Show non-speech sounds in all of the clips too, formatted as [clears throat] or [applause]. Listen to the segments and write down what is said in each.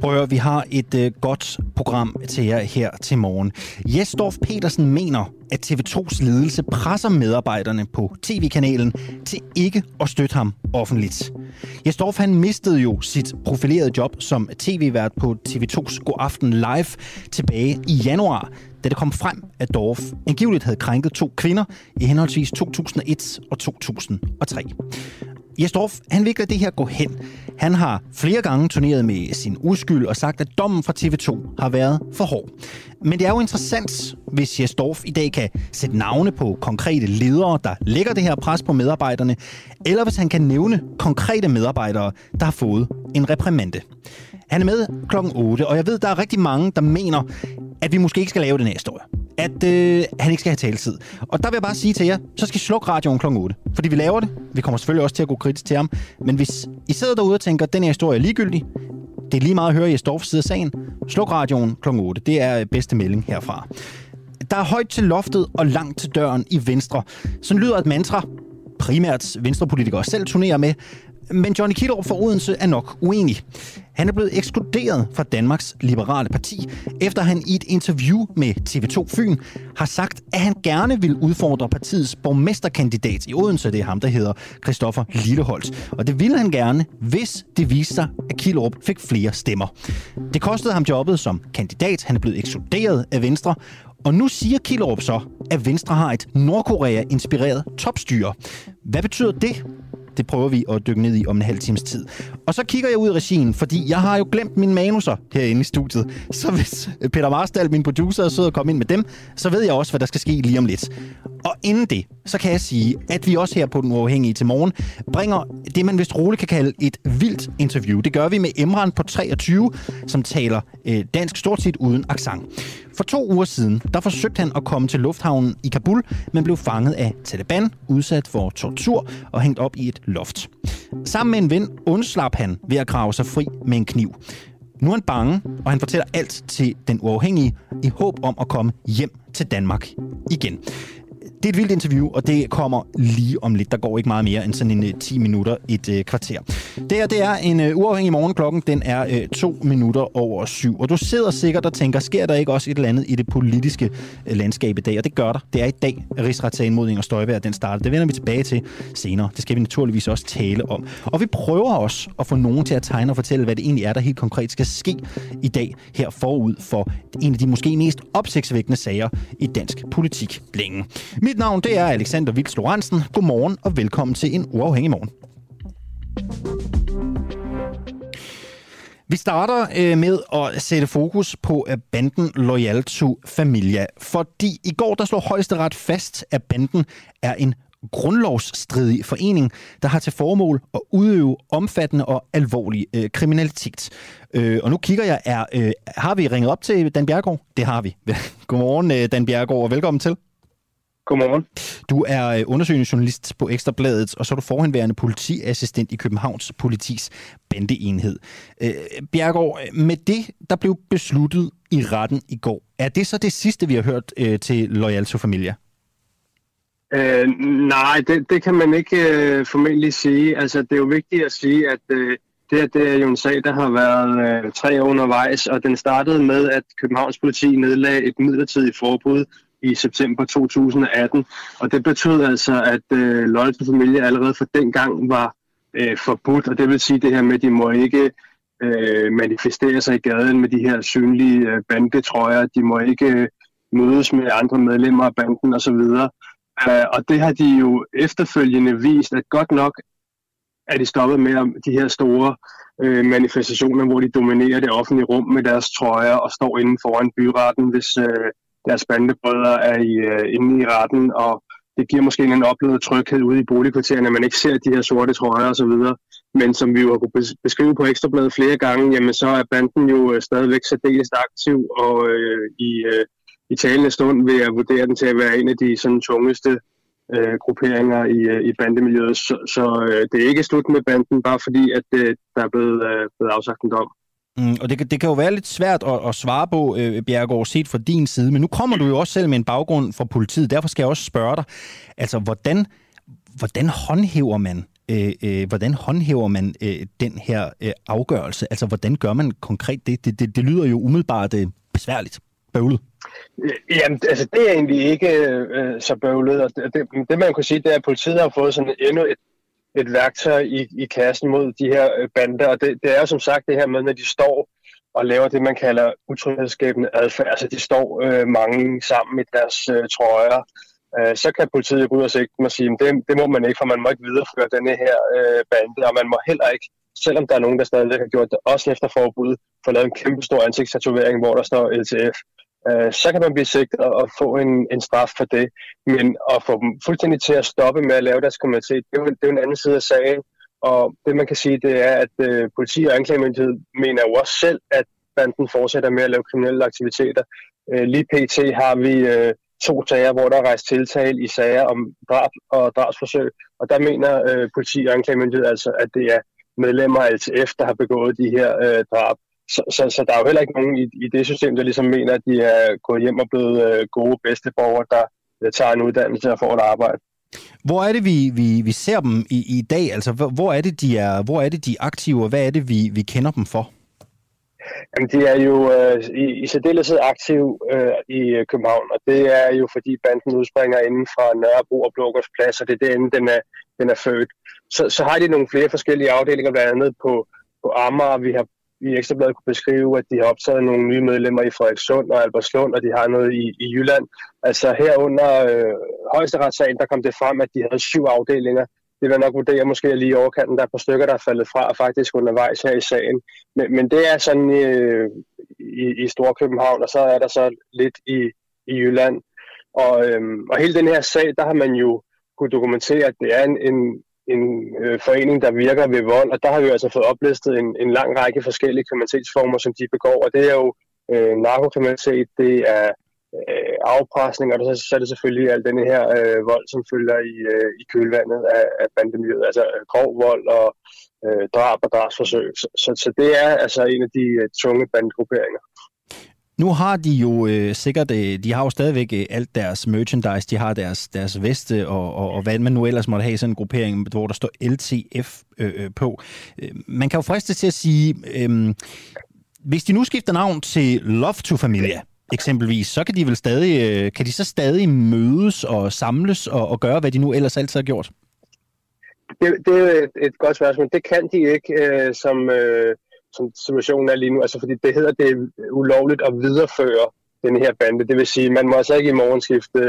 Prøv at høre, vi har et øh, godt program til jer her til morgen. Jesdorf Petersen mener, at TV2's ledelse presser medarbejderne på tv-kanalen til ikke at støtte ham offentligt. Jesdorf han mistede jo sit profilerede job som tv-vært på TV2's God Aften Live tilbage i januar, da det kom frem, at Dorf angiveligt havde krænket to kvinder i henholdsvis 2001 og 2003. Jesdorf, han vil ikke lade det her gå hen. Han har flere gange turneret med sin uskyld og sagt, at dommen fra TV2 har været for hård. Men det er jo interessant, hvis Jesdorf i dag kan sætte navne på konkrete ledere, der lægger det her pres på medarbejderne, eller hvis han kan nævne konkrete medarbejdere, der har fået en reprimande. Han er med klokken 8, og jeg ved, der er rigtig mange, der mener, at vi måske ikke skal lave den her historie. At øh, han ikke skal have taletid. Og der vil jeg bare sige til jer, så skal I slukke radioen kl. 8. Fordi vi laver det. Vi kommer selvfølgelig også til at gå kritisk til ham. Men hvis I sidder derude og tænker, at den her historie er ligegyldig, det er lige meget at høre i Storfs side af sagen, sluk radioen kl. 8. Det er øh, bedste melding herfra. Der er højt til loftet og langt til døren i Venstre. Sådan lyder et mantra, primært venstrepolitikere selv turnerer med, men Johnny Kildrup fra Odense er nok uenig. Han er blevet ekskluderet fra Danmarks Liberale Parti, efter han i et interview med TV2 Fyn har sagt, at han gerne vil udfordre partiets borgmesterkandidat i Odense. Det er ham, der hedder Christoffer Lilleholdt. Og det ville han gerne, hvis det viste sig, at Kildrup fik flere stemmer. Det kostede ham jobbet som kandidat. Han er blevet ekskluderet af Venstre, og nu siger Kilderup så, at Venstre har et Nordkorea-inspireret topstyre. Hvad betyder det? Det prøver vi at dykke ned i om en halv times tid. Og så kigger jeg ud i regien, fordi jeg har jo glemt mine manuser herinde i studiet. Så hvis Peter Marstal, min producer, er sød og komme ind med dem, så ved jeg også, hvad der skal ske lige om lidt. Og inden det, så kan jeg sige, at vi også her på Den Uafhængige til morgen bringer det, man vist roligt kan kalde et vildt interview. Det gør vi med Emran på 23, som taler øh, dansk stort set uden accent. For to uger siden, der forsøgte han at komme til lufthavnen i Kabul, men blev fanget af Taliban, udsat for tortur og hængt op i et loft. Sammen med en ven undslap han ved at grave sig fri med en kniv. Nu er han bange, og han fortæller alt til den uafhængige i håb om at komme hjem til Danmark igen. Det er et vildt interview, og det kommer lige om lidt. Der går ikke meget mere end sådan en øh, 10 minutter, et øh, kvarter. Det her, det er en øh, uafhængig morgenklokken. Den er øh, to minutter over syv. Og du sidder sikkert og tænker, sker der ikke også et eller andet i det politiske øh, landskab i dag? Og det gør der. Det er i dag, rigsretssagen mod Inger Støjberg den starter. Det vender vi tilbage til senere. Det skal vi naturligvis også tale om. Og vi prøver også at få nogen til at tegne og fortælle, hvad det egentlig er, der helt konkret skal ske i dag her forud for en af de måske mest opsigtsvækkende sager i dansk politik længe. Mit navn det er Alexander Vils Lorentzen. Godmorgen og velkommen til en uafhængig morgen. Vi starter øh, med at sætte fokus på øh, banden Loyal to Familia, fordi i går der slog højesteret fast, at banden er en grundlovsstridig forening, der har til formål at udøve omfattende og alvorlig øh, kriminalitet. Øh, og nu kigger jeg, er, øh, har vi ringet op til Dan Bjergård? Det har vi. [laughs] Godmorgen, øh, Dan Bjergård, og velkommen til. Godmorgen. Du er øh, undersøgende journalist på Ekstrabladet, og så er du forhenværende politiassistent i Københavns politis bandeenhed. Øh, Bjergård, med det, der blev besluttet i retten i går, er det så det sidste, vi har hørt øh, til Loyal to Familia? Øh, nej, det, det kan man ikke øh, formentlig sige. Altså, det er jo vigtigt at sige, at øh, det, her, det er jo en sag, der har været øh, tre år undervejs, og den startede med, at Københavns politi nedlagde et midlertidigt forbud i september 2018. Og det betød altså, at øh, Loyal to Familie allerede fra dengang var øh, forbudt, og det vil sige det her med, at de må ikke øh, manifestere sig i gaden med de her synlige øh, bandetrøjer, de må ikke øh, mødes med andre medlemmer af banden osv. Uh, øh, og det har de jo efterfølgende vist, at godt nok er de stoppet med de her store øh, manifestationer, hvor de dominerer det offentlige rum med deres trøjer og står inden foran byretten, hvis øh, deres bandebrødre er i, øh, inde i retten, og det giver måske en oplevet tryghed ude i boligkvartererne, at man ikke ser de her sorte trøjer osv. Men som vi jo har kunnet beskrive på Ekstrabladet flere gange, jamen så er banden jo øh, stadigvæk særdeles aktiv, og øh, i, øh, i talende stund vil jeg vurdere den til at være en af de sådan, tungeste øh, grupperinger i, øh, i bandemiljøet. Så, så øh, det er ikke slut med banden, bare fordi at øh, der er blevet, øh, blevet afsagt en dom. Mm, og det, det kan jo være lidt svært at, at svare på, øh, Bjergård, set fra din side, men nu kommer du jo også selv med en baggrund fra politiet, derfor skal jeg også spørge dig, altså hvordan, hvordan håndhæver man øh, øh, hvordan håndhæver man øh, den her øh, afgørelse? Altså, hvordan gør man konkret det? Det, det, det lyder jo umiddelbart øh, besværligt, bøvlet. Øh, jamen, altså, det er egentlig ikke øh, øh, så bøvlet. Og det, det, det, man kan sige, det er, at politiet har fået sådan endnu et, et værktøj i, i kassen mod de her øh, bander. Og det, det er jo som sagt det her med, når de står og laver det, man kalder utryghedsskabende adfærd. Altså, de står øh, mange sammen i deres øh, trøjer. Øh, så kan politiet gå ud og sigte og sige, at det, det må man ikke, for man må ikke videreføre denne her øh, bande, og man må heller ikke, selvom der er nogen, der stadig har gjort det, også efter forbud, få lavet en kæmpe stor ansigtstatovering, hvor der står LTF. Øh, så kan man blive sigtet og få en, en straf for det. Men at få dem fuldstændig til at stoppe med at lave deres kriminalitet, det er jo, det er jo en anden side af sagen. Og det man kan sige, det er, at øh, politi og anklagemyndighed mener jo også selv, at banden fortsætter med at lave kriminelle aktiviteter. Øh, lige pt. har vi øh, to sager, hvor der er rejst tiltale i sager om drab og drabsforsøg, og der mener øh, politi og anklagemyndighed altså, at det er medlemmer af LTF, der har begået de her øh, drab. Så, så, så der er jo heller ikke nogen i, i det system, der ligesom mener, at de er gået hjem og blevet øh, gode bedsteborgere, der øh, tager en uddannelse og får et arbejde. Hvor er det, vi, vi, vi ser dem i, i dag? Altså, hvor er det, de er, hvor er det, de er aktive, og hvad er det, vi, vi kender dem for? Jamen, de er jo øh, i, i særdeleshed aktive øh, i København, og det er jo fordi banden udspringer inden fra Nørrebro og Blågårds Plads, og det er derinde, den er, den er født. Så, så har de nogle flere forskellige afdelinger, blandt andet på, på Amager. Vi har i Ekstrabladet kunne beskrive, at de har optaget nogle nye medlemmer i Frederikssund og Albertslund, og de har noget i, i Jylland. Altså herunder øh, højesteretssagen, der kom det frem, at de havde syv afdelinger. Det vil nok vurdere måske lige i overkanten, der er på stykker, der er faldet fra faktisk undervejs her i sagen. Men, men det er sådan øh, i, i Storkøbenhavn, og så er der så lidt i, i Jylland. Og, øhm, og hele den her sag, der har man jo kunne dokumentere, at det er en, en, en øh, forening, der virker ved vold, og der har vi altså fået oplistet en, en lang række forskellige kriminalitetsformer, som de begår, og det er jo øh, narkokriminalitet, det er øh, afpresning, og så, så er det selvfølgelig al den her øh, vold, som følger i, øh, i kølvandet af, af bandemiljøet, altså øh, grov vold og øh, drab og drabsforsøg. Så, så, så det er altså en af de øh, tunge bandegrupperinger. Nu har de jo øh, sikkert, øh, de har jo stadigvæk øh, alt deres merchandise, de har deres, deres veste, og, og, og hvad man nu ellers måtte have i sådan en gruppering, hvor der står LTF øh, øh, på. Øh, man kan jo friste til at sige, øh, hvis de nu skifter navn til Love to Familia, eksempelvis, så kan de vel stadig, øh, kan de så stadig mødes og samles og, og gøre, hvad de nu ellers altid har gjort? Det, det er et, et godt spørgsmål. Det kan de ikke, øh, som... Øh som situationen er lige nu. Altså fordi det hedder, det er ulovligt at videreføre den her bande. Det vil sige, man må altså ikke i morgen skifte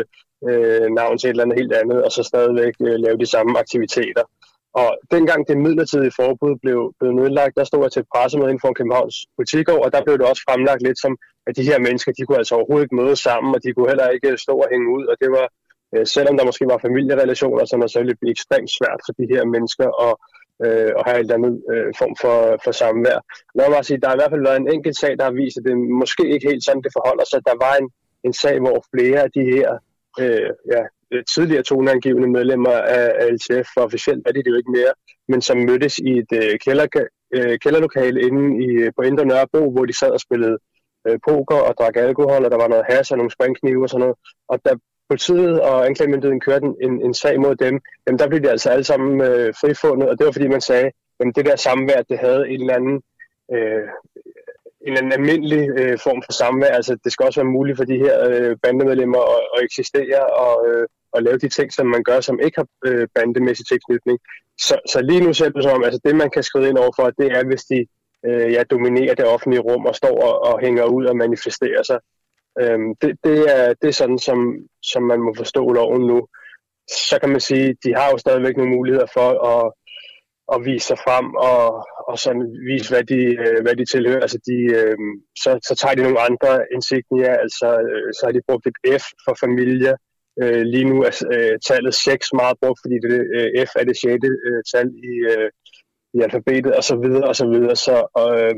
øh, navn til et eller andet helt andet, og så stadigvæk øh, lave de samme aktiviteter. Og dengang det midlertidige forbud blev, blev nedlagt, der stod jeg til et pressemøde inden for Københavns butikår, og der blev det også fremlagt lidt som, at de her mennesker, de kunne altså overhovedet ikke mødes sammen, og de kunne heller ikke stå og hænge ud, og det var, øh, selvom der måske var familierelationer, så så det selvfølgelig ekstremt svært for de her mennesker at, øh, og have et eller andet øh, form for, for samvær. Lad mig sige, der har i hvert fald været en enkelt sag, der har vist, at det måske ikke helt sådan, det forholder sig. Der var en, en sag, hvor flere af de her øh, ja, tidligere toneangivende medlemmer af, LTF, for officielt er det jo ikke mere, men som mødtes i et øh, kælder, øh, kælderlokale inde i, øh, på Indre Nørrebro, hvor de sad og spillede øh, poker og drak alkohol, og der var noget has og nogle springknive og sådan noget. Og der politiet og anklagemyndigheden kørte en, en sag mod dem, jamen der blev de altså alle sammen øh, frifundet, og det var fordi man sagde, at det der samvær, det havde en eller anden, øh, en eller anden almindelig øh, form for samvær. Altså det skal også være muligt for de her øh, bandemedlemmer at, at eksistere og, øh, og lave de ting, som man gør, som ikke har øh, bandemæssig tilknytning. Så, så lige nu ser det som om, altså det man kan skrive ind over for, det er, hvis de øh, ja, dominerer det offentlige rum og står og, og hænger ud og manifesterer sig. Øhm, det, det, er, det er sådan, som, som man må forstå loven nu. Så kan man sige, de har jo stadigvæk nogle muligheder for at, at vise sig frem og, og sådan vise, hvad de, øh, hvad de tilhører. Altså de, øh, så, så tager de nogle andre insignier, altså øh, så har de brugt et F for familie. Øh, lige nu er øh, tallet 6 meget brugt, fordi det, øh, F er det sjette Øh, tal i, øh, i alfabetet, og så videre, og så videre. Så, øh,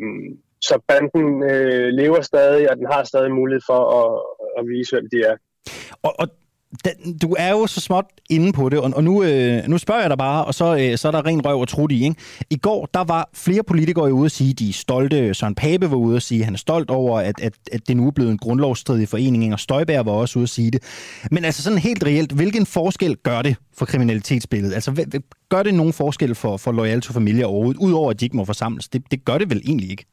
så banden øh, lever stadig, og den har stadig mulighed for at, at vise, hvem de er. Og, og den, du er jo så småt inde på det, og, og nu, øh, nu spørger jeg dig bare, og så, øh, så er der ren røv og trut i. Ikke? I går, der var flere politikere ude at sige, de er stolte. Søren Pape var ude at sige, at han er stolt over, at, at, at det nu er blevet en grundlovsstridig forening, og Støjbær var også ude at sige det. Men altså sådan helt reelt, hvilken forskel gør det for kriminalitetsbilledet? Altså gør det nogen forskel for, for Loyal to Familie overhovedet, udover at de ikke må forsamles? Det, det gør det vel egentlig ikke?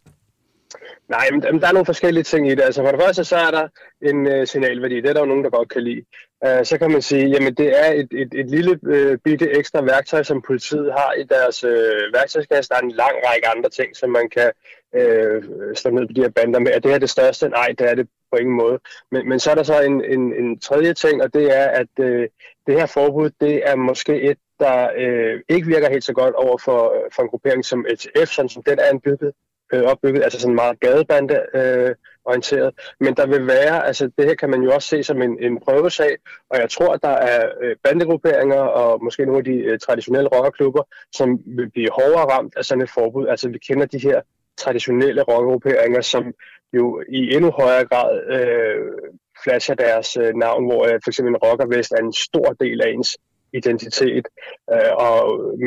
Nej, men der er nogle forskellige ting i det. Altså for det første, så er der en øh, signalværdi. Det er der jo nogen, der godt kan lide. Øh, så kan man sige, jamen det er et, et, et lille øh, bitte ekstra værktøj, som politiet har i deres øh, værktøjskasse. Der er en lang række andre ting, som man kan øh, slå ned på de her bander med. Er det her det største? Nej, det er det på ingen måde. Men, men så er der så en, en, en tredje ting, og det er, at øh, det her forbud, det er måske et, der øh, ikke virker helt så godt over for, øh, for en gruppering som ETF, sådan som den er bygget øh, opbygget, altså sådan meget gadebande øh, orienteret. Men der vil være, altså det her kan man jo også se som en, en prøvesag, og jeg tror, at der er øh, bandegrupperinger og måske nogle af de øh, traditionelle rockerklubber, som vil blive hårdere ramt af sådan et forbud. Altså vi kender de her traditionelle rockergrupperinger, som jo i endnu højere grad øh, flasher deres øh, navn, hvor øh, for eksempel en rockervest er en stor del af ens identitet, øh, og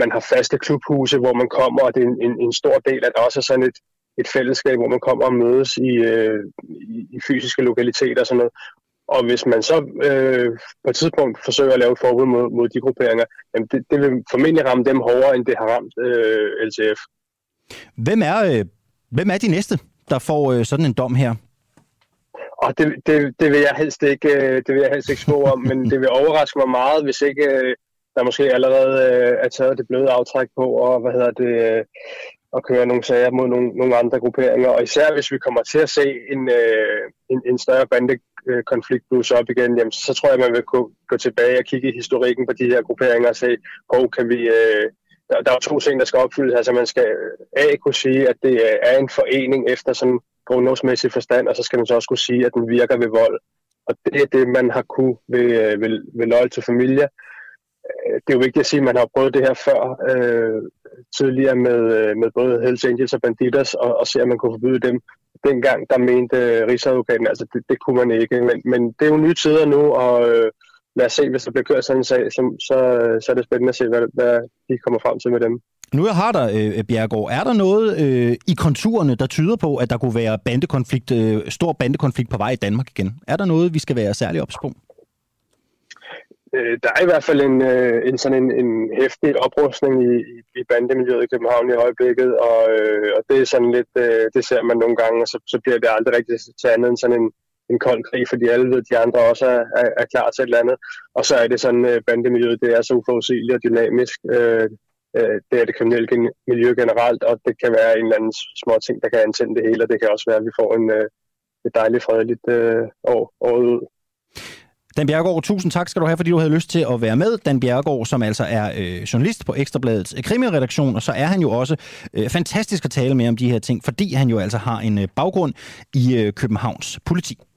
man har faste klubhuse, hvor man kommer, og det er en, en, en stor del, at der også er sådan et, et fællesskab, hvor man kommer og mødes i, øh, i, i fysiske lokaliteter og sådan noget. Og hvis man så øh, på et tidspunkt forsøger at lave et forbud mod, mod de grupperinger, jamen det, det vil formentlig ramme dem hårdere, end det har ramt øh, LTF. Hvem er, øh, hvem er de næste, der får øh, sådan en dom her? Og det, det, det, vil jeg helst ikke, øh, det vil jeg helst ikke spå om, men det vil overraske mig meget, hvis ikke øh, der måske allerede øh, er taget det bløde aftræk på, og hvad hedder det, at køre nogle sager mod nogle, nogle andre grupperinger. Og især hvis vi kommer til at se en, en, en større bandekonflikt blusse op igen, jamen, så tror jeg, man vil kunne gå tilbage og kigge i historikken på de her grupperinger og se, hvor kan vi... Der, der er to ting, der skal opfyldes. Altså man skal A kunne sige, at det er en forening efter sådan grundlovsmæssig forstand, og så skal man så også kunne sige, at den virker ved vold. Og det er det, man har kunne ved, øh, ved, ved Loyal til Familie. Øh, det er jo vigtigt at sige, at man har prøvet det her før øh, tidligere med, øh, med både Hells Angels og Banditas, og, og se, at man kunne forbyde dem. Dengang, der mente Rigsadvokaten, altså det, det kunne man ikke. Men, men det er jo nye tider nu, og øh, lad os se, hvis der bliver kørt sådan en sag, så, så, så er det spændende at se, hvad, hvad de kommer frem til med dem. Nu jeg har der, øh, Bjergård, er der noget øh, i konturerne, der tyder på, at der kunne være bandekonflikt, øh, stor bandekonflikt på vej i Danmark igen? Er der noget, vi skal være særlig ops på? Øh, der er i hvert fald en, øh, en sådan en, en hæftig oprustning i, i bandemiljøet i København i øjeblikket, og, øh, og det er sådan lidt, øh, det ser man nogle gange, og så, så bliver det aldrig rigtig til andet end sådan en, en kold krig, fordi alle ved, at de andre også er, er, er klar til et eller andet. Og så er det sådan, at bandemiljøet, det er så uforudsigeligt og dynamisk. Øh, øh det er det kriminelle miljø generelt, og det kan være en eller anden små ting, der kan antænde det hele, og det kan også være, at vi får en, øh, et dejligt fredeligt øh, år, året ud. Dan Bjergård, tusind tak skal du have, fordi du havde lyst til at være med. Dan Bjergård, som altså er øh, journalist på Ekstrabladets krimiredaktion, og så er han jo også øh, fantastisk at tale med om de her ting, fordi han jo altså har en øh, baggrund i øh, Københavns politi.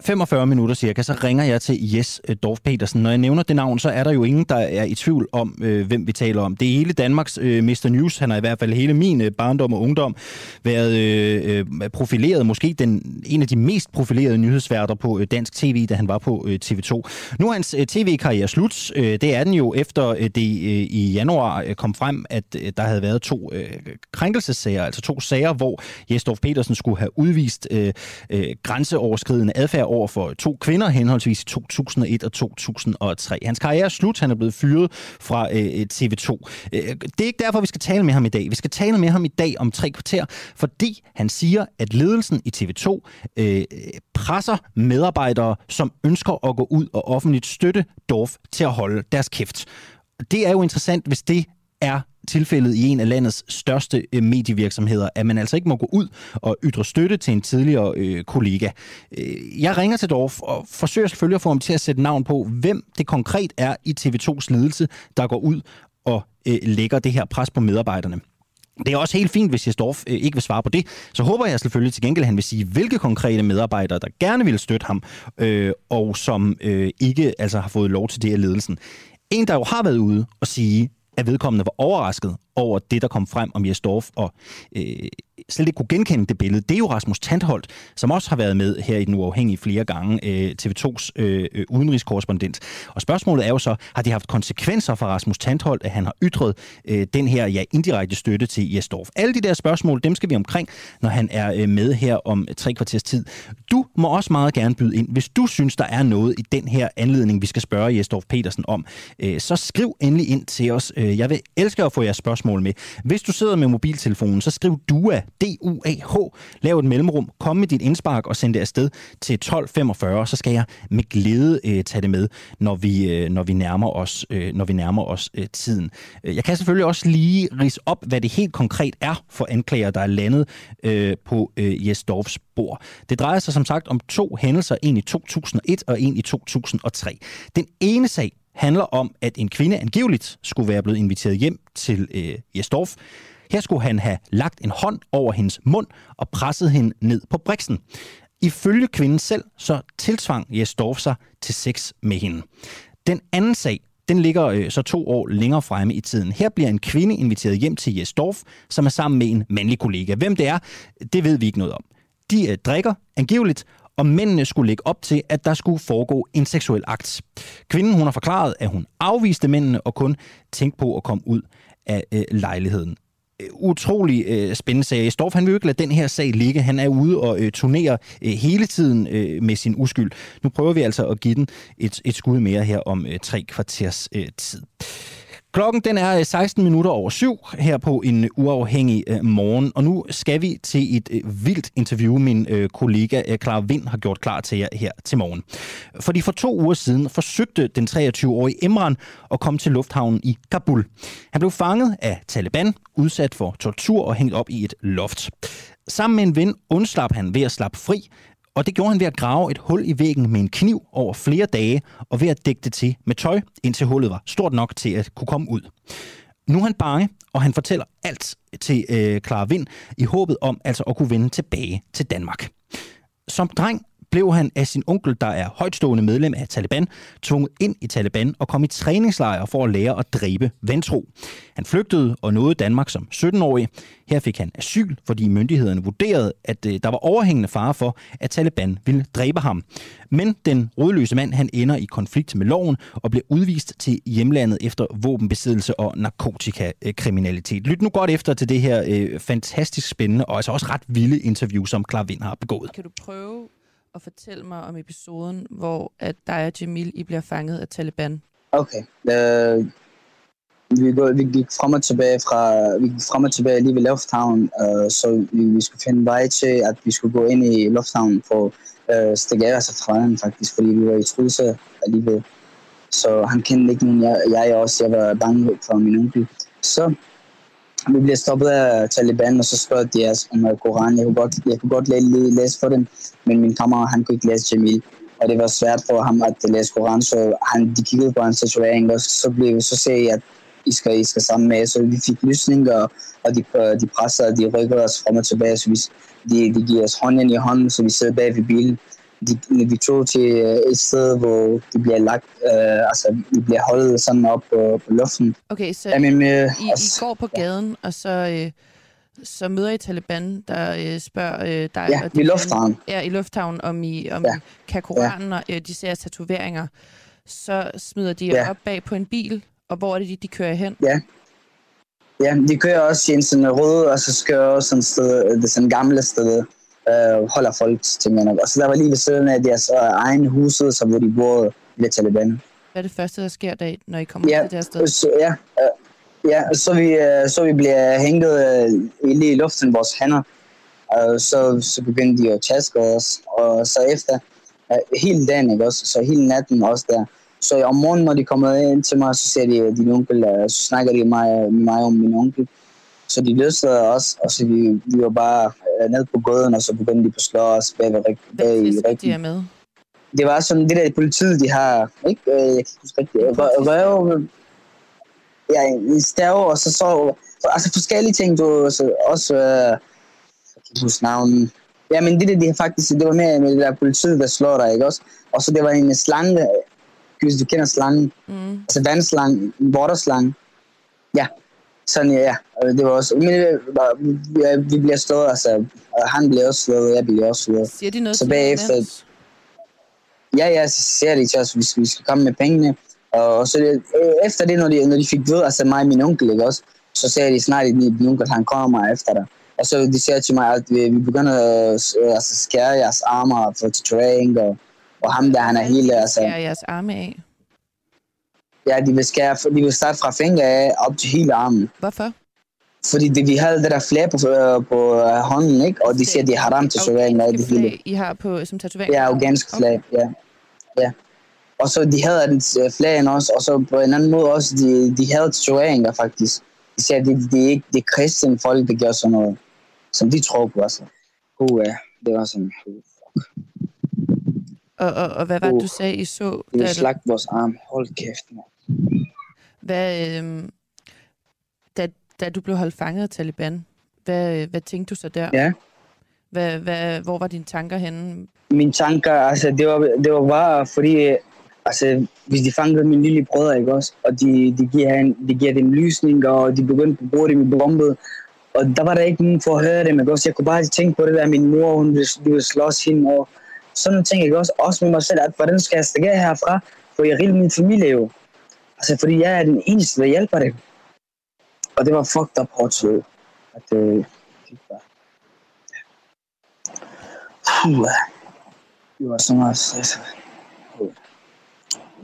45 minutter cirka, så ringer jeg til Jes øh, Dorf Petersen. Når jeg nævner det navn, så er der jo ingen, der er i tvivl om, øh, hvem vi taler om. Det er hele Danmarks øh, Mr. News. Han har i hvert fald hele min øh, barndom og ungdom været øh, øh, profileret. Måske den, en af de mest profilerede nyhedsværter på øh, dansk tv, da han var på øh, TV2. Nu er hans øh, tv-karriere slut. Øh, det er den jo efter øh, det øh, i januar øh, kom frem, at øh, der havde været to øh, krænkelsesager, altså to sager, hvor Jes Dorf Petersen skulle have udvist øh, øh, grænseoverskridende adfærd over for to kvinder, henholdsvis i 2001 og 2003. Hans karriere er slut. Han er blevet fyret fra øh, TV2. Øh, det er ikke derfor, vi skal tale med ham i dag. Vi skal tale med ham i dag om tre kvarter, fordi han siger, at ledelsen i TV2 øh, presser medarbejdere, som ønsker at gå ud og offentligt støtte Dorf til at holde deres kæft. Det er jo interessant, hvis det er tilfældet i en af landets største øh, medievirksomheder, at man altså ikke må gå ud og ytre støtte til en tidligere øh, kollega. Øh, jeg ringer til Dorf og forsøger selvfølgelig at få ham til at sætte navn på, hvem det konkret er i TV2's ledelse, der går ud og øh, lægger det her pres på medarbejderne. Det er også helt fint, hvis Jesdorf øh, ikke vil svare på det. Så håber jeg selvfølgelig til gengæld, at han vil sige, hvilke konkrete medarbejdere, der gerne vil støtte ham, øh, og som øh, ikke altså har fået lov til det af ledelsen. En, der jo har været ude og sige, at vedkommende var overrasket over det, der kom frem om Jesdorf, og øh, slet ikke kunne genkende det billede, det er jo Rasmus Tandholt, som også har været med her i Den Uafhængige flere gange, øh, TV2's øh, øh, udenrigskorrespondent. Og spørgsmålet er jo så, har det haft konsekvenser for Rasmus Tandholt, at han har ytret øh, den her ja, indirekte støtte til Jesdorf? Alle de der spørgsmål, dem skal vi omkring, når han er øh, med her om tre kvarters tid. Du må også meget gerne byde ind, hvis du synes, der er noget i den her anledning, vi skal spørge Jesdorf Petersen om. Øh, så skriv endelig ind til os. Øh, jeg vil elske at få jeres spørgsmål med. Hvis du sidder med mobiltelefonen, så skriv DUA D-U-A-H. Lav et mellemrum, kom med dit indspark og send det afsted til 1245, så skal jeg med glæde øh, tage det med, når vi, øh, når vi nærmer os, øh, når vi nærmer os øh, tiden. Øh, jeg kan selvfølgelig også lige rise op, hvad det helt konkret er for anklager, der er landet øh, på øh, Jesdorfs bord. Det drejer sig som sagt om to hændelser, en i 2001 og en i 2003. Den ene sag handler om, at en kvinde angiveligt skulle være blevet inviteret hjem til øh, Jesdorf. Her skulle han have lagt en hånd over hendes mund og presset hende ned på briksen. Ifølge kvinden selv, så tiltvang Jesdorf sig til sex med hende. Den anden sag, den ligger øh, så to år længere fremme i tiden. Her bliver en kvinde inviteret hjem til Jesdorf, som er sammen med en mandlig kollega. Hvem det er, det ved vi ikke noget om. De øh, drikker angiveligt, og mændene skulle lægge op til, at der skulle foregå en seksuel akt. Kvinden hun har forklaret, at hun afviste mændene og kun tænkte på at komme ud af øh, lejligheden. Øh, utrolig øh, spændende sag. Storff, han vil jo ikke lade den her sag ligge. Han er ude og øh, turnerer øh, hele tiden øh, med sin uskyld. Nu prøver vi altså at give den et, et skud mere her om øh, tre kvarters øh, tid. Klokken den er øh, 16 minutter over syv her på en uafhængig øh, morgen, og nu skal vi til et øh, vildt interview, min øh, kollega øh, Clara Vind har gjort klar til jer her til morgen. Fordi for to uger siden forsøgte den 23-årige Imran at komme til lufthavnen i Kabul. Han blev fanget af Taliban, udsat for tortur og hængt op i et loft. Sammen med en ven undslap han ved at slappe fri, og det gjorde han ved at grave et hul i væggen med en kniv over flere dage, og ved at dække det til med tøj, indtil hullet var stort nok til at kunne komme ud. Nu er han bange, og han fortæller alt til øh, Clara Vind i håbet om altså at kunne vende tilbage til Danmark. Som dreng blev han af sin onkel, der er højtstående medlem af Taliban, tvunget ind i Taliban og kom i træningslejre for at lære at dræbe vantro. Han flygtede og nåede Danmark som 17-årig. Her fik han asyl, fordi myndighederne vurderede, at øh, der var overhængende fare for, at Taliban ville dræbe ham. Men den rodløse mand han ender i konflikt med loven og bliver udvist til hjemlandet efter våbenbesiddelse og narkotikakriminalitet. Lyt nu godt efter til det her øh, fantastisk spændende og altså også ret vilde interview, som Klar har begået. Kan du prøve og fortælle mig om episoden, hvor at dig og Jamil I bliver fanget af Taliban? Okay. Uh, vi, går, vi gik frem og tilbage fra, vi gik frem og tilbage lige ved lufthavnen, uh, øh, så vi, vi skulle finde vej til, at vi skulle gå ind i lufthavnen for øh, uh, stikke af os fra den, faktisk, fordi vi var i trusse alligevel. Så han kendte ikke nogen, jeg, jeg også, jeg var bange for min onkel. Så vi bliver stoppet af øh, Taliban, og så spørger de os om øh, Koran. Jeg kunne godt, jeg kunne godt læse for dem, men min kammerat, han kunne ikke læse Jamil. Og det var svært for ham at øh, læse Koran, så han, de kiggede på hans tatovering, og så, blev, så sagde jeg, at I skal, I skal sammen med. Så vi fik lysning, og, og de, de presser, de rykker os frem og tilbage, så vi, de, de giver os hånden i hånden, så vi sidder bag ved bilen de, vi tog til øh, et sted, hvor de bliver lagt, øh, altså vi bliver holdt sådan op på, på luften. Okay, så Jamen, øh, I, altså, I går på gaden, ja. og så, øh, så møder I Taliban, der øh, spørger øh, dig... Ja, og i lufthavnen. Ja, i lufthavnen, om I, om ja. kan Koranen, ja. og øh, de ser tatoveringer. Så smider de ja. op bag på en bil, og hvor er det, de, de kører hen? Ja. Ja, de kører også i en sådan rød, og så kører også sådan sted, det sådan gamle sted, øh, holder folk til mig. Og så der var lige ved siden af deres øh, egen huset, så hvor de boede ved Taliban. Hvad er det første, der sker, der, når I kommer ja, til det her sted? Så, ja, øh, ja, så vi, øh, så vi bliver hænget øh, lige i luften, vores hænder. Og så, så begyndte de at taske os. Og så efter øh, hele dagen, ikke også? Så hele natten også der. Så om morgenen, når de kommer ind til mig, så siger de, din onkel, øh, så snakker de mig, med mig om min onkel. Så de løsleder os, og så vi, vi var bare øh, ned på gåden, og så begyndte de på at slå os bag, bag, bag i de med? Det var sådan det der politiet, de har, ikke? Øh, jeg kan huske rigtigt. Røv, ja, en stav, og så så, altså forskellige ting, du, så også, øh, huske navnet, Ja, men det, det, det faktisk, det var mere med det der politiet, der slår dig, ikke også? Og så det var en slange, hvis du kender slangen, mm. altså vandslange, waterslange. Ja, sådan ja, det var også, men var, ja, vi bliver slået, altså, han blev også slået, jeg blev også slået. Siger de noget så bagefter, Ja, ja, så siger de til os, hvis vi skal komme med pengene. Og så det, efter det, når de, når de fik ved, altså mig og min onkel, ikke også, så sagde de snart, at min onkel, han kommer efter dig. Og så de siger til mig, at vi, vi begynder at altså, skære jeres arme for tatovering, og, og ham der, han er hele... Altså, skære jeres arme af? Ja, de vil, skære, de vil starte fra fingre af op til hele armen. Hvorfor? Fordi de, de havde det der flag på, øh, på uh, hånden, ikke? Og de siger, at det er haram tatovering. Og det hele. I har på, som tatovering? Ja, afghansk flag, okay. ja. ja. Og så de havde den øh, flagen også, og så på en anden måde også, de, de havde tatoveringer faktisk. De siger, det, det er ikke det kristne folk, der gør sådan noget som de tror på. Altså. Uh, det var sådan, uh, fuck. Og, og, og hvad var det, du sagde, I så? Det er slagt vores arm. Hold kæft, man. Hvad, øh, da, da du blev holdt fanget af Taliban, hvad, hvad tænkte du så der? Ja. Hvad, hvad, hvor var dine tanker henne? Mine tanker, altså, det var, det var bare fordi, altså, hvis de fangede min lille brødre, ikke også, og de, de, giver, en, de giver dem lysning, og de begyndte at bruge dem i bombet, og der var der ikke nogen for at høre det, men også, jeg kunne bare tænke på det der, min mor, hun ville, ville slås hende, og sådan nogle ting, ikke også, også med mig selv, at hvordan skal jeg stikke herfra, for jeg riger min familie jo. Altså, fordi jeg er den eneste, der hjælper dem. Og det var fucked up hårdt så, at øh, det var... Puh, det var så meget stress.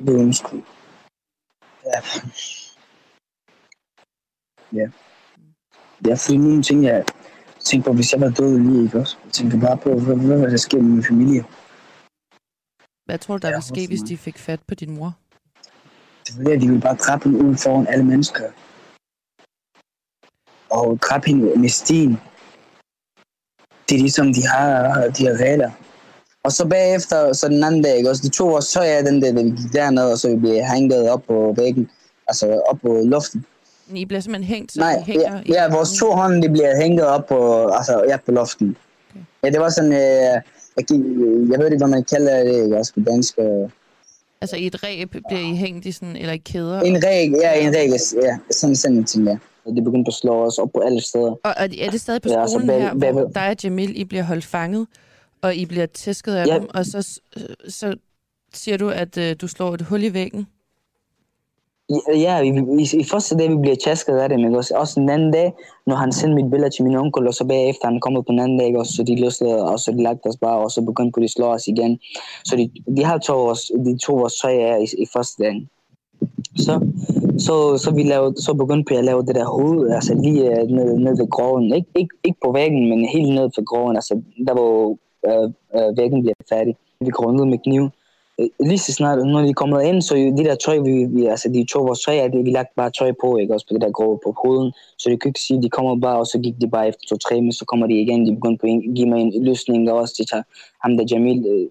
Det undskyld. Ja. Ja jeg følte nogle ting, jeg tænkte på, hvis jeg var død lige, ikke også? Jeg tænkte bare på, hvad, hvad, hvad der sker med min familie. Hvad tror du, der ville ske, hvis de fik fat på din mor? At de ville bare dræbe hende ud foran alle mennesker. Og dræbe hende med sten. Det er ligesom, de har de her regler. Og så bagefter, så den anden dag, ikke? også, de to år, så er den der, vi gik derned, og så vi blev hængt op på væggen, altså op på luften. I bliver simpelthen hængt, så Nej, hænger ja, ja, vores to hånd, de bliver hængt op på, altså, ja, på loften. Okay. Ja, det var sådan, øh, jeg, gik, jeg ved ikke, hvad man kalder det, ikke, også på dansk. Øh. Altså i et ræb bliver I hængt i sådan, eller i kæder? En ræb, ja, en ræb, ja, sådan, sådan en ting, ja. De begyndte at slå os op på alle steder. Og er det stadig på skolen ja, altså, bag, her, hvor dig og Jamil, I bliver holdt fanget, og I bliver tæsket af ja. dem, og så, så siger du, at øh, du slår et hul i væggen? Ja, i, i, i første dag, vi bliver tjasket af det, men også, også den anden dag, når han sendte mit billede til min onkel, og så bagefter han kommet på den anden dag, og så de løslede, og så de lagde os bare, og så begyndte på de slå os igen. Så de, de har to os, de to vores tøj af i, i første dag. Så, så, så, vi lavede, så begyndte vi at lave det der hoved, altså lige øh, ned, ned ved groven. Ik, ikke, ikke på væggen, men helt ned ved groven, altså der hvor øh, øh, væggen bliver færdig. Vi grundede med kniv. Øh, lige så snart, når de er kommet ind, så de der tøj, vi, vi altså de tog vores tøj, vi lagt bare tøj på, ikke også på det der grå på hovedet, så de kunne ikke sige, de kommer bare, og så gik de bare efter to-tre, men så kommer de igen, de begyndte på at give mig en løsning, og også de tager ham der Jamil. Øh,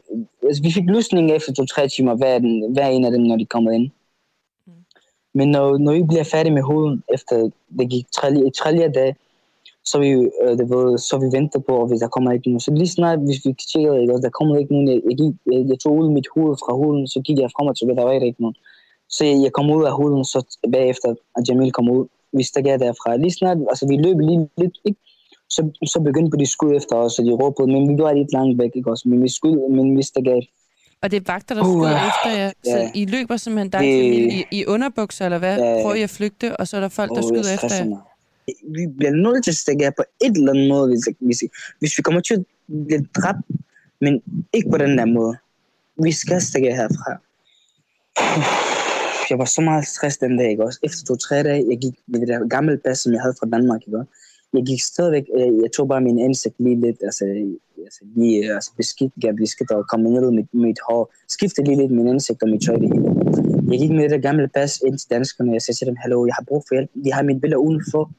altså, vi fik løsning efter to-tre timer, hver, den, hver en af dem, når de kommer ind. Mm. Men når, når vi bliver færdige med hovedet, efter det gik tre, tre dage, så vi, øh, det var, så vi venter på, og hvis der kommer ikke nogen. Så lige snart, hvis vi tjekkede, ikke, der kommer ikke nogen, jeg, jeg, gik, jeg, jeg tog ud mit hoved fra huden, så gik jeg frem og tilbage, der var ikke nogen. Så jeg, jeg kom ud af huden, så bagefter, at Jamil kom ud, vi stak af derfra. Lige snart, altså vi løb lige lidt, ikke? Så, så begyndte de skud efter os, og de råbede, men vi var lidt langt væk, ikke også? Men vi skud, men vi stak af. Og det er vagter, der skyder uh, efter jer. Så ja. I løber simpelthen dig det... i, i underbukser, eller hvad? Ja, Prøver I at flygte, og så er der folk, der uh, skyder efter jer? Vi bliver nødt til at stikke af på et eller andet måde, hvis, hvis, hvis vi kommer til at blive dræbt, men ikke på den der måde. Vi skal stikke af herfra. Jeg var så meget stress den dag, ikke også? Efter to-tre dage, jeg gik med det der gamle pas, som jeg havde fra Danmark, ikke også? Jeg gik stadigvæk, øh, jeg tog bare min ansigt lige lidt, altså, altså lige øh, altså beskidt, jeg beskidt og kom ned med mit, mit hår. Skiftede lige lidt min ansigt og mit tøj det hele. Jeg gik med det der gamle pas ind til danskerne, og jeg sagde til dem, hallo, jeg har brug for hjælp. De har mit billede udenfor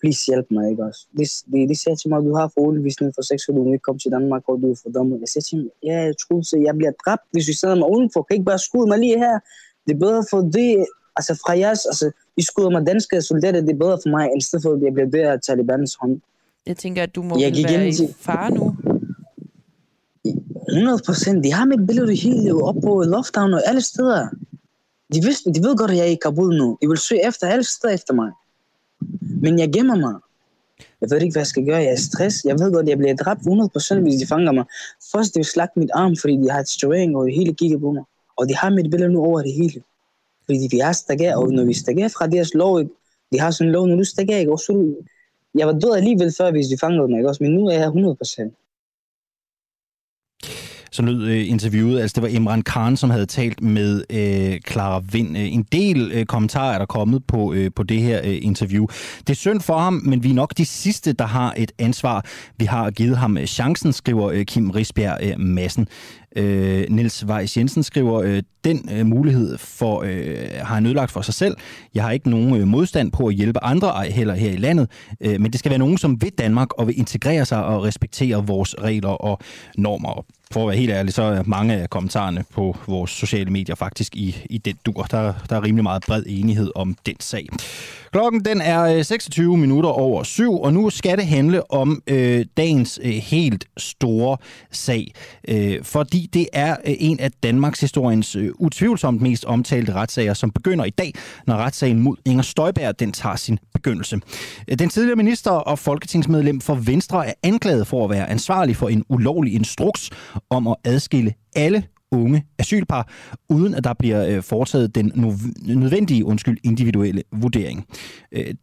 please hjælp mig, ikke også? De, de, de siger til mig, du har fået udvisning for sex, og du må ikke komme til Danmark, og du er for dum. Jeg siger til dem, ja, jeg tror, så jeg bliver dræbt, hvis vi sender mig udenfor. Kan ikke bare skyde mig lige her? Det er bedre for det, altså fra jeres, altså I skyder mig danske soldater, det er bedre for mig, end stedet for, at jeg bliver død af Talibans hånd. Jeg tænker, at du må jeg være i fare nu. 100 procent. De har mit billede hele op på Loftdown og alle steder. De, vidste, de ved godt, at jeg er i Kabul nu. De vil søge efter alle steder efter mig. Men jeg gemmer mig. Jeg ved ikke, hvad jeg skal gøre. Jeg er stress. Jeg ved godt, at jeg bliver dræbt 100%, hvis de fanger mig. Først de vil slagte mit arm, fordi de har et støvering, og det hele kigger på mig. Og de har mit billede nu over det hele. Fordi vi har stager, og når vi stager fra deres lov, de har sådan en lov, når du stager, ikke? Og så, jeg var død alligevel før, hvis de fangede mig, ikke? Også, men nu er jeg 100%. Så lød øh, interviewet, altså det var Imran Khan, som havde talt med øh, Clara Vind. Øh, en del øh, kommentarer er der kommet på, øh, på det her øh, interview. Det er synd for ham, men vi er nok de sidste, der har et ansvar. Vi har givet ham øh, chancen, skriver øh, Kim Risbjerg øh, Massen. Øh, Niels Weiss Jensen skriver, øh, den øh, mulighed for, øh, har han ødelagt for sig selv. Jeg har ikke nogen øh, modstand på at hjælpe andre ej heller her i landet, øh, men det skal være nogen, som vil Danmark og vil integrere sig og respektere vores regler og normer. For at være helt ærlig, så er mange af kommentarerne på vores sociale medier faktisk i, i den dur. Der, der er rimelig meget bred enighed om den sag. Klokken den er øh, 26 minutter over syv, og nu skal det handle om øh, dagens øh, helt store sag. Øh, fordi det er øh, en af Danmarks historiens øh, utvivlsomt mest omtalte retssager, som begynder i dag, når retssagen mod Inger Støjberg den tager sin begyndelse. Øh, den tidligere minister og folketingsmedlem for Venstre er anklaget for at være ansvarlig for en ulovlig instruks om at adskille alle unge asylpar, uden at der bliver øh, foretaget den nødvendige undskyld, individuelle vurdering. Øh,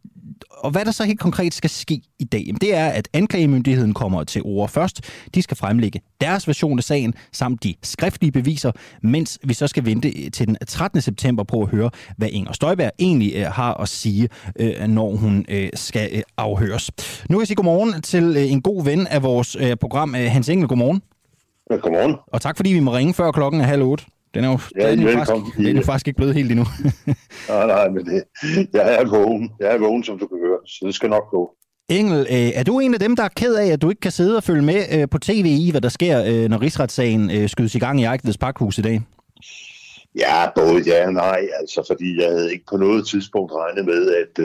og hvad der så helt konkret skal ske i dag, det er, at anklagemyndigheden kommer til ord først. De skal fremlægge deres version af sagen, samt de skriftlige beviser, mens vi så skal vente øh, til den 13. september på at høre, hvad Inger Støjberg egentlig har at sige, når hun skal afhøres. Nu kan jeg sige godmorgen til en god ven af vores program, Hans Engel. Godmorgen. Ja, godmorgen. Og tak fordi vi må ringe før klokken er halv otte. Den er jo ja, den er faktisk, den er faktisk ikke blevet helt endnu. [laughs] nej, nej, men det, jeg er vågen. Jeg er vågen, som du kan høre, så det skal nok gå. Engel, øh, er du en af dem, der er ked af, at du ikke kan sidde og følge med øh, på tv i, hvad der sker, øh, når rigsretssagen skydes i gang i Ejkveds Pakhus i dag? Ja, både ja og nej, altså, fordi jeg havde ikke på noget tidspunkt regnet med, at,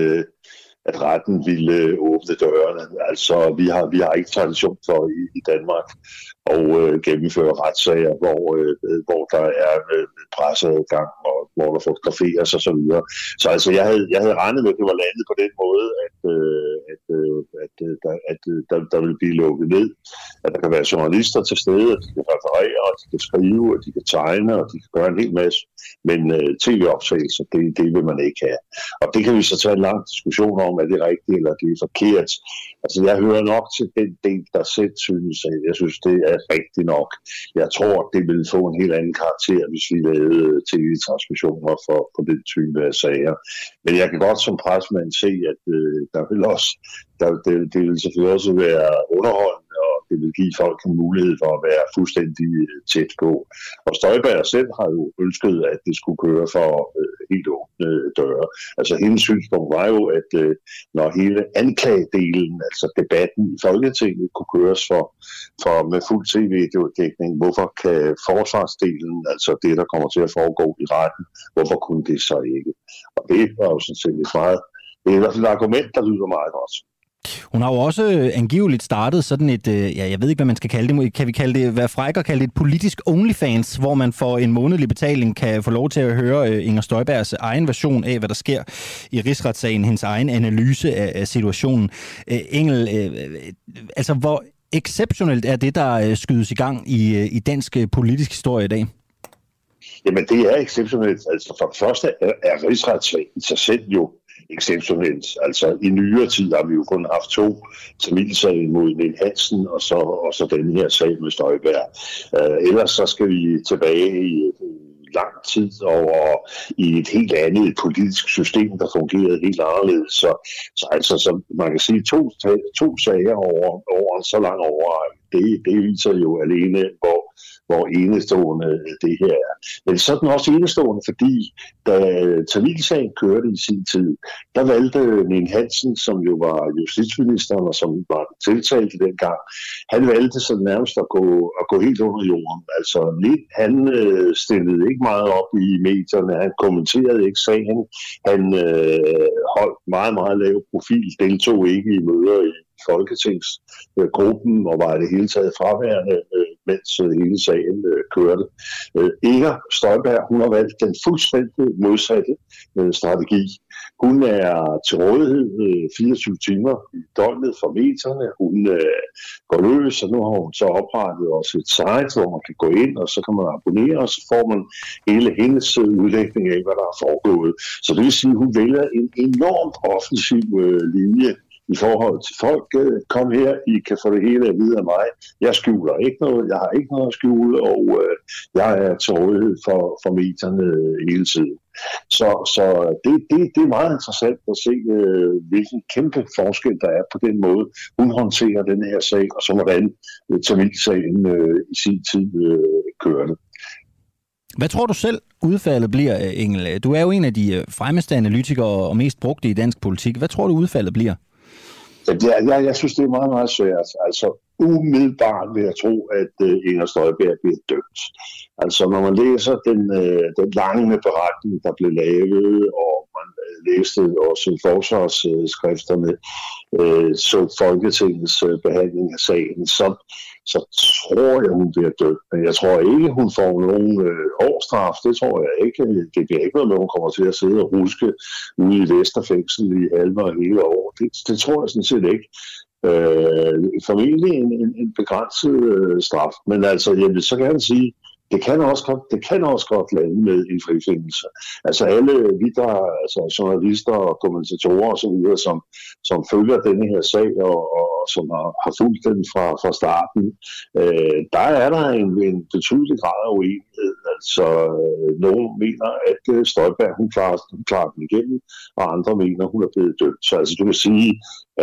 at retten ville åbne dørene. Altså, vi har, vi har ikke tradition for i, i Danmark og øh, gennemføre retssager, hvor, øh, hvor der er øh, presseadgang og hvor der fotograferes og så videre. Så altså, jeg havde, jeg havde regnet med, at det var landet på den måde, at, øh, at, øh, at, øh, der, at øh, der, der ville blive lukket ned. At der kan være journalister til stede, at de kan referere, og de kan skrive, og de kan tegne, og de kan gøre en hel masse. Men øh, tv-optagelser, det, det vil man ikke have. Og det kan vi så tage en lang diskussion om, er det rigtigt eller det er forkert. Altså, jeg hører nok til den del, der selv synes, at jeg synes, det er rigtigt nok. Jeg tror, det ville få en helt anden karakter, hvis vi lavede øh, tv-transmissioner for, for den type af sager. Men jeg kan godt som presmand se, at øh, der vil også, der, det, det vil selvfølgelig også være underholdende det vil give folk en mulighed for at være fuldstændig øh, tæt på. Og Støjberg selv har jo ønsket, at det skulle køre for øh, helt åbne øh, døre. Altså hendes synspunkt var jo, at øh, når hele anklagedelen, altså debatten i Folketinget, kunne køres for, for med fuld tv-dækning, hvorfor kan forsvarsdelen, altså det, der kommer til at foregå i retten, hvorfor kunne det så ikke? Og det var jo sådan set et meget, det er i hvert fald et argument, der lyder meget godt. Hun har jo også øh, angiveligt startet sådan et, øh, ja, jeg ved ikke, hvad man skal kalde det, kan vi kalde det, hvad fræk og kalde det et politisk OnlyFans, hvor man for en månedlig betaling kan få lov til at høre øh, Inger Støjbergs egen version af, hvad der sker i rigsretssagen, hendes egen analyse af, situationen. Engel, altså hvor exceptionelt er det, der skydes i gang i, i dansk politisk historie i dag? Jamen, det er exceptionelt. Altså, for det første er, er rigsretssagen i sig selv jo exceptionelt. Altså i nyere tid har vi jo kun haft to Tamilsager mod Niel Hansen, og så, og så den her sag med Støjberg. Øh, ellers så skal vi tilbage i lang tid over i et helt andet politisk system, der fungerede helt anderledes. Så, så altså, så man kan sige, to, to sager over, over så lang overrække, det, det viser jo alene, hvor hvor enestående det her er. Men så er den også enestående, fordi da Tamilsagen kørte i sin tid, der valgte Ning Hansen, som jo var justitsministeren og som var tiltalt i den gang, han valgte så nærmest at gå, at gå helt under jorden. Altså, han øh, stillede ikke meget op i medierne, han kommenterede ikke sagen, han øh, holdt meget, meget lav profil, deltog ikke i møder i Folketingsgruppen øh, og var i det hele taget fraværende, øh, mens øh, hele sagen øh, kørte. Øh, Inger Støjberg, hun har valgt den fuldstændig modsatte øh, strategi. Hun er til rådighed 24 timer i døgnet for medierne. Hun går løs, og nu har hun så oprettet også et site, hvor man kan gå ind, og så kan man abonnere, og så får man hele hendes udlægning af, hvad der er foregået. Så det vil sige, at hun vælger en enormt offensiv linje i forhold til folk. Øh, kom her, I kan få det hele at vide af mig. Jeg skjuler ikke noget, jeg har ikke noget at skjule, og øh, jeg er til rådighed for, for medierne øh, hele tiden. Så, så det, det, det er meget interessant at se, øh, hvilken kæmpe forskel der er på den måde, hun håndterer den her sag, og så hvordan øh, Tamil-sagen øh, i sin tid øh, kørte. Hvad tror du selv udfaldet bliver, Engel? Du er jo en af de øh, fremmeste analytikere og mest brugte i dansk politik. Hvad tror du udfaldet bliver? Ja, jeg, jeg synes, det er meget, meget svært. Altså, umiddelbart vil jeg tro, at uh, Inger Støjberg bliver dømt. Altså, når man læser den, uh, den lange beretning, der blev lavet, og man uh, læste også forsvarsskrifterne, uh, så Folketingets uh, behandling af sagen, så, så tror jeg, hun bliver død. Men jeg tror ikke, hun får nogen øh, årstraf. Det tror jeg ikke. Det bliver ikke noget med, hun kommer til at sidde og ruske ude i Vesterfængsel i halve og hele år. Det, det tror jeg sådan set ikke. Øh, formentlig en, en, en begrænset øh, straf. Men altså, jeg vil så gerne sige, det kan også godt, det kan også godt lande med en frifindelse. Altså alle vi, der, altså journalister og kommentatorer osv., som, som følger denne her sag og, og som har, har fulgt den fra, fra starten, øh, der er der en, en betydelig grad af uenighed. Altså øh, nogen mener, at øh, Støjberg hun klarer, hun klarer den igennem, og andre mener, hun er blevet dømt. Så altså du kan sige,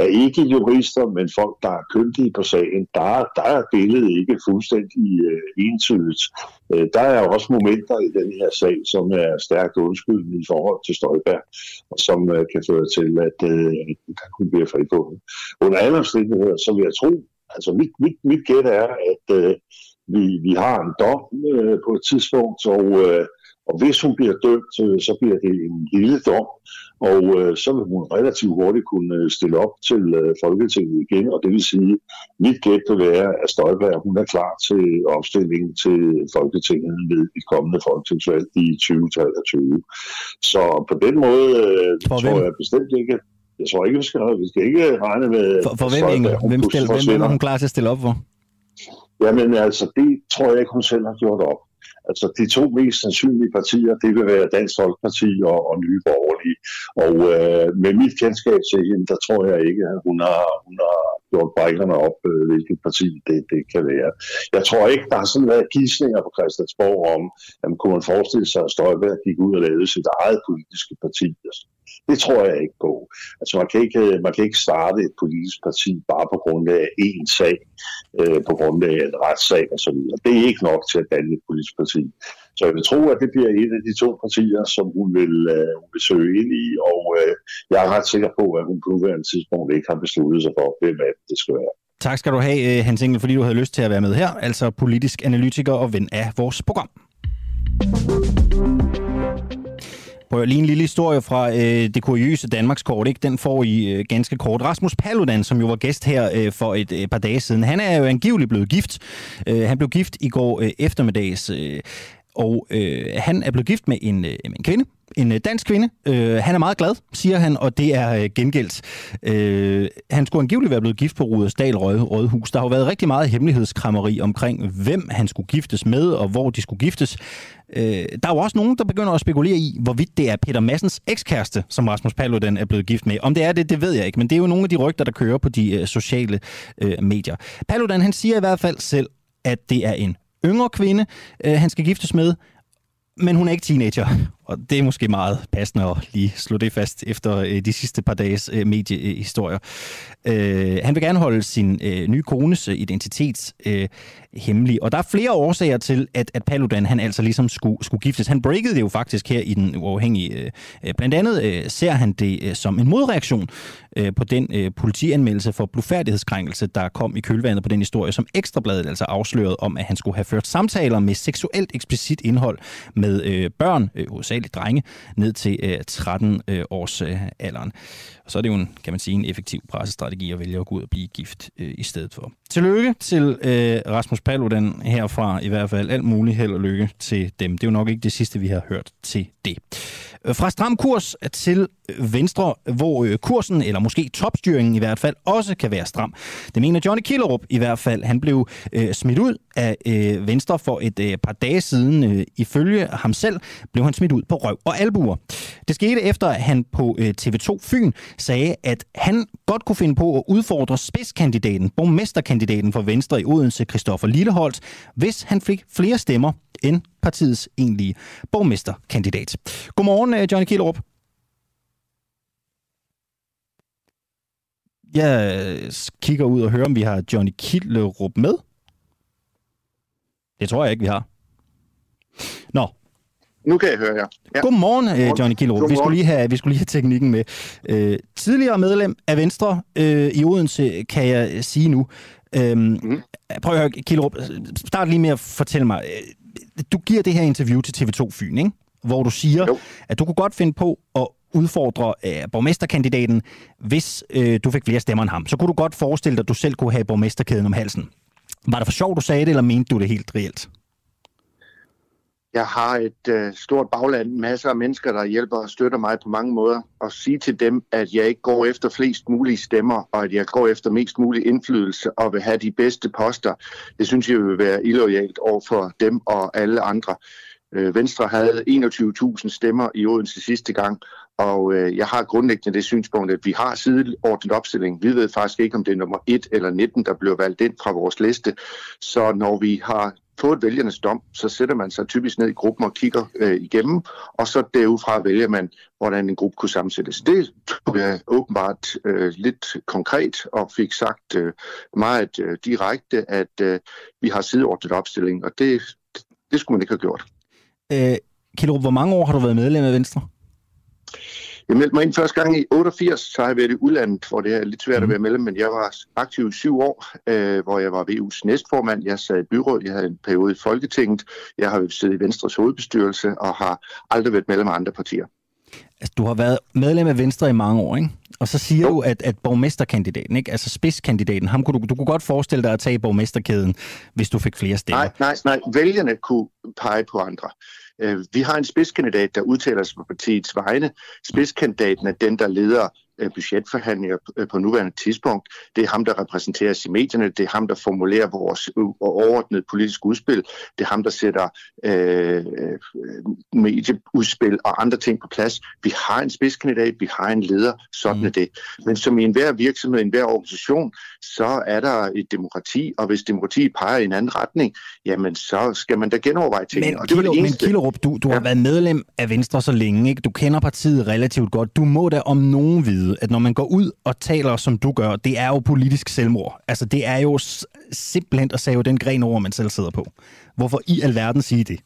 er ikke jurister, men folk, der er kyndige på sagen, der, der er billedet ikke fuldstændig øh, entydigt. Øh, der er også momenter i den her sag, som er stærkt undskyldende i forhold til Støjberg, og som øh, kan føre til, at øh, kan kunne blive frifundet. Under alle omstændigheder, så vil jeg tro, altså mit, mit, mit gæt er, at øh, vi, vi har en dom øh, på et tidspunkt, og, øh, og hvis hun bliver dømt, øh, så bliver det en lille dom, og øh, så vil hun relativt hurtigt kunne øh, stille op til øh, Folketinget igen, og det vil sige, mit gæt vil være, at Støjberg hun er klar til opstilling til Folketinget ved et kommende folketingsvalg i 2023. Så på den måde øh, tror hvem? jeg bestemt ikke, jeg tror ikke, vi skal, vi skal ikke regne med... For, for hvem, Inge? Hvem, skal, hvem er hun klar til at stille op for? Jamen altså, det tror jeg ikke, hun selv har gjort op. Altså de to mest sandsynlige partier, det vil være Dansk Folkeparti og, og Nye Borgerlige. Og øh, med mit kendskab til hende, der tror jeg ikke, at hun har, hun har gjort brækkerne op, øh, hvilket parti det, det kan være. Jeg tror ikke, der har sådan været gissninger på Christiansborg om, at man kunne man forestille sig, at Støjberg gik ud og lavede sit eget politiske parti. Altså, det tror jeg ikke på. Altså man kan ikke, man kan ikke starte et politisk parti bare på grund af én sag, øh, på grund af en retssag osv. Det er ikke nok til at danne et politisk parti. Så jeg vil tro, at det bliver et af de to partier, som hun vil, øh, hun vil søge ind i, og øh, jeg er ret sikker på, at hun på nuværende tidspunkt ikke har besluttet sig for, hvem det skal være. Tak skal du have, øh, Hans Engel, fordi du havde lyst til at være med her, altså politisk analytiker og ven af vores program. Prøv lige en lille historie fra øh, det kuriøse Danmarkskort. Ikke? Den får I øh, ganske kort. Rasmus Paludan, som jo var gæst her øh, for et øh, par dage siden, han er jo angiveligt blevet gift. Øh, han blev gift i går øh, eftermiddags, øh, og øh, han er blevet gift med en, øh, en kvinde, en øh, dansk kvinde. Øh, han er meget glad, siger han, og det er øh, gengældt. Øh, han skulle angiveligt være blevet gift på Rudersdal Rød, Rødhus. Der har jo været rigtig meget hemmelighedskrammeri omkring, hvem han skulle giftes med, og hvor de skulle giftes. Øh, der er jo også nogen, der begynder at spekulere i, hvorvidt det er Peter Massens ekskæreste, som Rasmus Paludan er blevet gift med. Om det er det, det ved jeg ikke, men det er jo nogle af de rygter, der kører på de øh, sociale øh, medier. Paludan, han siger i hvert fald selv, at det er en yngre kvinde, øh, han skal giftes med, men hun er ikke teenager. Og det er måske meget passende at lige slå det fast efter øh, de sidste par dages øh, mediehistorier. Øh, han vil gerne holde sin nye kones identitet hemmelig. Og der er flere årsager til, at, at Paludan han altså ligesom skulle, skulle giftes. Han breakede det jo faktisk her i den uafhængige. Blandt andet ser han det som en modreaktion på den politianmeldelse for blufærdighedskrænkelse, der kom i kølvandet på den historie, som Ekstrabladet altså afslørede om, at han skulle have ført samtaler med seksuelt eksplicit indhold med børn, hos hovedsageligt drenge, ned til øh, 13 øh, års øh, alderen. Og så er det jo en, kan man sige, en effektiv pressestrategi at vælge at gå ud og blive gift øh, i stedet for. Tillykke til øh, Rasmus Paludan herfra, i hvert fald alt muligt held og lykke til dem. Det er jo nok ikke det sidste, vi har hørt til det. Øh, fra stram kurs til øh, Venstre, hvor øh, kursen, eller måske topstyringen i hvert fald, også kan være stram. Det mener Johnny Killerup i hvert fald. Han blev øh, smidt ud af øh, Venstre for et øh, par dage siden. Øh, ifølge ham selv blev han smidt ud på røv og albuer. Det skete efter, at han på øh, TV2 Fyn sagde, at han godt kunne finde på at udfordre spidskandidaten, borgmesterkandidaten for Venstre i Odense, Christoffer Lilleholdt, hvis han fik flere stemmer end partiets egentlige borgmesterkandidat. Godmorgen, øh, Johnny Killerup. Jeg kigger ud og hører, om vi har Johnny Killerup med. Det tror jeg ikke, vi har. Nå. Nu kan jeg høre jer. Ja. Godmorgen, øh, Johnny Killerup. Vi skulle, lige have, vi skulle lige have teknikken med. Øh, tidligere medlem af Venstre øh, i Odense, kan jeg sige nu. Øhm, mm. Prøv at høre, Killerup. Start lige med at fortælle mig. Du giver det her interview til TV2 Fyn, ikke? hvor du siger, jo. at du kunne godt finde på at udfordre øh, borgmesterkandidaten, hvis øh, du fik flere stemmer end ham. Så kunne du godt forestille dig, at du selv kunne have borgmesterkæden om halsen. Var det for sjovt, du sagde det, eller mente du det helt reelt? Jeg har et øh, stort bagland, masser af mennesker, der hjælper og støtter mig på mange måder. Og sige til dem, at jeg ikke går efter flest mulige stemmer, og at jeg går efter mest mulig indflydelse og vil have de bedste poster, det synes jeg vil være illoyalt over for dem og alle andre. Øh, Venstre havde 21.000 stemmer i Odense sidste gang, og øh, jeg har grundlæggende det synspunkt, at vi har sideordnet opstilling. Vi ved faktisk ikke, om det er nummer 1 eller 19, der bliver valgt ind fra vores liste. Så når vi har fået vælgernes dom, så sætter man sig typisk ned i gruppen og kigger øh, igennem, og så derudfra vælger man, hvordan en gruppe kunne sammensættes. Det tog jeg åbenbart øh, lidt konkret og fik sagt øh, meget øh, direkte, at øh, vi har sideordnet opstilling, og det, det skulle man ikke have gjort. Øh, Kjellup, hvor mange år har du været medlem af Venstre? Jeg meldte mig ind første gang i 88, så har jeg været i udlandet, hvor det er lidt svært at mhm. være medlem, men jeg var aktiv i syv år, øh, hvor jeg var VU's næstformand. Jeg sad i byråd, jeg havde en periode i Folketinget, jeg har siddet i Venstres hovedbestyrelse og har aldrig været medlem af andre partier. Altså, du har været medlem af Venstre i mange år, ikke? Og så siger jo. du, at, at borgmesterkandidaten, ikke? altså spidskandidaten, ham kunne du, du kunne godt forestille dig at tage borgmesterkæden, hvis du fik flere stemmer. Nej, nej, nej. Vælgerne kunne pege på andre. Øh, vi har en spidskandidat, der udtaler sig på partiets vegne. Spidskandidaten er den, der leder budgetforhandlinger øh, på nuværende tidspunkt. Det er ham, der repræsenteres i medierne. Det er ham, der formulerer vores overordnede politiske udspil. Det er ham, der sætter øh, medieudspil og andre ting på plads. Vi har en spidskandidat, vi har en leder, sådan mm. er det. Men som i enhver virksomhed, enhver organisation, så er der et demokrati, og hvis demokratiet peger i en anden retning, jamen så skal man da genoverveje tingene. Men, og det Kilo, det men Kilerup, du, du ja. har været medlem af Venstre så længe, ikke? Du kender partiet relativt godt. Du må da om nogen vide, vide, at når man går ud og taler, som du gør, det er jo politisk selvmord. Altså, det er jo simpelthen at save den gren over, man selv sidder på. Hvorfor i alverden sige det?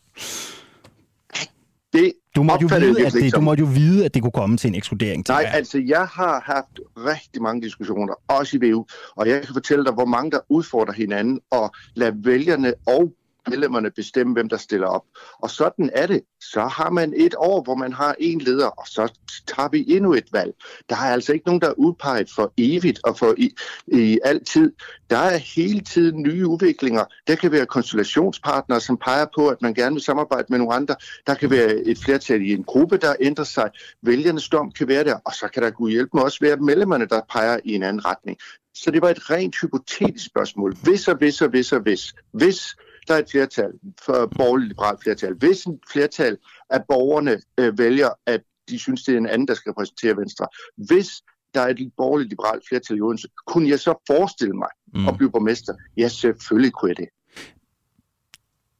Det du måtte, jo vide, at det, du måtte jo vide, at det kunne komme til en ekskludering. Nej, altså jeg har haft rigtig mange diskussioner, også i VU, og jeg kan fortælle dig, hvor mange der udfordrer hinanden og lader vælgerne og medlemmerne bestemme, hvem der stiller op. Og sådan er det. Så har man et år, hvor man har en leder, og så tager vi endnu et valg. Der er altså ikke nogen, der er udpeget for evigt og for i, i altid. Der er hele tiden nye udviklinger. Der kan være konstellationspartnere, som peger på, at man gerne vil samarbejde med nogle andre. Der kan være et flertal i en gruppe, der ændrer sig. Vælgernes dom kan være der, og så kan der kunne hjælpe med også være medlemmerne, der peger i en anden retning. Så det var et rent hypotetisk spørgsmål. Hvis og hvis og hvis og hvis. Hvis der er et flertal, for borgerligt liberalt flertal. Hvis en flertal af borgerne øh, vælger, at de synes, det er en anden, der skal repræsentere Venstre. Hvis der er et borgerligt liberalt flertal i Odense, kunne jeg så forestille mig mm. at blive borgmester? Ja, selvfølgelig kunne jeg det.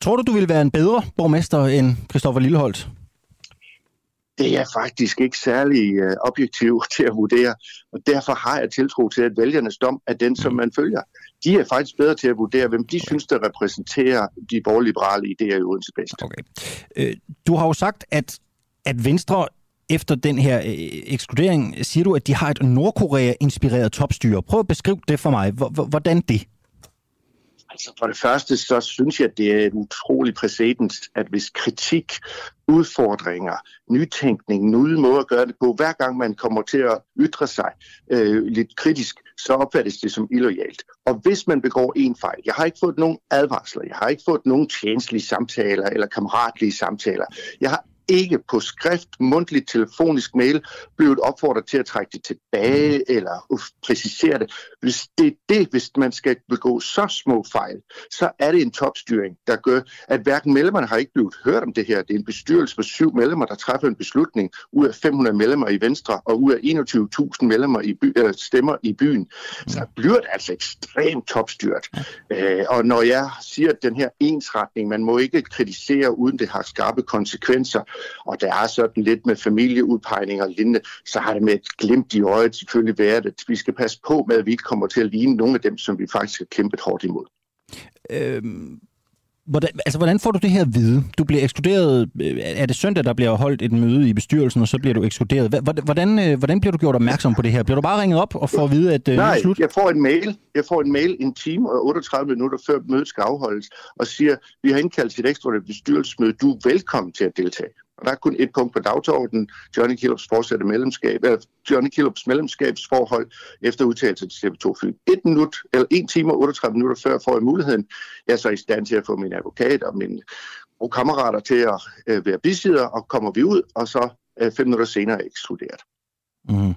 Tror du, du ville være en bedre borgmester end Christoffer Lilleholdt? Det er jeg faktisk ikke særlig øh, objektiv til at vurdere, og derfor har jeg tiltro til, at vælgernes dom er den, som man følger. De er faktisk bedre til at vurdere, hvem de synes, der repræsenterer de borgerliberale idéer i Odense bedst. Okay. Øh, du har jo sagt, at, at Venstre efter den her øh, ekskludering, siger du, at de har et Nordkorea-inspireret topstyre. Prøv at beskrive det for mig. Hvordan det? Altså for det første, så synes jeg, at det er en utrolig præcedens, at hvis kritik, udfordringer, nytænkning, nye måder at gøre det på, hver gang man kommer til at ytre sig øh, lidt kritisk, så opfattes det som illoyalt. Og hvis man begår en fejl, jeg har ikke fået nogen advarsler, jeg har ikke fået nogen tjenestlige samtaler eller kammeratlige samtaler, jeg har ikke på skrift, mundtligt, telefonisk mail blevet opfordret til at trække det tilbage mm. eller uh, præcisere det. Hvis det er det, hvis man skal begå så små fejl, så er det en topstyring, der gør, at hverken medlemmerne har ikke blevet hørt om det her. Det er en bestyrelse på syv medlemmer, der træffer en beslutning ud af 500 medlemmer i Venstre og ud af 21.000 medlemmer i by, eller stemmer i byen. Så bliver det altså ekstremt topstyret. Øh, og når jeg siger, at den her ensretning, man må ikke kritisere, uden det har skarpe konsekvenser, og der er sådan lidt med familieudpegninger og lignende, så har det med et glimt i øjet selvfølgelig været, at vi skal passe på med, at vi ikke kommer til at ligne nogle af dem, som vi faktisk har kæmpet hårdt imod. Øhm, hvordan, altså, hvordan får du det her at vide? Du bliver ekskluderet, øh, er det søndag, der bliver holdt et møde i bestyrelsen, og så bliver du ekskluderet? Hvordan, øh, hvordan bliver du gjort opmærksom på det her? Bliver du bare ringet op og får at vide, at øh, Nej, det er slut? jeg får en mail. Jeg får en mail en time og 38 minutter før mødet skal afholdes, og siger, vi har indkaldt til et ekstra bestyrelsesmøde, du er velkommen til at deltage. Og der er kun et punkt på dagsordenen, Johnny Killups fortsatte medlemskab, eller Johnny Killups medlemskabsforhold efter udtalelse til TV2 Fyn. Et minut, eller en time og 38 minutter før får jeg muligheden. Jeg er så i stand til at få min advokat og mine og kammerater til at øh, være bisider, og kommer vi ud, og så øh, fem minutter senere er ekskluderet. Mm.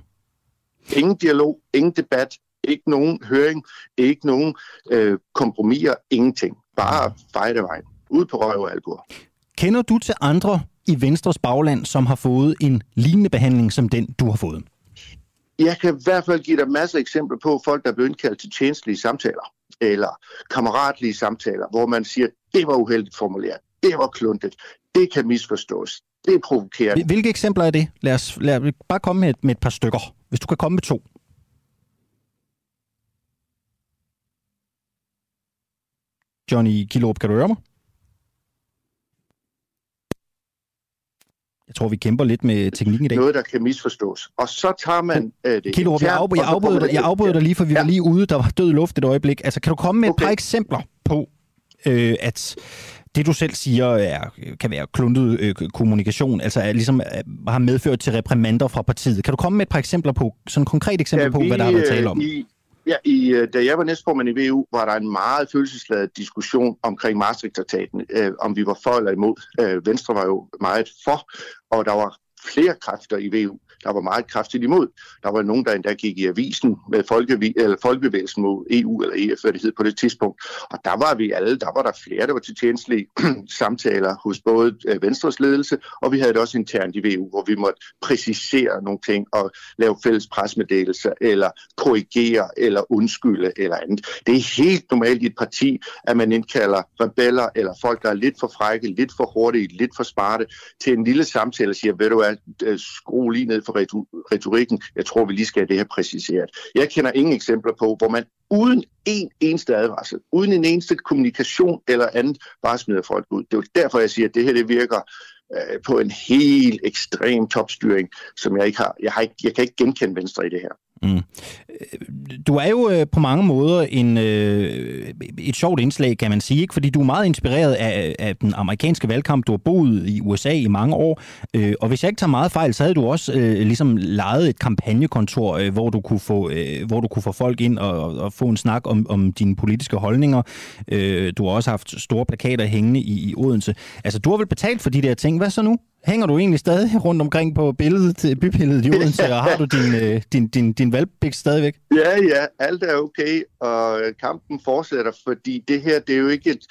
Ingen dialog, ingen debat, ikke nogen høring, ikke nogen øh, kompromiser, ingenting. Bare fejdevejen. Ud på røv og albuer. Kender du til andre i Venstres bagland, som har fået en lignende behandling som den, du har fået? Jeg kan i hvert fald give dig masser af eksempler på folk, der er blevet indkaldt til tjenestlige samtaler, eller kammeratlige samtaler, hvor man siger, det var uheldigt formuleret, det var kluntet, det kan misforstås, det er provokerende. Hvilke eksempler er det? Lad os, lad os bare komme med et, med et par stykker, hvis du kan komme med to. Johnny Kilorup, kan du høre mig? Jeg tror, vi kæmper lidt med teknikken i dag. Noget, der kan misforstås. Og så tager man øh, det Kilo, jeg, afbryder, jeg, afbryder dig, jeg afbryder dig lige, for vi ja. var lige ude, der var død luft et øjeblik. Altså, kan du komme med okay. et par eksempler på, øh, at det, du selv siger, er, kan være kluntet øh, kommunikation, altså er, ligesom er, har medført til reprimander fra partiet. Kan du komme med et par eksempler på, sådan konkret eksempler ja, vi, på, hvad der har været tale om? I, Ja, i, øh, da jeg var næstformand i VU, var der en meget følelsesladet diskussion omkring Maastricht-traktaten, øh, om vi var for eller imod. Øh, Venstre var jo meget for, og der var flere kræfter i VU, der var meget kraftigt imod. Der var nogen, der endda gik i avisen med folke, eller folkebevægelsen mod EU eller EF, hvad det hed på det tidspunkt. Og der var vi alle, der var der flere, der var til tjenestlige [clears throat] samtaler hos både øh, Venstres ledelse, og vi havde det også internt i VU, hvor vi måtte præcisere nogle ting og lave fælles presmeddelelser, eller korrigere, eller undskylde, eller andet. Det er helt normalt i et parti, at man indkalder rebeller, eller folk, der er lidt for frække, lidt for hurtige, lidt for smarte, til en lille samtale og siger, ved du hvad, øh, skru lige ned for retorikken. Jeg tror, vi lige skal have det her præciseret. Jeg kender ingen eksempler på, hvor man uden en eneste advarsel, uden en eneste kommunikation eller andet, bare smider folk ud. Det er derfor, jeg siger, at det her det virker øh, på en helt ekstrem topstyring, som jeg ikke har. Jeg, har ikke, jeg kan ikke genkende Venstre i det her. Mm. Du er jo øh, på mange måder en, øh, et sjovt indslag, kan man sige, ikke? fordi du er meget inspireret af, af den amerikanske valgkamp. Du har boet i USA i mange år, øh, og hvis jeg ikke tager meget fejl, så havde du også øh, ligesom lejet et kampagnekontor, øh, hvor, du kunne få, øh, hvor du kunne få folk ind og, og få en snak om, om dine politiske holdninger. Øh, du har også haft store plakater hængende i, i Odense. Altså, du har vel betalt for de der ting. Hvad så nu? Hænger du egentlig stadig rundt omkring på billedet, bypilledet i Odense, og har du din, [laughs] øh, din, din, din valgpik stadigvæk? Ja, ja, alt er okay, og kampen fortsætter, fordi det her, det er jo ikke et,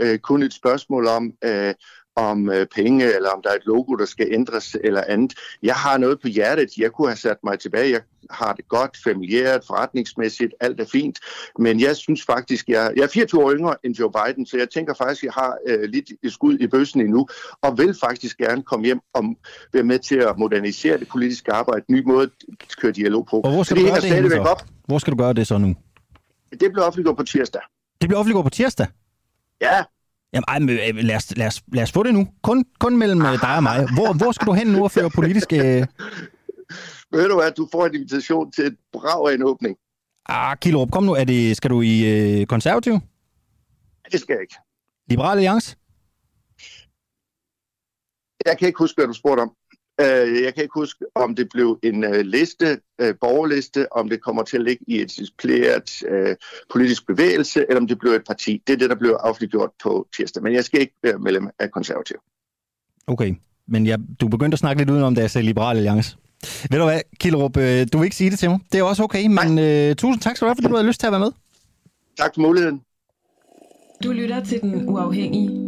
øh, kun et spørgsmål om, øh, om øh, penge, eller om der er et logo, der skal ændres eller andet. Jeg har noget på hjertet. Jeg kunne have sat mig tilbage. Jeg har det godt, familiært, forretningsmæssigt, alt er fint. Men jeg synes faktisk, jeg, jeg er 24 år yngre end Joe Biden, så jeg tænker faktisk, jeg har øh, lidt skud i bøssen endnu, og vil faktisk gerne komme hjem og være med til at modernisere det politiske arbejde, en ny måde at køre dialog på. Og hvor skal, du gøre det, så? Op. hvor skal du gøre det så nu? Det bliver offentliggjort på tirsdag. Det bliver offentliggjort på tirsdag? Ja. Jamen, ej, men, øh, lad, os, lad, os, lad os få det nu. Kun, kun mellem øh, dig og mig. Hvor, hvor skal du hen nu og føre politiske... Øh... [laughs] Ved du hvad, du får en invitation til et brav af en åbning. Ah, Kilorup, kom nu. Er det, skal du i øh, konservativ? Det skal jeg ikke. Liberal Alliance? Jeg kan ikke huske, hvad du spurgte om. Øh, jeg kan ikke huske, om det blev en uh, liste, uh, borgerliste, om det kommer til at ligge i et disciplineret uh, politisk bevægelse, eller om det bliver et parti. Det er det, der bliver offentliggjort på tirsdag. Men jeg skal ikke være medlem af konservativ. Okay, men jeg, du begyndte at snakke lidt udenom, da jeg sagde Liberal Alliance. Ved du hvad, Killerup, du vil ikke sige det til mig. Det er også okay, men uh, tusind tak skal du have, fordi du havde lyst til at være med. Tak for muligheden. Du lytter til Den Uafhængige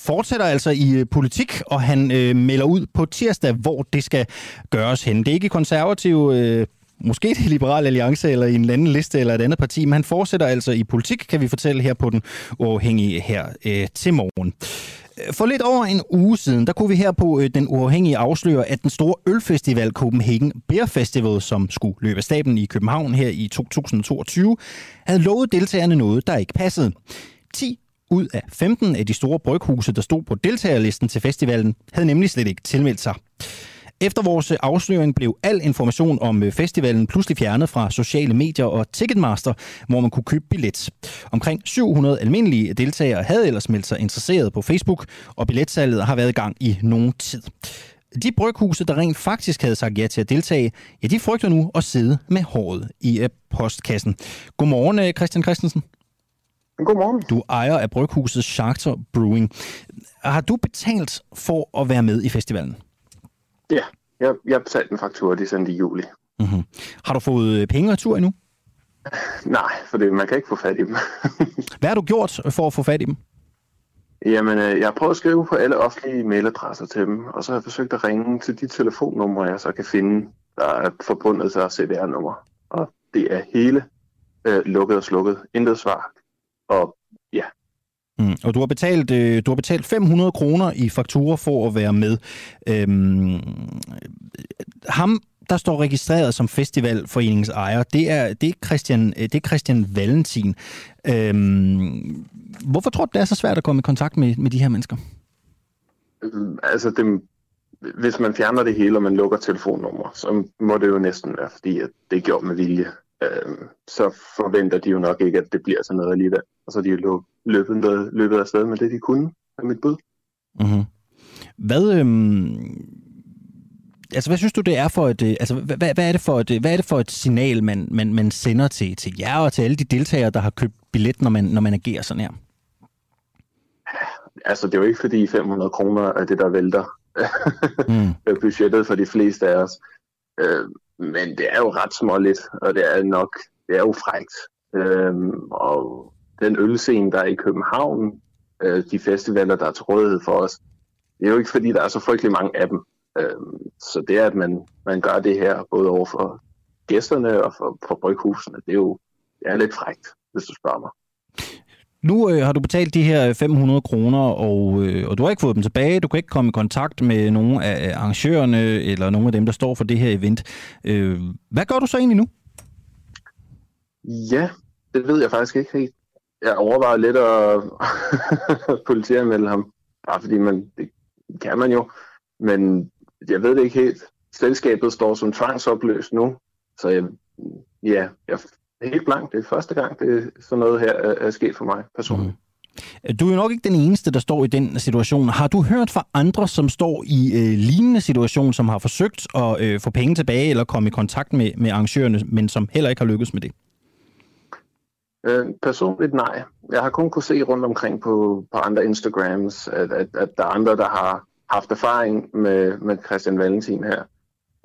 fortsætter altså i øh, politik, og han øh, melder ud på tirsdag, hvor det skal gøres hen. Det er ikke konservativ... Øh, måske det Liberale Alliance eller i en anden liste eller et andet parti, men han fortsætter altså i politik, kan vi fortælle her på den uafhængige her øh, til morgen. Øh, for lidt over en uge siden, der kunne vi her på øh, Den Uafhængige afsløre, at den store ølfestival Copenhagen Beer Festival, som skulle løbe af staben i København her i 2022, havde lovet deltagerne noget, der ikke passede. 10 ud af 15 af de store bryghuse, der stod på deltagerlisten til festivalen, havde nemlig slet ikke tilmeldt sig. Efter vores afsløring blev al information om øh, festivalen pludselig fjernet fra sociale medier og Ticketmaster, hvor man kunne købe billet. Omkring 700 almindelige deltagere havde ellers meldt sig interesseret på Facebook, og billetsalget har været i gang i nogen tid. De bryghuse, der rent faktisk havde sagt ja til at deltage, ja, de frygter nu at sidde med håret i øh, postkassen. Godmorgen, øh, Christian Christensen. Godmorgen. Du ejer af bryghuset Charter Brewing. Har du betalt for at være med i festivalen? Ja, jeg, jeg betalte en faktura, de sendte i juli. Mm-hmm. Har du fået penge tur endnu? [laughs] Nej, for det, man kan ikke få fat i dem. [laughs] Hvad har du gjort for at få fat i dem? Jamen, øh, jeg har prøvet at skrive på alle offentlige mailadresser til dem, og så har jeg forsøgt at ringe til de telefonnumre, jeg så kan finde, der er forbundet til CVR-nummer. Og det er hele øh, lukket og slukket. Intet svar. Og ja. Mm. Og du har betalt øh, du har betalt 500 kroner i fakturer for at være med. Øhm, ham der står registreret som festivalforeningens ejer, det er, det er, Christian, det er Christian Valentin. Øhm, hvorfor tror du, det er så svært at komme i kontakt med, med de her mennesker? Altså, det, hvis man fjerner det hele, og man lukker telefonnummer, så må det jo næsten være, fordi at det er gjort med vilje øh, så forventer de jo nok ikke, at det bliver sådan noget alligevel. Og så er de jo løbet, med, løbet af sted med det, de kunne med mit bud. Mm-hmm. Hvad, øhm, altså, hvad synes du, det er for et, øh, altså, hvad, hvad, er det for et, hvad er det for et signal, man, man, man sender til, til jer og til alle de deltagere, der har købt billet, når man, når man agerer sådan her? Altså, det er jo ikke fordi 500 kroner er det, der vælter mm. [laughs] budgettet for de fleste af os. Øh, men det er jo ret småligt, og det er nok, det er jo frækt. Øhm, og den ølscene, der er i København, øh, de festivaler, der er til rådighed for os, det er jo ikke fordi, der er så frygtelig mange af dem. Øhm, så det, at man, man gør det her, både over for gæsterne og for, for bryghusene, det er jo det er lidt frækt, hvis du spørger mig. Nu øh, har du betalt de her øh, 500 kroner, og, øh, og du har ikke fået dem tilbage. Du kan ikke komme i kontakt med nogen af arrangørerne, eller nogen af dem, der står for det her event. Øh, hvad gør du så egentlig nu? Ja, det ved jeg faktisk ikke helt. Jeg overvejer lidt at [laughs] politianmelde ham, bare fordi man, det kan man jo. Men jeg ved det ikke helt. Selskabet står som tvangsopløst nu, så jeg, ja, jeg helt blank. Det er første gang, det sådan noget her er, er sket for mig personligt. Du er jo nok ikke den eneste, der står i den situation. Har du hørt fra andre, som står i øh, lignende situation, som har forsøgt at øh, få penge tilbage eller komme i kontakt med, med arrangørerne, men som heller ikke har lykkes med det? Øh, personligt nej. Jeg har kun kunne se rundt omkring på, på andre Instagrams, at, at, at der er andre, der har haft erfaring med, med Christian Valentin her.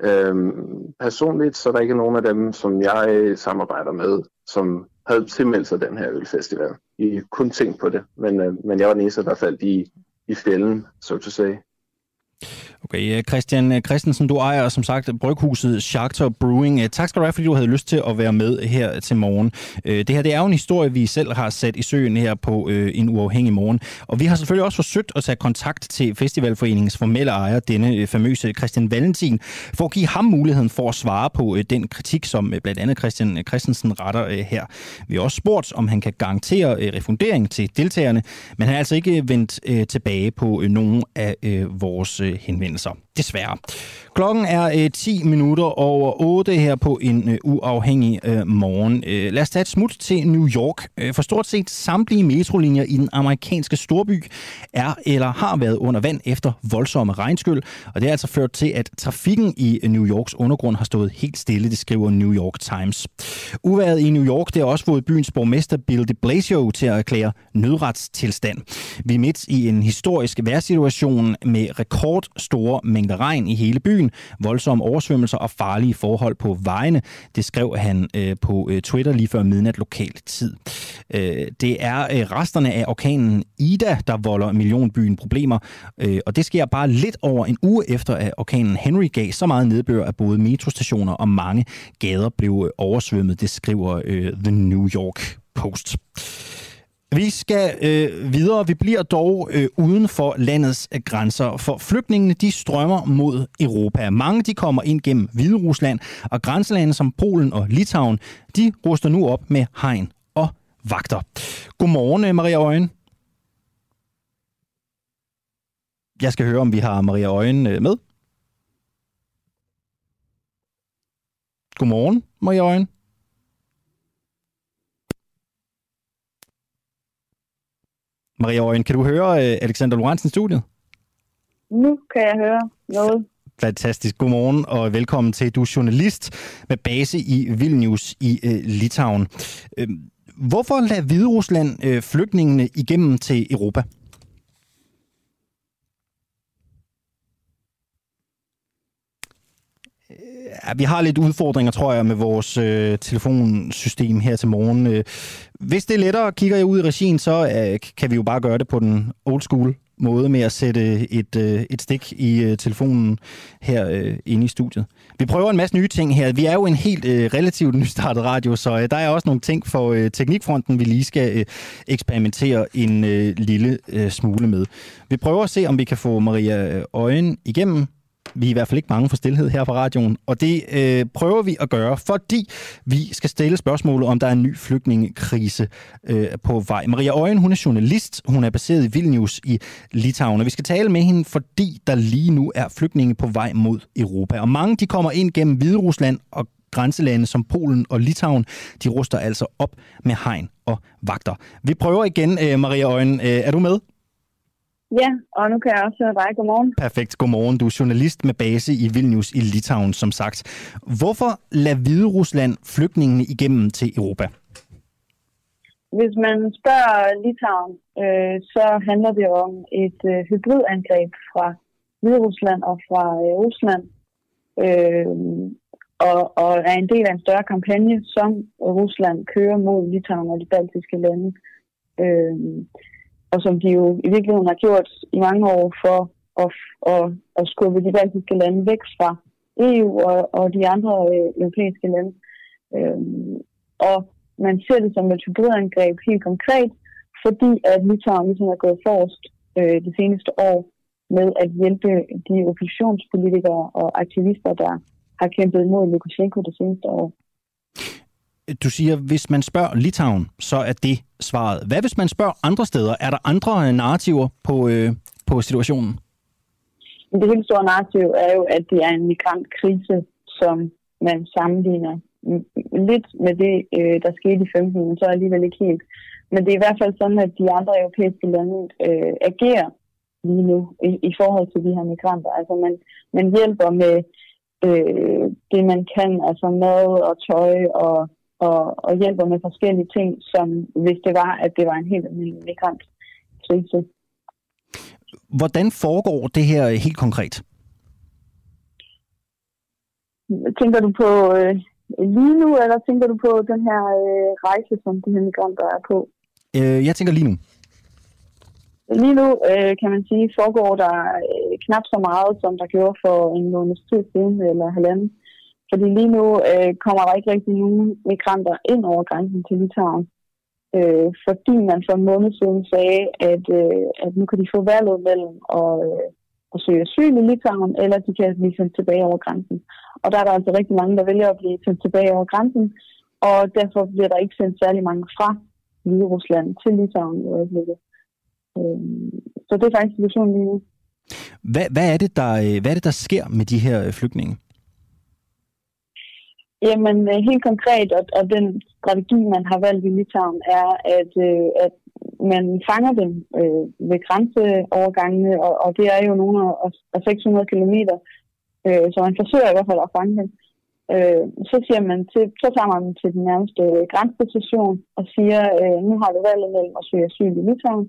Øhm, personligt så er der ikke nogen af dem, som jeg samarbejder med, som havde tilmeldt sig den her ølfestival. I kun tænkt på det, men, øh, men jeg var den eneste, der faldt i, i fælden, så to say. Okay, øh, Christian øh, Christensen, du ejer som sagt bryghuset Charter Brewing. Øh, tak skal du have, fordi du havde lyst til at være med her til morgen. Det her det er jo en historie, vi selv har sat i søen her på en uafhængig morgen. Og vi har selvfølgelig også forsøgt at tage kontakt til Festivalforeningens formelle ejer, denne famøse Christian Valentin, for at give ham muligheden for at svare på den kritik, som blandt andet Christian Christensen retter her. Vi har også spurgt, om han kan garantere refundering til deltagerne, men han har altså ikke vendt tilbage på nogen af vores henvendelser henvendelser. Desværre. Klokken er øh, 10 minutter over 8 her på en øh, uafhængig øh, morgen. Øh, lad os tage et smut til New York. Øh, for stort set samtlige metrolinjer i den amerikanske storby er eller har været under vand efter voldsomme regnskyld, og det har altså ført til, at trafikken i øh, New Yorks undergrund har stået helt stille, det skriver New York Times. Uværet i New York det har også fået byens borgmester Bill de Blasio til at erklære nødretstilstand. Vi er midt i en historisk vejrsituation med rekordstore mængder regn i hele byen, voldsomme oversvømmelser og farlige forhold på vejene. Det skrev han øh, på øh, Twitter lige før midnat lokal tid. Øh, det er øh, resterne af orkanen Ida, der volder millionbyen problemer, øh, og det sker bare lidt over en uge efter, at orkanen Henry gav så meget nedbør, at både metrostationer og mange gader blev øh, oversvømmet. Det skriver øh, The New York Post. Vi skal øh, videre. Vi bliver dog øh, uden for landets øh, grænser, for flygtningene de strømmer mod Europa. Mange de kommer ind gennem Hvide Rusland, og grænselande som Polen og Litauen, de ruster nu op med hegn og vagter. Godmorgen, øh, Maria Øjen. Jeg skal høre, om vi har Maria Øjen øh, med. Godmorgen, Maria Øjen. Maria Øjen, kan du høre uh, Alexander Lorentzen i studiet? Nu kan jeg høre noget. Fantastisk. Godmorgen og velkommen til. Du er journalist med base i Vilnius i uh, Litauen. Uh, hvorfor lader Hvide Rusland uh, flygtningene igennem til Europa? Ja, vi har lidt udfordringer, tror jeg, med vores øh, telefonsystem her til morgen. Øh, hvis det er lettere, kigger jeg ud i regien, så øh, kan vi jo bare gøre det på den old school måde med at sætte et, øh, et stik i øh, telefonen her øh, inde i studiet. Vi prøver en masse nye ting her. Vi er jo en helt øh, relativt [laughs] nystartet radio, så øh, der er også nogle ting for øh, teknikfronten, vi lige skal øh, eksperimentere en øh, lille øh, smule med. Vi prøver at se, om vi kan få Maria øh, Øjen igennem vi er i hvert fald ikke mange for stillhed her på radioen, og det øh, prøver vi at gøre, fordi vi skal stille spørgsmålet, om der er en ny flygtningekrise øh, på vej. Maria Øjen, hun er journalist, hun er baseret i Vilnius i Litauen, og vi skal tale med hende, fordi der lige nu er flygtninge på vej mod Europa. Og mange de kommer ind gennem Hvide Rusland og grænselande som Polen og Litauen, de ruster altså op med hegn og vagter. Vi prøver igen, øh, Maria Øjen. Øh, er du med? Ja, og nu kan jeg også høre dig. Godmorgen. Perfekt. Godmorgen. Du er journalist med base i Vilnius i Litauen, som sagt. Hvorfor lader Hvide Rusland flygtningene igennem til Europa? Hvis man spørger Litauen, øh, så handler det om et øh, hybridangreb fra Hvide Rusland og fra øh, Rusland, øh, og, og er en del af en større kampagne, som Rusland kører mod Litauen og de baltiske lande. Øh, og som de jo i virkeligheden har gjort i mange år for at, at, at skubbe de baltiske lande væk fra EU og, og de andre øh, europæiske lande. Øhm, og man ser det som et hybridangreb helt konkret, fordi at Litauen ligesom er gået forrest øh, det seneste år med at hjælpe de oppositionspolitikere og aktivister, der har kæmpet imod Lukashenko det seneste år du siger, hvis man spørger Litauen, så er det svaret. Hvad hvis man spørger andre steder? Er der andre øh, narrativer på, øh, på situationen? Det helt store narrativ er jo, at det er en migrantkrise, som man sammenligner lidt med det, øh, der skete i 15, men så alligevel ikke helt. Men det er i hvert fald sådan, at de andre europæiske lande øh, agerer lige nu i, i forhold til de her migranter. Altså man, man hjælper med øh, det, man kan, altså mad og tøj og, og, og hjælper med forskellige ting, som hvis det var, at det var en helt almindelig migrantkrise. Hvordan foregår det her helt konkret? Tænker du på øh, lige nu, eller tænker du på den her øh, rejse, som de her migranter er på? Øh, jeg tænker lige nu. Lige nu, øh, kan man sige, foregår der øh, knap så meget, som der gjorde for en måneds tid siden eller halvanden. Fordi lige nu øh, kommer der ikke rigtig nogen migranter ind over grænsen til Litauen. Øh, fordi man for en måned siden sagde, at, øh, at nu kan de få valget mellem at, øh, at søge asyl i Litauen, eller de kan blive sendt tilbage over grænsen. Og der er der altså rigtig mange, der vælger at blive sendt tilbage over grænsen, og derfor bliver der ikke sendt særlig mange fra Hvide Rusland til Litauen i øjeblikket. Øh, så det er faktisk situationen lige nu. Hvad, hvad, er det, der, øh, hvad er det, der sker med de her øh, flygtninge? Jamen øh, helt konkret, og, og den strategi, man har valgt i Litauen, er, at, øh, at man fanger dem øh, ved grænseovergangene, og, og det er jo nogle af 600 kilometer, øh, så man forsøger i hvert fald at fange dem. Øh, så, siger man til, så tager man til den nærmeste grænsestation og siger, øh, nu har du valget mellem at søge asyl i Litauen,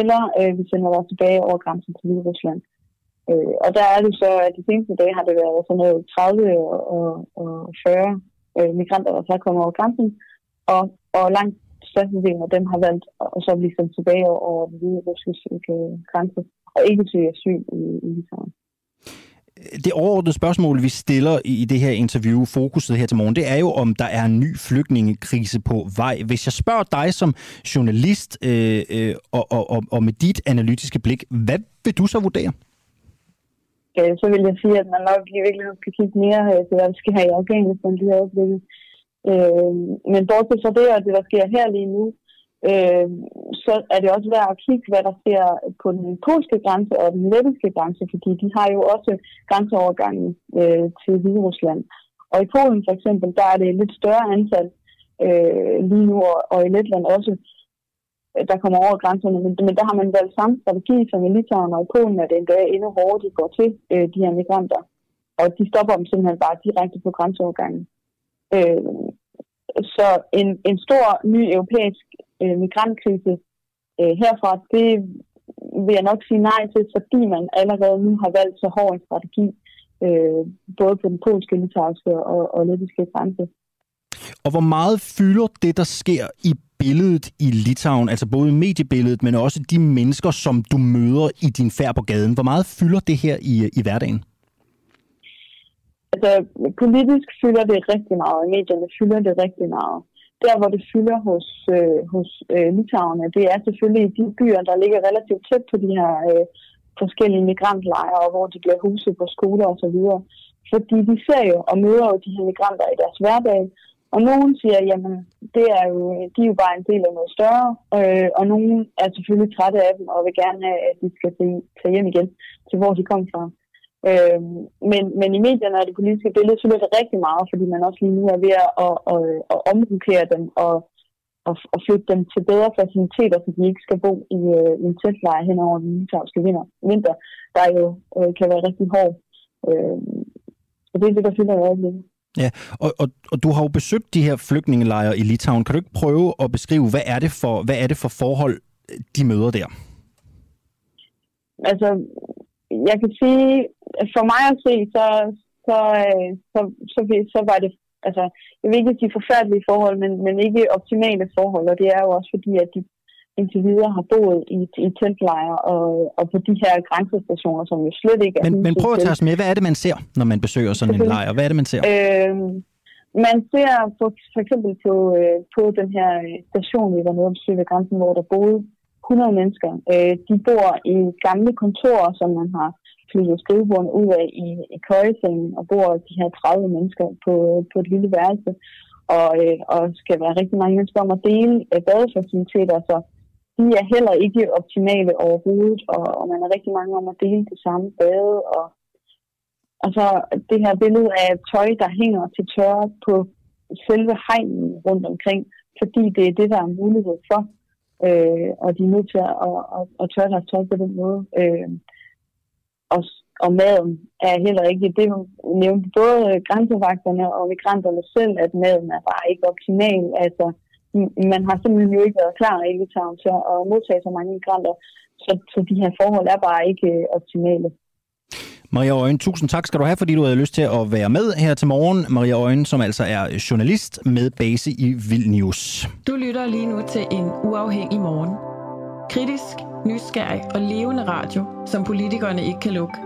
eller øh, vi sender dig tilbage over grænsen til Rusland. Øh, og der er det så, at de seneste dage har det været sådan noget 30 og, og, og 40 øh, migranter, der så er kommet over grænsen, og, og langt størstedelen af dem har valgt at så blive sendt tilbage over den hvide russiske øh, grænse, og ikke søge asyl i, i Litauen det overordnede spørgsmål, vi stiller i det her interview, fokuset her til morgen, det er jo, om der er en ny flygtningekrise på vej. Hvis jeg spørger dig som journalist øh, øh, og, og, og med dit analytiske blik, hvad vil du så vurdere? Øh, så vil jeg sige, at man nok i virkeligheden skal kigge mere øh, til, hvad der sker i Afghanistan lige øjeblikket. Øh, men bortset fra det, og det, der sker her lige nu, øh, så er det også værd at kigge, hvad der sker på den polske grænse og den lettiske grænse, fordi de har jo også grænseovergangen øh, til Hviderusland. Og i Polen for eksempel, der er det et lidt større antal øh, lige nu, og, og i Letland også, der kommer over grænserne. Men, men der har man valgt samme strategi som i Litauen og i Polen, at det endda endnu hårdere, de går til øh, de her migranter. Og de stopper dem simpelthen bare direkte på grænseovergangen. Øh, så en, en stor ny europæisk øh, migrantkrise øh, herfra, det vil jeg nok sige nej til, fordi man allerede nu har valgt så hård en strategi, øh, både på den polske, litauiske og, og lettiske grænse. Og hvor meget fylder det, der sker i billedet i Litauen, altså både mediebilledet, men også de mennesker, som du møder i din færd på gaden? Hvor meget fylder det her i, i hverdagen? Altså, politisk fylder det rigtig meget, og medierne fylder det rigtig meget der, hvor det fylder hos, øh, hos øh, litauerne, det er selvfølgelig i de byer, der ligger relativt tæt på de her øh, forskellige migrantlejre, og hvor de bliver huset på skoler osv. Fordi de ser jo og møder jo de her migranter i deres hverdag, og nogen siger, jamen, det er jo, de er jo bare en del af noget større, øh, og nogen er selvfølgelig trætte af dem og vil gerne at de skal tage hjem igen til, hvor de kom fra. Øh, men, men i medierne og det politiske billede fylder det rigtig meget, fordi man også lige nu er ved at, at, at, at omrokere dem og, og, og flytte dem til bedre faciliteter, så de ikke skal bo i, øh, i en teltlejr hen over den litauiske vinter, der jo øh, kan være rigtig hård. Øh, så det er det, der fylder i øjeblikket. Ja, og, og, og du har jo besøgt de her flygtningelejre i Litauen. Kan du ikke prøve at beskrive, hvad er det for, hvad er det for forhold, de møder der? Altså, jeg kan sige, for mig at se, så, så, øh, så, så, så, så var det, altså, jeg vil ikke sige forfærdelige forhold, men, men ikke optimale forhold, og det er jo også fordi, at de indtil videre har boet i, i teltlejre og, og på de her grænsestationer, som jo slet ikke er... Men, men prøv at tage os med, hvad er det, man ser, når man besøger sådan en lejr? Hvad er det, man ser? Øh, man ser for, for eksempel på, øh, på den her station, vi var nede om ved grænsen, hvor der boede 100 mennesker. Øh, de bor i gamle kontorer, som man har flyttet skrivebordene ud af i, i køjesengen, og bor de her 30 mennesker på, på et lille værelse. Og, øh, og skal være rigtig mange mennesker om at dele øh, badefaciliteter, så de er heller ikke optimale overhovedet, og, og man er rigtig mange om at dele det samme bade, og altså det her billede af tøj, der hænger til tørre på selve hegnen rundt omkring, fordi det er det, der er mulighed for. Øh, og de er nødt til at, at, at, at tørre deres tøj på den måde. Øh, og, og maden er heller ikke, det hun nævnte både grænsevagterne og migranterne selv, at maden er bare ikke optimal. Altså, man har simpelthen jo ikke været klar i Litauen til at modtage så mange migranter, så, så de her forhold er bare ikke øh, optimale. Maria Øjen, tusind tak skal du have, fordi du havde lyst til at være med her til morgen. Maria Øjen, som altså er journalist med base i Vilnius. Du lytter lige nu til en uafhængig morgen. Kritisk, nysgerrig og levende radio, som politikerne ikke kan lukke.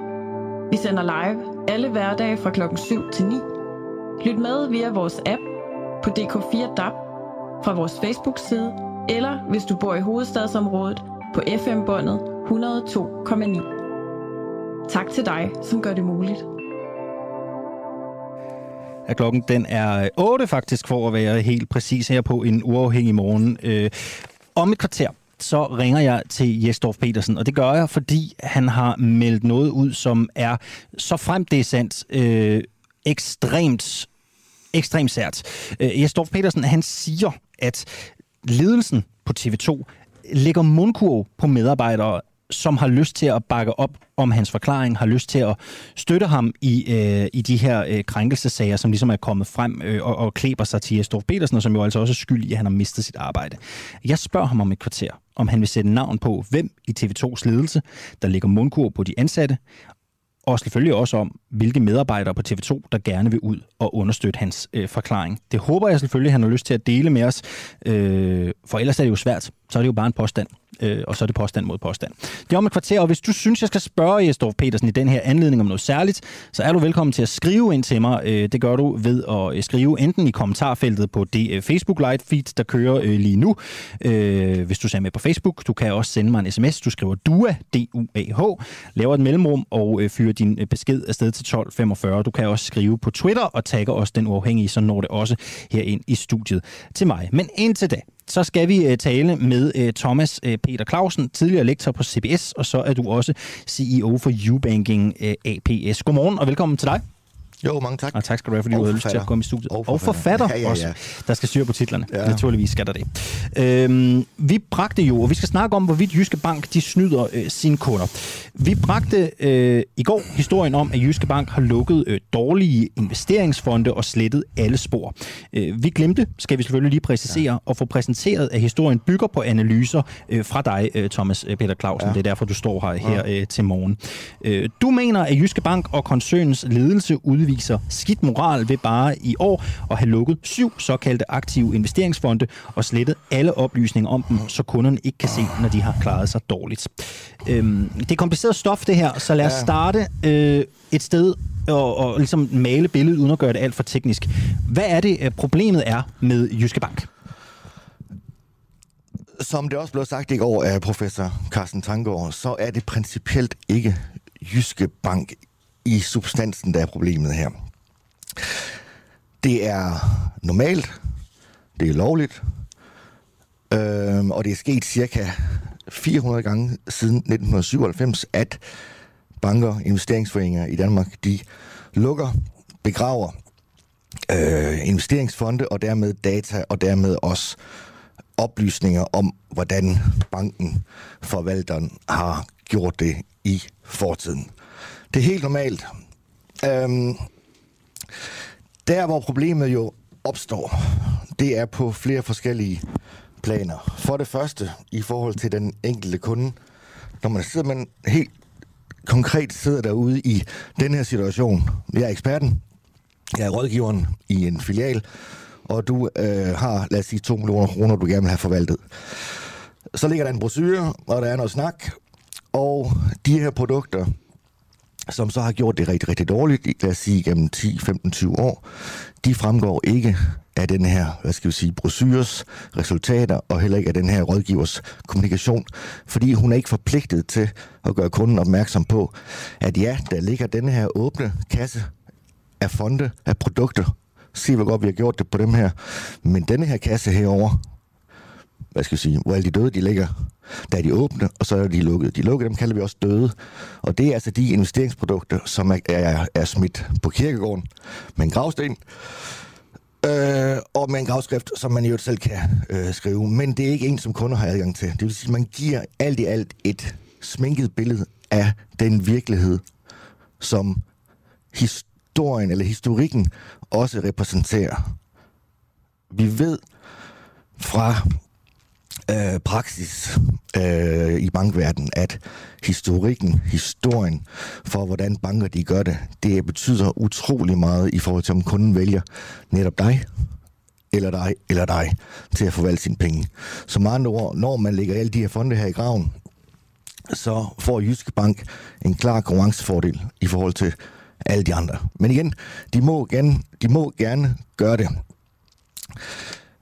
Vi sender live alle hverdage fra klokken 7 til 9. Lyt med via vores app på DK4 DAB, fra vores Facebook-side, eller hvis du bor i hovedstadsområdet på FM-båndet 102,9. Tak til dig, som gør det muligt. Ja, klokken den er øh, 8 faktisk, for at være helt præcis her på en uafhængig morgen. Øh, om et kvarter, så ringer jeg til Jesdorf Petersen, og det gør jeg, fordi han har meldt noget ud, som er så frem det er sandt, øh, ekstremt, ekstremt sært. Øh, Jesdorf Petersen, han siger, at ledelsen på TV2 lægger mundkurv på medarbejdere som har lyst til at bakke op om hans forklaring, har lyst til at støtte ham i, øh, i de her øh, krænkelsesager, som ligesom er kommet frem øh, og, og klæber sig til Jesdorf Petersen, og som jo altså også er skyld i, at han har mistet sit arbejde. Jeg spørger ham om et kvarter, om han vil sætte navn på, hvem i TV2's ledelse, der lægger mundkur på de ansatte, og selvfølgelig også om, hvilke medarbejdere på TV2, der gerne vil ud og understøtte hans øh, forklaring. Det håber jeg selvfølgelig, han har lyst til at dele med os, øh, for ellers er det jo svært. Så er det jo bare en påstand øh, og så er det påstand mod påstand. Det er om et kvarter, og hvis du synes, jeg skal spørge Jesdorf Petersen i den her anledning om noget særligt, så er du velkommen til at skrive ind til mig. Øh, det gør du ved at øh, skrive enten i kommentarfeltet på det øh, Facebook Live feed, der kører øh, lige nu, øh, hvis du ser med på Facebook. Du kan også sende mig en sms. Du skriver DUA, D-U-A-H, laver et mellemrum og øh, fyrer din øh, besked afsted til 1245. Du kan også skrive på Twitter og tagge os den uafhængige, så når det også herind i studiet til mig. Men indtil da, så skal vi øh, tale med øh, Thomas Peter Clausen, tidligere lektor på CBS, og så er du også CEO for Ubanking APS. Godmorgen og velkommen til dig. Jo, mange tak. Og tak skal du have, fordi du har lyst til at komme i studiet. Og forfatter, og forfatter ja, ja, ja. også. Der skal styre på titlerne. Ja. Naturligvis skal der det. Øhm, vi bragte jo, og vi skal snakke om, hvorvidt Jyske Bank de snyder øh, sine kunder. Vi bragte øh, i går historien om, at Jyske Bank har lukket øh, dårlige investeringsfonde og slettet alle spor. Øh, vi glemte, skal vi selvfølgelig lige præcisere, ja. og få præsenteret, at historien bygger på analyser øh, fra dig, øh, Thomas øh, Peter Clausen. Ja. Det er derfor, du står her, her øh, til morgen. Øh, du mener, at Jyske Bank og koncernens ledelse udviser udviser skidt moral ved bare i år at have lukket syv såkaldte aktive investeringsfonde og slettet alle oplysninger om dem, så kunderne ikke kan se, når de har klaret sig dårligt. Øhm, det er kompliceret stof, det her, så lad os starte øh, et sted og, og ligesom male billedet, uden at gøre det alt for teknisk. Hvad er det, øh, problemet er med Jyske Bank? Som det også blev sagt i går af professor Carsten Tangård, så er det principielt ikke Jyske Bank i substansen, der er problemet her. Det er normalt, det er lovligt, øh, og det er sket cirka 400 gange siden 1997, at banker, investeringsforeninger i Danmark, de lukker, begraver øh, investeringsfonde og dermed data og dermed også oplysninger om, hvordan banken, forvalteren, har gjort det i fortiden. Det er helt normalt. Øhm, der, hvor problemet jo opstår, det er på flere forskellige planer. For det første, i forhold til den enkelte kunde, når man sidder man helt konkret sidder derude i den her situation. Jeg er eksperten, jeg er rådgiveren i en filial, og du øh, har, lad os sige, 2 millioner kroner, du gerne vil have forvaltet. Så ligger der en brochure, og der er noget snak, og de her produkter, som så har gjort det rigtig, rigtig dårligt, lad os sige gennem 10, 15, 20 år, de fremgår ikke af den her, hvad skal vi sige, brosyres resultater, og heller ikke af den her rådgivers kommunikation, fordi hun er ikke forpligtet til at gøre kunden opmærksom på, at ja, der ligger den her åbne kasse af fonde, af produkter, se hvor godt vi har gjort det på dem her, men denne her kasse herover hvad skal jeg sige, hvor alle de døde, de ligger, der er de åbne, og så er de lukkede. De lukkede, dem kalder vi også døde. Og det er altså de investeringsprodukter, som er, er, er smidt på kirkegården med en gravsten, Øh, og med en gravskrift, som man jo selv kan øh, skrive. Men det er ikke en, som kunder har adgang til. Det vil sige, at man giver alt i alt et sminket billede af den virkelighed, som historien eller historikken også repræsenterer. Vi ved fra øh, praksis øh, i bankverdenen, at historikken, historien for, hvordan banker de gør det, det betyder utrolig meget i forhold til, om kunden vælger netop dig, eller dig, eller dig, til at forvalte sine penge. Så med andre ord, når man lægger alle de her fonde her i graven, så får Jyske Bank en klar konkurrencefordel i forhold til alle de andre. Men igen, de må gerne, de må gerne gøre det.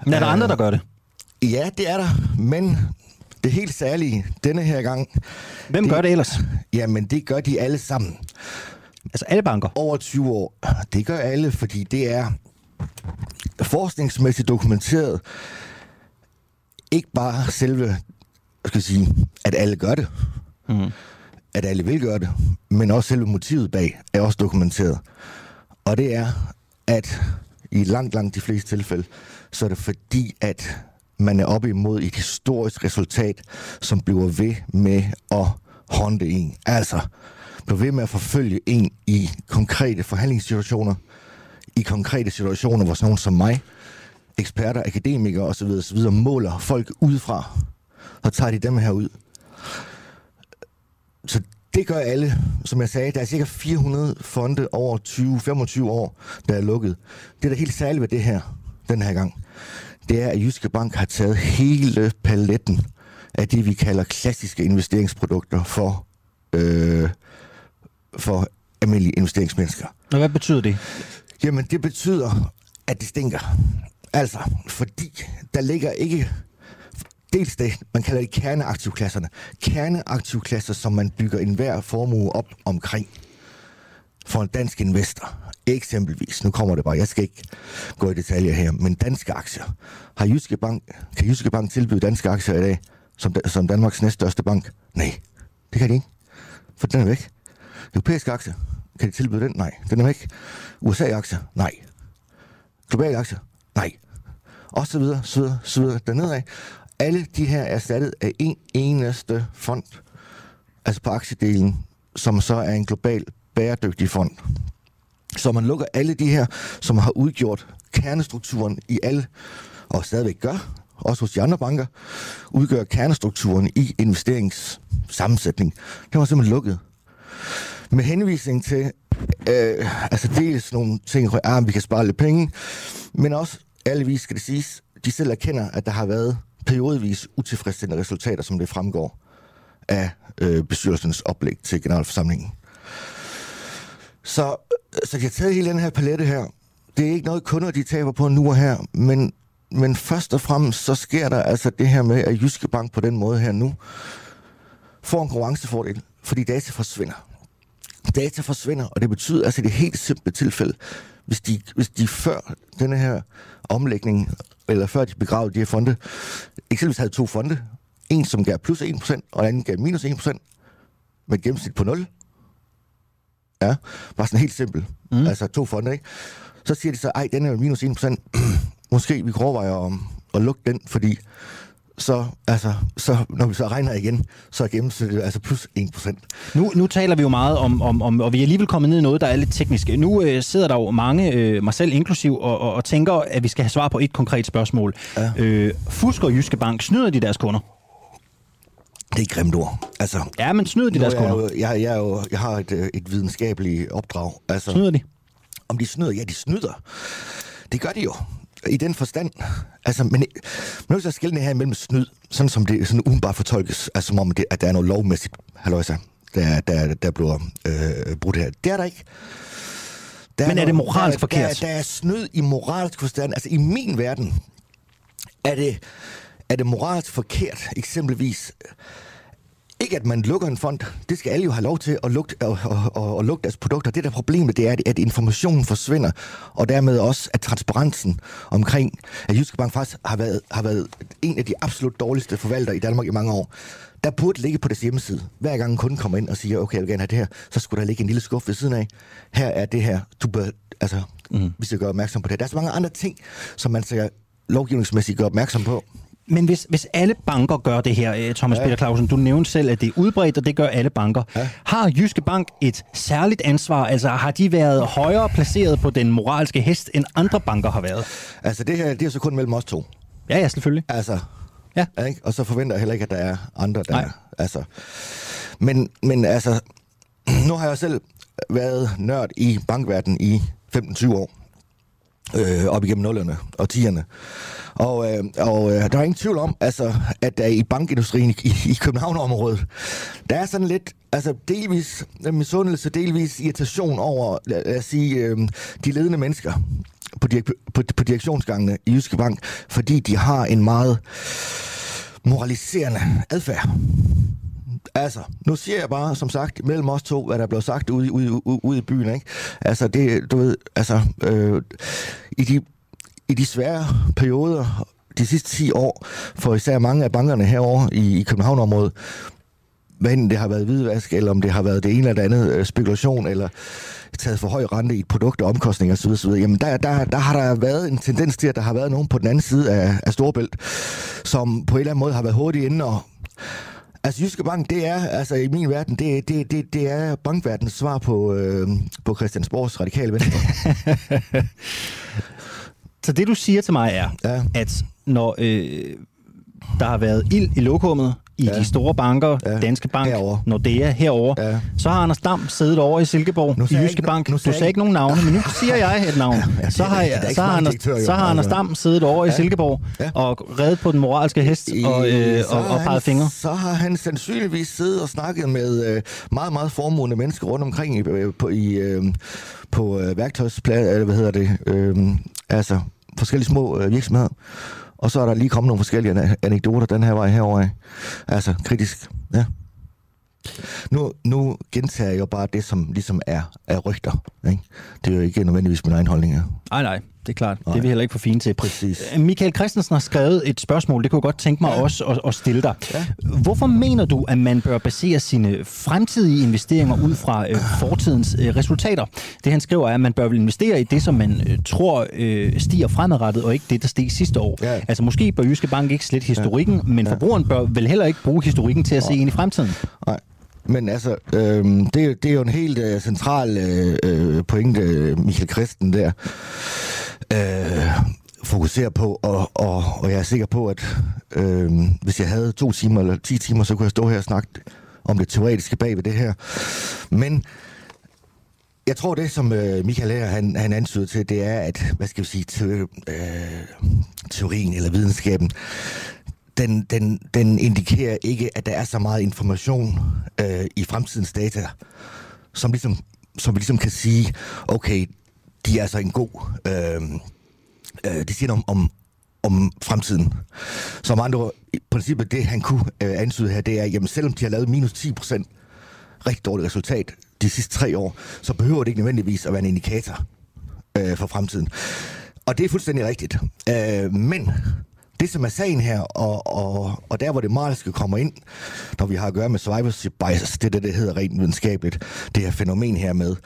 Men er der andre, der gør det? Ja, det er der, men det helt særlige denne her gang... Hvem det, gør det ellers? Jamen, det gør de alle sammen. Altså alle banker? Over 20 år. Det gør alle, fordi det er forskningsmæssigt dokumenteret. Ikke bare selve, skal jeg sige, at alle gør det. Mm. At alle vil gøre det. Men også selve motivet bag er også dokumenteret. Og det er, at i langt, langt de fleste tilfælde, så er det fordi, at man er oppe imod et historisk resultat, som bliver ved med at håndte en. Altså, bliver ved med at forfølge en i konkrete forhandlingssituationer, i konkrete situationer, hvor sådan nogen som mig, eksperter, akademikere osv., osv. måler folk udefra, og tager de dem her ud. Så det gør alle. Som jeg sagde, der er cirka 400 fonde over 20-25 år, der er lukket. Det er da helt særligt ved det her, den her gang det er, at Jyske Bank har taget hele paletten af det, vi kalder klassiske investeringsprodukter for, øh, for almindelige investeringsmennesker. Og hvad betyder det? Jamen, det betyder, at det stinker. Altså, fordi der ligger ikke dels det, man kalder det kerneaktivklasserne. Kerneaktivklasser, som man bygger enhver formue op omkring for en dansk investor. Eksempelvis, nu kommer det bare, jeg skal ikke gå i detaljer her, men danske aktier. Har Jyske Bank, kan Jyske Bank tilbyde danske aktier i dag som, som Danmarks næststørste bank? Nej, det kan de ikke, for den er væk. Europæiske aktier, kan de tilbyde den? Nej, den er væk. USA-aktier? Nej. Globale aktier? Nej. Og så videre, så videre, så videre dernede af. Alle de her er erstattet af en eneste fond, altså på aktiedelen, som så er en global bæredygtig fond. Så man lukker alle de her, som har udgjort kernestrukturen i alle, og stadigvæk gør, også hos de andre banker, udgør kernestrukturen i investeringssammensætning. Det var simpelthen lukket. Med henvisning til, øh, altså dels nogle ting, at ah, vi kan spare lidt penge, men også, allevis skal det siges, de selv erkender, at der har været periodevis utilfredsstillende resultater, som det fremgår af øh, bestyrelsens oplæg til generalforsamlingen. Så, så jeg har taget hele den her palette her. Det er ikke noget, kunder de taber på nu og her, men, men først og fremmest så sker der altså det her med, at Jyske Bank på den måde her nu får en konkurrencefordel, fordi data forsvinder. Data forsvinder, og det betyder altså det helt simple tilfælde, hvis de, hvis de før denne her omlægning, eller før de begravede de her fonde, eksempelvis havde to fonde, en som gav plus 1%, og en anden gav minus 1%, med gennemsnit på 0, Ja, bare sådan helt simpelt. Mm. Altså to fonde, ikke? Så siger de så, ej, den er minus 1%. [clears throat] Måske vi kan overveje at, at lukke den, fordi så, altså, så, når vi så regner igen, så er gennemsnittet altså plus 1%. Nu, nu taler vi jo meget om, om, om, og vi er alligevel kommet ned i noget, der er lidt teknisk. Nu øh, sidder der jo mange, øh, mig selv inklusiv, og, og, og tænker, at vi skal have svar på et konkret spørgsmål. Ja. Øh, fusker Jyske Bank, snyder de deres kunder? Det er et grimt ord. Altså, ja, men snyder de deres kunder? Jeg, jeg, jeg, jeg, jeg har et, øh, et videnskabeligt opdrag. Altså, snyder de? Om de snyder? Ja, de snyder. Det gør de jo. I den forstand. Altså, men man er så skille her mellem snyd, sådan som det sådan udenbart fortolkes, altså som om, det, at der er noget lovmæssigt, halløjsa, der, der, der bliver øh, brudt her. Det er der ikke. Der men er, er det moralsk der, forkert? Der, der er snyd i moralsk forstand. Altså, i min verden er det er det moralsk forkert, eksempelvis, ikke at man lukker en fond, det skal alle jo have lov til at lukke, og, og, og, og lukke deres produkter. Det der problemet, det er, at informationen forsvinder, og dermed også, at transparensen omkring, at Jyske Bank faktisk har været, har været en af de absolut dårligste forvaltere i Danmark i mange år. Der burde ligge på deres hjemmeside. Hver gang en kunde kommer ind og siger, okay, jeg vil gerne have det her, så skulle der ligge en lille skuffe ved siden af. Her er det her, du bør, altså, mm. vi skal gøre opmærksom på det. Der er så mange andre ting, som man skal lovgivningsmæssigt gøre opmærksom på. Men hvis, hvis alle banker gør det her, øh, Thomas ja. Peter Clausen, du nævnte selv, at det er udbredt, og det gør alle banker. Ja. Har Jyske Bank et særligt ansvar? Altså har de været højere placeret på den moralske hest, end andre banker har været? Altså det her, det er så kun mellem os to. Ja, ja, selvfølgelig. Altså, ja. Ikke? Og så forventer jeg heller ikke, at der er andre, der... Nej. Altså, men, men altså, [clears throat] nu har jeg selv været nørd i bankverdenen i 15-20 år øh, op igennem nullerne og tierne. Og, øh, og øh, der er ingen tvivl om, altså, at der i bankindustrien i, i København-området, der er sådan lidt, altså delvis øh, misundelse, delvis irritation over, lad os sige, øh, de ledende mennesker på, direk- på, på direktionsgangene i Jyske Bank, fordi de har en meget moraliserende adfærd. Altså, nu siger jeg bare, som sagt, mellem os to, hvad der blev sagt ude, ude, ude, ude i byen, ikke? Altså, det, du ved, altså, øh, i de i de svære perioder, de sidste 10 år, for især mange af bankerne herovre i, i København-området, hvad enten det har været hvidvask, eller om det har været det ene eller det andet øh, spekulation, eller taget for høj rente i et produkt og omkostninger osv., osv. Jamen der, der, der har der været en tendens til, at der har været nogen på den anden side af, af Storbælt, som på en eller anden måde har været hurtigt inde og Altså Jyske Bank, det er, altså i min verden, det, det, det, det er bankverdens svar på, øh, på Christiansborgs radikale venstre. [laughs] Så det, du siger til mig, er, ja. at når øh, der har været ild i lokummet i ja. de store banker, ja. Danske Bank, herovre. Nordea herover, ja. så har Anders Dam siddet over i Silkeborg nu i Jyske Bank. Nu, nu du sagde ikke nogen navne, men nu siger jeg et navn. [laughs] Ja, så har, jeg, så har, Anders, så har Anders Dam siddet over ja. i Silkeborg ja. og reddet på den moralske hest I, og, øh, og, og peget fingre. Så har han sandsynligvis siddet og snakket med øh, meget, meget formodende mennesker rundt omkring i, øh, på, i, øh, på øh, værktøjsplads, eller hvad hedder det, øh, altså forskellige små øh, virksomheder. Og så er der lige kommet nogle forskellige anekdoter den her vej herover. Altså kritisk, ja. Nu, nu gentager jeg jo bare det, som ligesom er, er rygter. Ikke? Det er jo ikke nødvendigvis min egen holdning. Nej, nej, det er klart. Nej. Det er vi heller ikke for fine til. Præcis. Øh, Michael Christensen har skrevet et spørgsmål, det kunne jeg godt tænke mig ja. også at, at stille dig. Ja. Hvorfor mener du, at man bør basere sine fremtidige investeringer ud fra øh, fortidens øh, resultater? Det han skriver er, at man bør investere i det, som man øh, tror øh, stiger fremadrettet, og ikke det, der steg sidste år. Ja. Altså måske bør Jyske Bank ikke slet historikken, ja. men forbrugeren bør vel heller ikke bruge historikken til at se ind i fremtiden. Nej. Men altså, øh, det, det er jo en helt øh, central øh, øh, pointe, Michael Christen der øh, fokuserer på, og, og, og jeg er sikker på, at øh, hvis jeg havde to timer eller ti timer, så kunne jeg stå her og snakke om det teoretiske bag ved det her. Men jeg tror, det som øh, Michael her, han, han antyder til, det er, at, hvad skal vi sige, te, øh, teorien eller videnskaben, den, den, den indikerer ikke, at der er så meget information øh, i fremtidens data, som, ligesom, som vi ligesom kan sige, okay, de er altså en god... Øhm, øh, øh, det siger noget om, om, om fremtiden. Som andre i princippet, det han kunne øh, ansyde her, det er, jamen selvom de har lavet minus 10 procent rigtig dårligt resultat de sidste tre år, så behøver det ikke nødvendigvis at være en indikator øh, for fremtiden. Og det er fuldstændig rigtigt. Øh, men det, som er sagen her, og, og, og der, hvor det moralske kommer ind, når vi har at gøre med survivorship bias, det er det, der hedder rent videnskabeligt, det her fænomen her med,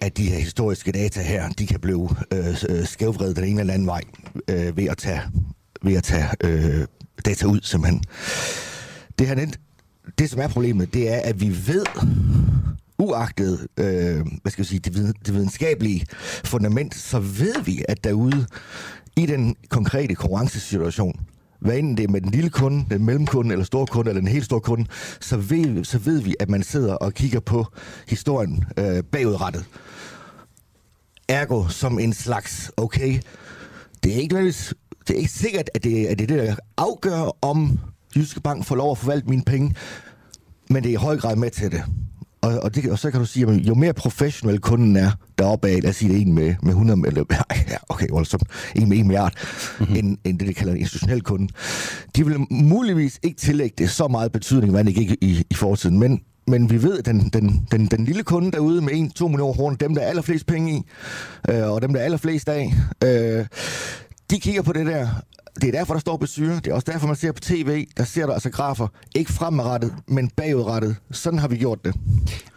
at de her historiske data her, de kan blive øh, øh, skævvredet den ene eller anden vej øh, ved at tage, ved at tage øh, data ud, simpelthen. Det, her, det, som er problemet, det er, at vi ved, uagtet øh, hvad skal jeg sige, det, det videnskabelige fundament, så ved vi, at derude i den konkrete konkurrencesituation, hvad enten det er med den lille kunde, den mellemkunde, eller store kunde, eller den helt store kunde, så ved, så ved vi, at man sidder og kigger på historien øh, bagudrettet. Ergo som en slags, okay, det er ikke, det er ikke sikkert, at det, at det er det, der afgør, om Jyske Bank får lov at forvalte mine penge, men det er i høj grad med til det. Og, og, det, og så kan du sige, at jo mere professionel kunden er deroppe af, lad os sige det en med, med 100, eller, [laughs] ja, okay, voldsomt, en med 1 milliard, mm-hmm. end, end det, de kalder en institutionel kunde, de vil muligvis ikke tillægge det så meget betydning, hvad det ikke i, i fortiden, men men vi ved, at den, den, den, den lille kunde derude med 1-2 millioner kroner, dem der er allerflest penge i, øh, og dem der er allerflest af, øh, de kigger på det der, det er derfor, der står besyre. Det er også derfor, man ser på tv, der ser der altså grafer. Ikke fremadrettet, men bagudrettet. Sådan har vi gjort det.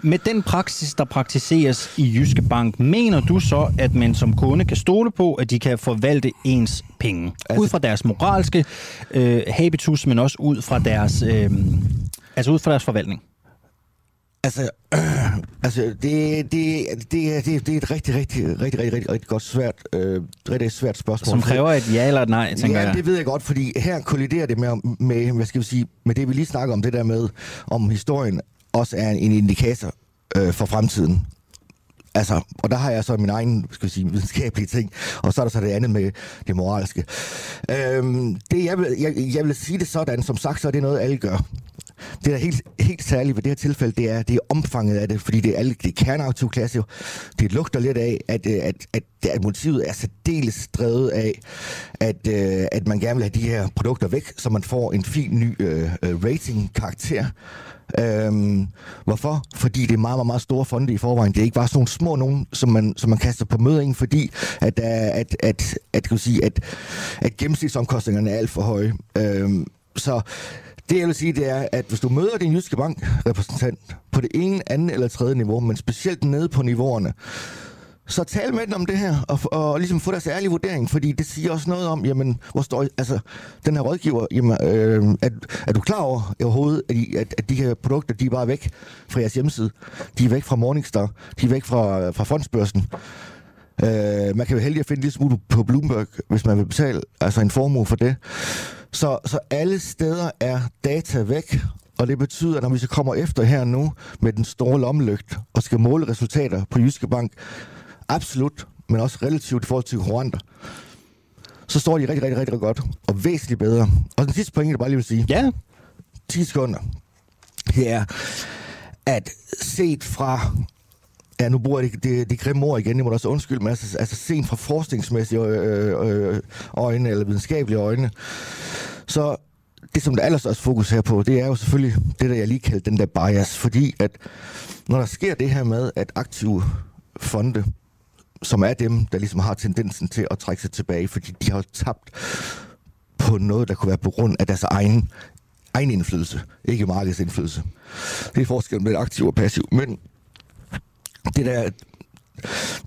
Med den praksis, der praktiseres i Jyske Bank, mener du så, at man som kunde kan stole på, at de kan forvalte ens penge? Altså, ud fra deres moralske øh, habitus, men også ud fra deres, øh, altså ud fra deres forvaltning? Altså, øh, [clears throat] altså det, det, det, det, det, er et rigtig, rigtig, rigtig, rigtig, rigtig, rigtig godt svært, øh, rigtig svært spørgsmål. Som kræver et ja eller et nej, tænker ja, jeg. det ved jeg godt, fordi her kolliderer det med, med, hvad skal vi sige, med det, vi lige snakker om, det der med, om historien også er en indikator øh, for fremtiden. Altså, og der har jeg så min egen, skal vi sige, videnskabelige ting, og så er der så det andet med det moralske. Øhm, det, jeg, vil, jeg, jeg vil sige det sådan, som sagt, så er det noget, alle gør. Det, der er helt, helt særligt ved det her tilfælde, det er, det er omfanget af det, fordi det er, alle, det er kerneaktiv. Det lugter lidt af, at, øh, at, at, at motivet er særdeles drevet af, at, øh, at man gerne vil have de her produkter væk, så man får en fin ny øh, øh, rating-karakter. Øhm, hvorfor? Fordi det er meget, meget, meget store fonde i forvejen. Det er ikke bare sådan nogle små nogen, som man, som man kaster på mødingen, fordi at, at, at, at, kan sige, at, at gennemsnitsomkostningerne er alt for høje. Øhm, så det jeg vil sige, det er, at hvis du møder din Jyske Bank-repræsentant på det ene, andet eller tredje niveau, men specielt nede på niveauerne, så tal med dem om det her, og, og ligesom få deres ærlige vurdering, fordi det siger også noget om, jamen, hvor står, altså, den her rådgiver, jamen, øh, er, er du klar over i overhovedet, at, I, at, at de her produkter, de er bare væk fra jeres hjemmeside. De er væk fra Morningstar, de er væk fra, fra fondsbørsen. Øh, man kan jo heldig at finde lidt smule på Bloomberg, hvis man vil betale altså en formue for det. Så, så alle steder er data væk, og det betyder, at når vi så kommer efter her nu med den store lommelygt og skal måle resultater på Jyske Bank, absolut, men også relativt i forhold til konkurrenter, så står de rigtig, rigtig, rigtig godt og væsentligt bedre. Og den sidste point, jeg bare lige vil sige. Ja. 10 sekunder. Det er, at set fra Ja, nu bruger jeg det, det, det grimme ord igen, det må du også undskylde, men altså, altså sent fra forskningsmæssige øh, øh, øjne, eller videnskabelige øjne, så det, som der allerstørste fokus her på, det er jo selvfølgelig det, der jeg lige kaldte den der bias, fordi at når der sker det her med, at aktive fonde, som er dem, der ligesom har tendensen til at trække sig tilbage, fordi de har tabt på noget, der kunne være på grund af deres egen, egen indflydelse, ikke markedsindflydelse. Det er forskellen mellem aktiv og passiv. Men det der,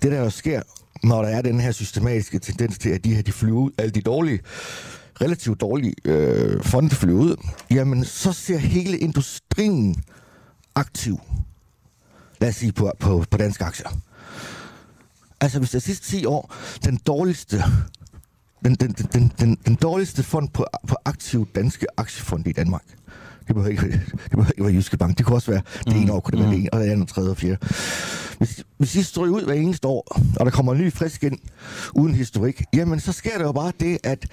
det der sker, når der er den her systematiske tendens til, at de her de flyver ud, alle de dårlige, relativt dårlige øh, fonde flyver ud, jamen så ser hele industrien aktiv, lad os sige, på, på, på danske aktier. Altså hvis der sidste 10 år, den dårligste den, den, den, den, den dårligste fond på, på aktiv danske aktiefond i Danmark, det behøver ikke, det behøver ikke være Jyske Bank. Det kunne også være det ene mm. år, kunne det være mm. det ene, og det andet, tredje og fjerde. Hvis, hvis I står ud hver eneste år, og der kommer en ny frisk ind, uden historik, jamen så sker der jo bare det, at,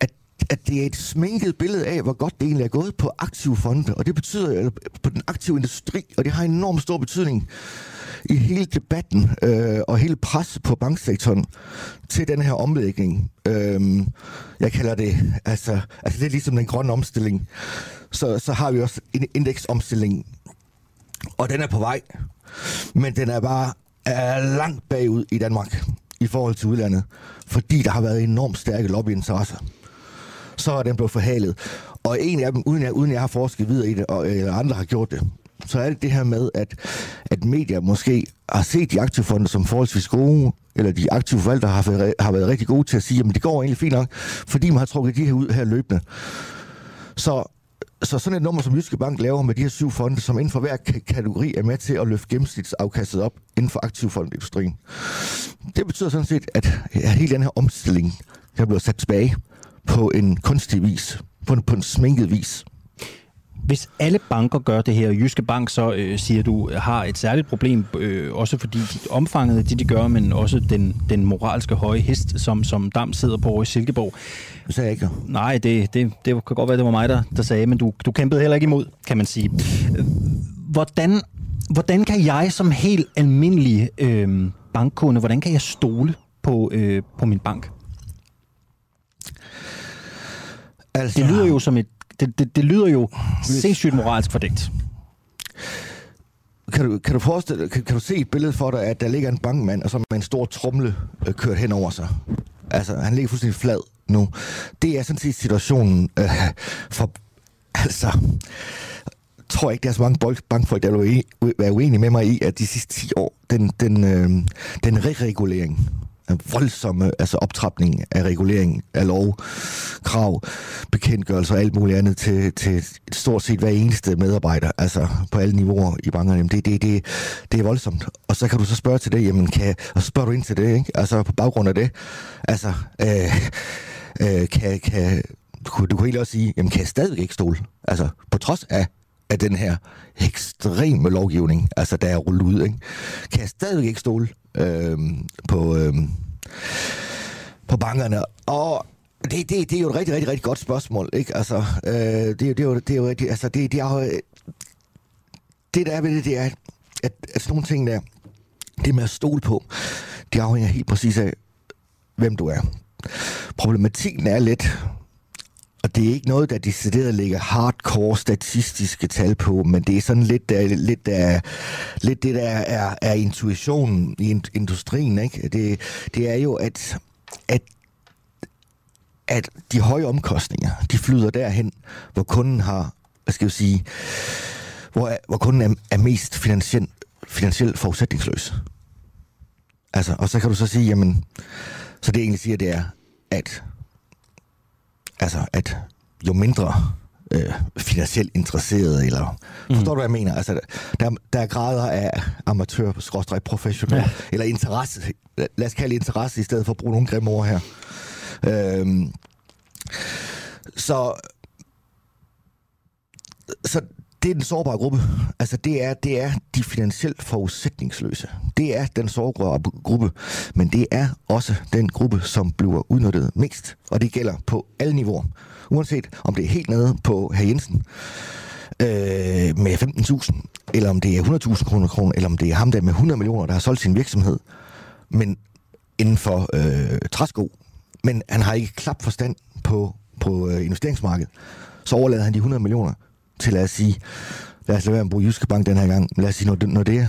at at det er et sminket billede af, hvor godt det egentlig er gået på aktive fonde, og det betyder eller på den aktive industri, og det har enormt stor betydning i hele debatten øh, og hele presset på banksektoren til den her omlægning. Øh, jeg kalder det, altså, altså det er ligesom den grønne omstilling. Så, så har vi også en indeksomstilling, og den er på vej, men den er bare er langt bagud i Danmark i forhold til udlandet, fordi der har været enormt stærke lobbyinteresser. Så er den blevet forhalet. Og en af dem, uden jeg, uden jeg har forsket videre i det, og, eller andre har gjort det, så er det det her med, at, at medier måske har set de aktive fonde som forholdsvis gode, eller de aktive forvaltere har været, har været rigtig gode til at sige, at det går egentlig fint nok, fordi man har trukket de her ud her løbende. Så, så sådan et nummer, som Jyske Bank laver med de her syv fonde, som inden for hver kategori er med til at løfte gennemsnitsafkastet op inden for aktivfondindustrien. Det betyder sådan set, at hele den her omstilling der bliver sat tilbage på en kunstig vis, på en, på en sminket vis. Hvis alle banker gør det her, Jyske Bank så, øh, siger du, har et særligt problem, øh, også fordi omfanget af det, de gør, men også den, den moralske høje hest, som, som Dam sidder på i Silkeborg. Det sagde jeg ikke. Nej, det, det, det kan godt være, det var mig, der, der sagde, men du, du kæmpede heller ikke imod, kan man sige. Hvordan, hvordan kan jeg som helt almindelig øh, bankkunde, hvordan kan jeg stole på, øh, på min bank? Altså, det lyder jo som et det, det, det lyder jo sindssygt moralsk fordækt. Kan du, kan du forestille kan, kan du se et billede for dig, at der ligger en bankmand, og så med en stor trumle øh, kørt hen over sig? Altså, han ligger fuldstændig flad nu. Det er sådan set situationen øh, for... Altså, tror ikke, der er så mange bankfolk, der vil være uenige med mig i, at de sidste 10 år, den, den, øh, den re-regulering, voldsomme altså optrapning af regulering af lov, krav, bekendtgørelser og alt muligt andet til, til stort set hver eneste medarbejder, altså på alle niveauer i bankerne. Det, det, det, det er voldsomt. Og så kan du så spørge til det, jamen kan, og så spørger du ind til det, ikke? altså på baggrund af det, altså øh, øh, kan, kan, du kunne egentlig også sige, jamen kan jeg stadigvæk ikke stole? Altså på trods af af den her ekstreme lovgivning, altså der er rullet ud, ikke? kan jeg stadigvæk ikke stole øh, på, øh, på bankerne. Og det, det, det er jo et rigtig, rigtig, rigtig godt spørgsmål, ikke? Altså, øh, det, det, er jo, det er jo rigtig, altså, det, det er jo, det der er ved det, det er, at, at sådan nogle ting der, det med at stole på, det afhænger helt præcis af, hvem du er. Problematikken er lidt, og det er ikke noget, der decideret ligger hardcore statistiske tal på, men det er sådan lidt, der, lidt, der, lidt det, der er, er intuitionen i industrien. Ikke? Det, det er jo, at, at at de høje omkostninger, de flyder derhen, hvor kunden har, hvad skal jeg sige, hvor, hvor kunden er, er mest finansielt finansiel forudsætningsløs. Altså, og så kan du så sige, jamen, så det egentlig siger, det er, at altså, at jo mindre øh, finansielt interesseret, eller mm. forstår du, hvad jeg mener? Altså, der, der er grader af amatør, skråstrej professionel, ja. eller interesse. Lad os kalde det interesse, i stedet for at bruge nogle grimme ord her. Øhm, så, så det er den sårbare gruppe. Altså, det er, det er de finansielt forudsætningsløse. Det er den sårbare gruppe, men det er også den gruppe, som bliver udnyttet mest. Og det gælder på alle niveauer. Uanset om det er helt nede på herr Jensen øh, med 15.000, eller om det er 100.000 kroner, kroner, eller om det er ham der med 100 millioner, der har solgt sin virksomhed, men inden for øh, træsko. Men han har ikke klap forstand på, på øh, investeringsmarkedet. Så overlader han de 100 millioner til, lad os sige, lad os lade være med at bruge Jyske Bank den her gang, lad os sige når Nordea,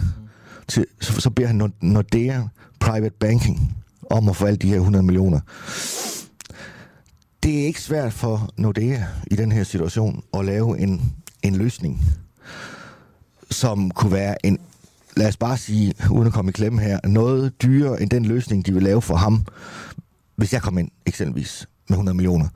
til, så, så beder han Nordea Private Banking om at få alle de her 100 millioner. Det er ikke svært for Nordea i den her situation at lave en, en løsning, som kunne være en, lad os bare sige, uden at komme i klemme her, noget dyrere end den løsning, de vil lave for ham, hvis jeg kom ind eksempelvis med 100 millioner.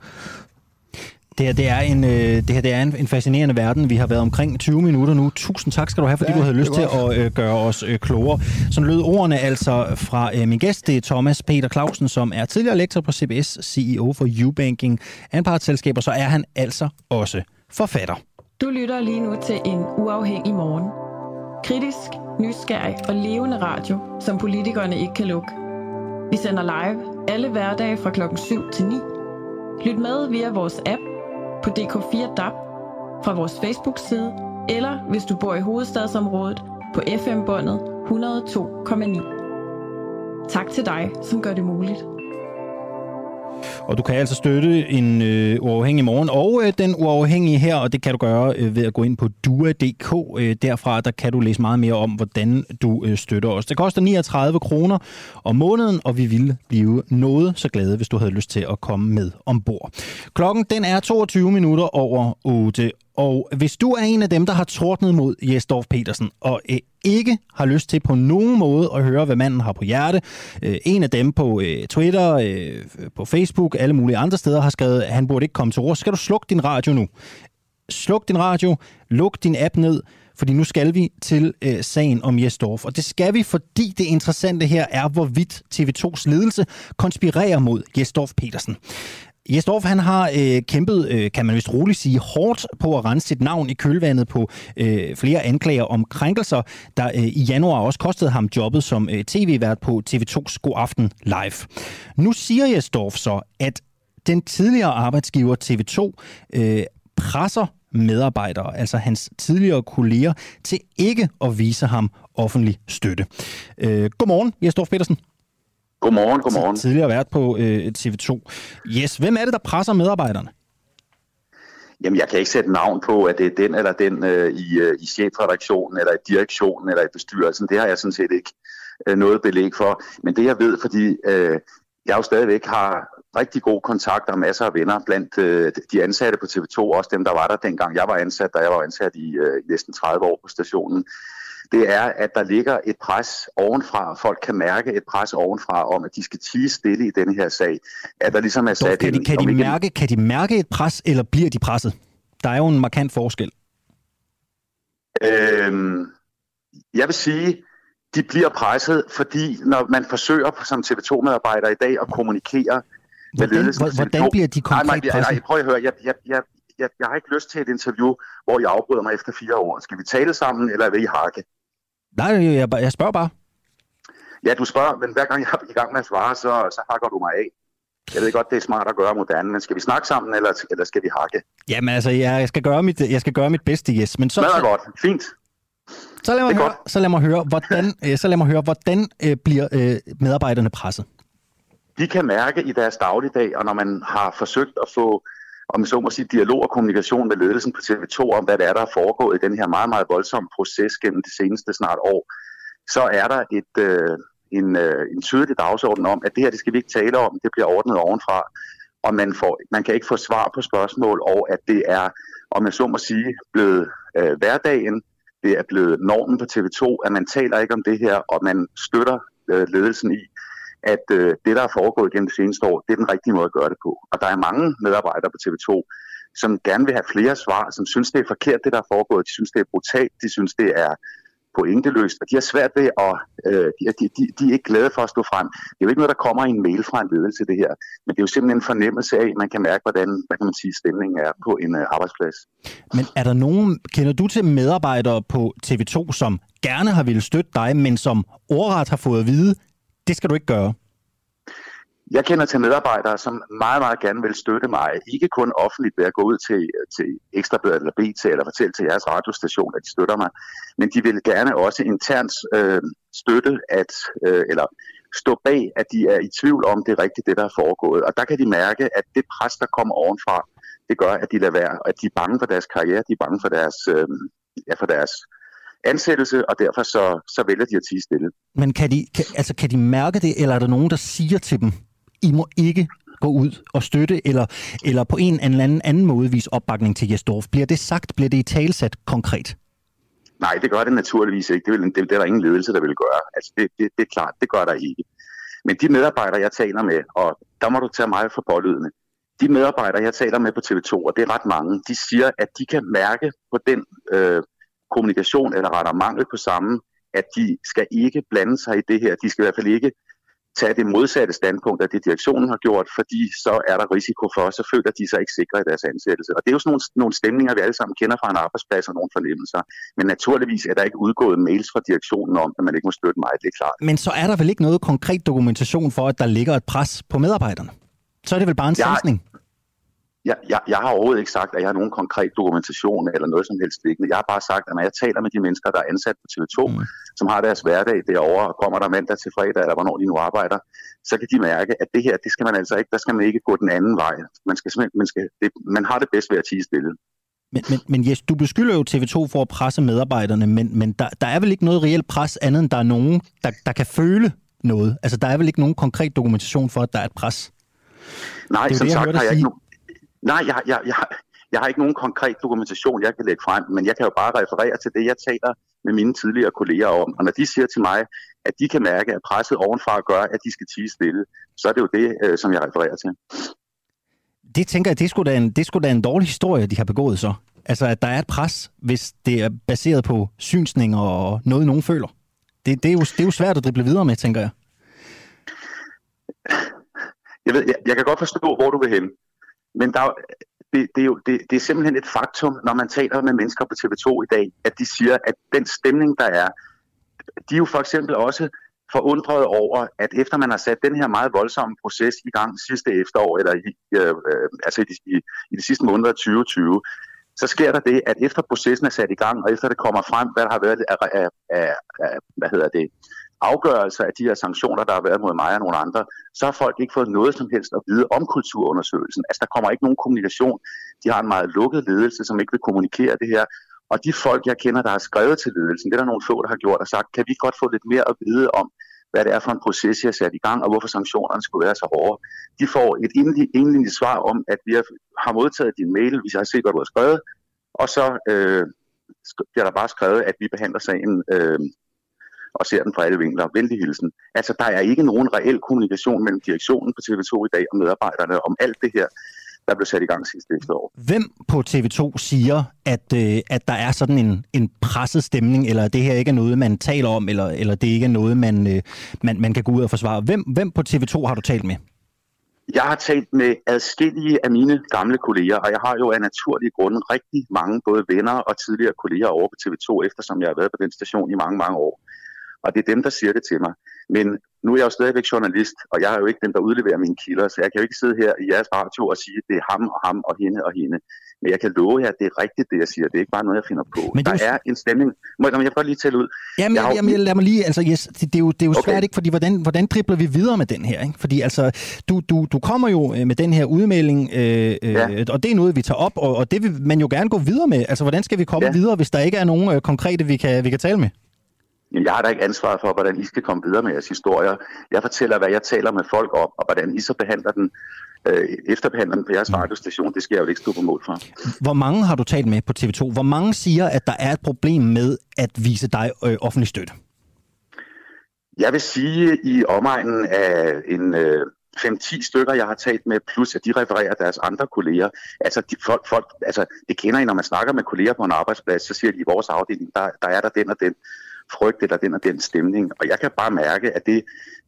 Det her, det er, en, øh, det her det er en, en fascinerende verden. Vi har været omkring 20 minutter nu. Tusind tak skal du have, fordi ja, du havde lyst til at øh, gøre os øh, klogere. Så lød ordene altså fra øh, min gæst, det er Thomas Peter Clausen, som er tidligere lektor på CBS, CEO for Ubanking, anpartsselskaber, så er han altså også forfatter. Du lytter lige nu til en uafhængig morgen. Kritisk, nysgerrig og levende radio, som politikerne ikke kan lukke. Vi sender live alle hverdage fra klokken 7 til 9. Lyt med via vores app på DK4 DAB, fra vores Facebook-side, eller hvis du bor i hovedstadsområdet på FM-båndet 102,9. Tak til dig, som gør det muligt. Og du kan altså støtte en øh, uafhængig morgen og øh, den uafhængige her, og det kan du gøre øh, ved at gå ind på dua.dk. Øh, derfra der kan du læse meget mere om, hvordan du øh, støtter os. Det koster 39 kroner om måneden, og vi ville blive noget så glade, hvis du havde lyst til at komme med ombord. Klokken den er 22 minutter over 8, og hvis du er en af dem, der har tordnet mod Jesdorf Petersen, og øh, ikke har lyst til på nogen måde at høre, hvad manden har på hjerte, øh, en af dem på øh, Twitter, øh, på Facebook, alle mulige andre steder har skrevet, at han burde ikke komme til ord, så skal du slukke din radio nu. Sluk din radio, luk din app ned, fordi nu skal vi til øh, sagen om Jesdorf. Og det skal vi, fordi det interessante her er, hvorvidt TV2's ledelse konspirerer mod Jesdorf Petersen. Jesdorf, han har øh, kæmpet, øh, kan man vist roligt sige, hårdt på at rense sit navn i kølvandet på øh, flere anklager om krænkelser, der øh, i januar også kostede ham jobbet som øh, tv-vært på TV2's God Aften Live. Nu siger Jesdorf så, at den tidligere arbejdsgiver TV2 øh, presser medarbejdere, altså hans tidligere kolleger, til ikke at vise ham offentlig støtte. Øh, godmorgen, Jesdorf Petersen. Godmorgen, godmorgen. Tidligere været på øh, TV2. Yes, hvem er det, der presser medarbejderne? Jamen, jeg kan ikke sætte navn på, at det er den eller den øh, i, øh, i chefredaktionen, eller i direktionen, eller i bestyrelsen. Det har jeg sådan set ikke øh, noget belæg for. Men det jeg ved, fordi øh, jeg jo stadigvæk har rigtig gode kontakter og masser af venner blandt øh, de ansatte på TV2, også dem, der var der dengang jeg var ansat, da jeg var ansat i øh, næsten 30 år på stationen det er, at der ligger et pres ovenfra. Folk kan mærke et pres ovenfra om, at de skal tige stille i denne her sag. At der ligesom er sat kan, de, kan, de mærke, kan de mærke et pres, eller bliver de presset? Der er jo en markant forskel. Øhm, jeg vil sige, de bliver presset, fordi når man forsøger som TV2-medarbejder i dag at kommunikere med ledelsen hvordan, hvordan bliver de konkret nej, nej, nej, prøv at høre. Jeg, jeg, jeg, jeg, jeg har ikke lyst til et interview, hvor jeg afbryder mig efter fire år. Skal vi tale sammen, eller vil I hakke? Nej, jeg, jeg spørger bare. Ja, du spørger, men hver gang jeg er i gang med at svare, så, så hakker du mig af. Jeg ved godt, det er smart at gøre moderne, men skal vi snakke sammen, eller, eller skal vi hakke? Jamen altså, jeg skal gøre mit, jeg skal gøre mit bedste, yes. Men så, det er godt. Fint. Så lad mig, høre, så lad mig høre, hvordan, [laughs] øh, så lad mig høre, hvordan øh, bliver øh, medarbejderne presset? De kan mærke i deres dagligdag, og når man har forsøgt at få om så må sige, dialog og kommunikation med ledelsen på TV2 om, hvad det er, der er foregået i den her meget, meget voldsomme proces gennem de seneste snart år, så er der et, øh, en, øh, en tydelig dagsorden om, at det her, det skal vi ikke tale om, det bliver ordnet ovenfra, og man, får, man kan ikke få svar på spørgsmål, og at det er, om jeg så må sige, blevet øh, hverdagen, det er blevet normen på TV2, at man taler ikke om det her, og man støtter øh, ledelsen i, at øh, det, der er foregået gennem det seneste år, det er den rigtige måde at gøre det på. Og der er mange medarbejdere på TV2, som gerne vil have flere svar, som synes, det er forkert, det der er foregået. De synes, det er brutalt. De synes, det er pointeløst, og de har svært ved at, øh, de, de, de, de er ikke glade for at stå frem. Det er jo ikke noget, der kommer i en mail fra en ledelse, det her, men det er jo simpelthen en fornemmelse af, at man kan mærke, hvordan hvad kan man sige, stemningen er på en øh, arbejdsplads. Men er der nogen, kender du til medarbejdere på TV2, som gerne har ville støtte dig, men som ordret har fået at vide, det skal du ikke gøre? Jeg kender til medarbejdere, som meget, meget gerne vil støtte mig. Ikke kun offentligt ved at gå ud til, til Ekstrabladet eller BT eller fortælle til jeres radiostation, at de støtter mig. Men de vil gerne også internt øh, støtte, at, øh, eller stå bag, at de er i tvivl om, det er rigtigt, det der er foregået. Og der kan de mærke, at det pres, der kommer ovenfra, det gør, at de lader være, at de er bange for deres karriere, de er bange for deres, øh, ja, for deres ansættelse, og derfor så, så vælger de at tige stille. Men kan de, kan, altså, kan de mærke det, eller er der nogen, der siger til dem, I må ikke gå ud og støtte, eller, eller på en eller anden, anden måde vise opbakning til Jesdorf? Bliver det sagt, bliver det i talsat konkret? Nej, det gør det naturligvis ikke. Det, vil, det, det er der ingen ledelse, der vil gøre. Altså, det, det, det er klart, det gør der ikke. Men de medarbejdere, jeg taler med, og der må du tage mig for pålydende, de medarbejdere, jeg taler med på TV2, og det er ret mange, de siger, at de kan mærke på den øh, kommunikation, eller retter mangel på samme, at de skal ikke blande sig i det her. De skal i hvert fald ikke tage det modsatte standpunkt af det, direktionen har gjort, fordi så er der risiko for, så føler de sig ikke sikre i deres ansættelse. Og det er jo sådan nogle, nogle stemninger, vi alle sammen kender fra en arbejdsplads og nogle fornemmelser. Men naturligvis er der ikke udgået mails fra direktionen om, at man ikke må støtte mig, det er klart. Men så er der vel ikke noget konkret dokumentation for, at der ligger et pres på medarbejderne? Så er det vel bare en sansning? Jeg, jeg, jeg har overhovedet ikke sagt, at jeg har nogen konkret dokumentation eller noget som helst liggende. Jeg har bare sagt, at når jeg taler med de mennesker, der er ansat på TV2, mm. som har deres hverdag derovre, og kommer der mandag til fredag, eller hvornår de nu arbejder, så kan de mærke, at det her, det skal man altså ikke, der skal man ikke gå den anden vej. Man, skal, man, skal, det, man har det bedst ved at tige stille. Men, men, men yes, du beskylder jo TV2 for at presse medarbejderne, men, men der, der er vel ikke noget reelt pres andet, end der er nogen, der, der kan føle noget? Altså, der er vel ikke nogen konkret dokumentation for, at der er et pres? Nej, det som det, sagt har jeg ikke nogen Nej, jeg, jeg, jeg, jeg har ikke nogen konkret dokumentation, jeg kan lægge frem, men jeg kan jo bare referere til det, jeg taler med mine tidligere kolleger om. Og når de siger til mig, at de kan mærke, at presset ovenfra gør, at de skal tige stille, så er det jo det, øh, som jeg refererer til. Det tænker jeg, det skulle da en, det skulle da en dårlig historie, de har begået så. Altså, at der er et pres, hvis det er baseret på synsning og noget, nogen føler. Det, det, er, jo, det er jo svært at drible videre med, tænker jeg. Jeg, ved, jeg, jeg kan godt forstå, hvor du vil hen. Men der, det, det, er jo, det, det er simpelthen et faktum, når man taler med mennesker på TV2 i dag, at de siger, at den stemning, der er, de er jo for eksempel også forundret over, at efter man har sat den her meget voldsomme proces i gang sidste efterår, eller i, øh, altså i, i, i de sidste måneder af 2020, så sker der det, at efter processen er sat i gang, og efter det kommer frem, hvad der har været af, af, af, af hvad hedder det, afgørelser af de her sanktioner, der har været mod mig og nogle andre, så har folk ikke fået noget som helst at vide om kulturundersøgelsen. Altså, der kommer ikke nogen kommunikation. De har en meget lukket ledelse, som ikke vil kommunikere det her. Og de folk, jeg kender, der har skrevet til ledelsen, det er der nogle få, der har gjort og sagt, kan vi godt få lidt mere at vide om, hvad det er for en proces, jeg har sat i gang, og hvorfor sanktionerne skulle være så hårde. De får et indlignende svar om, at vi har modtaget din mail, hvis jeg har set, hvad du har skrevet, og så øh, bliver der bare skrevet, at vi behandler sagen øh, og ser den fra alle vinkler. Venlig hilsen. Altså, der er ikke nogen reel kommunikation mellem direktionen på TV2 i dag og medarbejderne om alt det her der blev sat i gang sidste efterår. Hvem på TV2 siger, at, øh, at der er sådan en, en presset stemning, eller det her ikke er noget, man taler om, eller, eller det ikke er noget, man, øh, man, man kan gå ud og forsvare? Hvem, hvem på TV2 har du talt med? Jeg har talt med adskillige af mine gamle kolleger, og jeg har jo af naturlige grunde rigtig mange både venner og tidligere kolleger over på TV2, eftersom jeg har været på den station i mange, mange år. Og det er dem, der siger det til mig. Men nu er jeg jo stadigvæk journalist, og jeg er jo ikke den, der udleverer mine kilder, så jeg kan jo ikke sidde her i jeres radio og sige, at det er ham og ham og hende og hende. Men jeg kan love jer, at det er rigtigt, det jeg siger. Det er ikke bare noget, jeg finder på. Men der er en stemning. Må jeg, jeg godt lige tælle ud? Jamen, jeg har... jamen lad mig lige, altså yes, det, det, er jo, det er jo okay. svært, ikke? Fordi hvordan, hvordan dribler vi videre med den her? Ikke? Fordi altså, du, du, du kommer jo øh, med den her udmelding, øh, øh, ja. og det er noget, vi tager op, og, og det vil man jo gerne gå videre med. Altså, hvordan skal vi komme ja. videre, hvis der ikke er nogen øh, konkrete, vi kan, vi kan tale med? Jamen, jeg har da ikke ansvar for, hvordan I skal komme videre med jeres historier. Jeg fortæller, hvad jeg taler med folk om, og hvordan I så behandler den, øh, efterbehandler den på jeres mm. radiostation. Det skal jeg jo ikke stå på mål for. Hvor mange har du talt med på TV2? Hvor mange siger, at der er et problem med at vise dig øh, offentlig støtte? Jeg vil sige, i omegnen af en... Øh, 5-10 stykker, jeg har talt med, plus at de refererer deres andre kolleger. Altså, de, folk, folk, altså, det kender I, når man snakker med kolleger på en arbejdsplads, så siger de, i vores afdeling, der, der er der den og den frygt eller den og den stemning. Og jeg kan bare mærke, at det,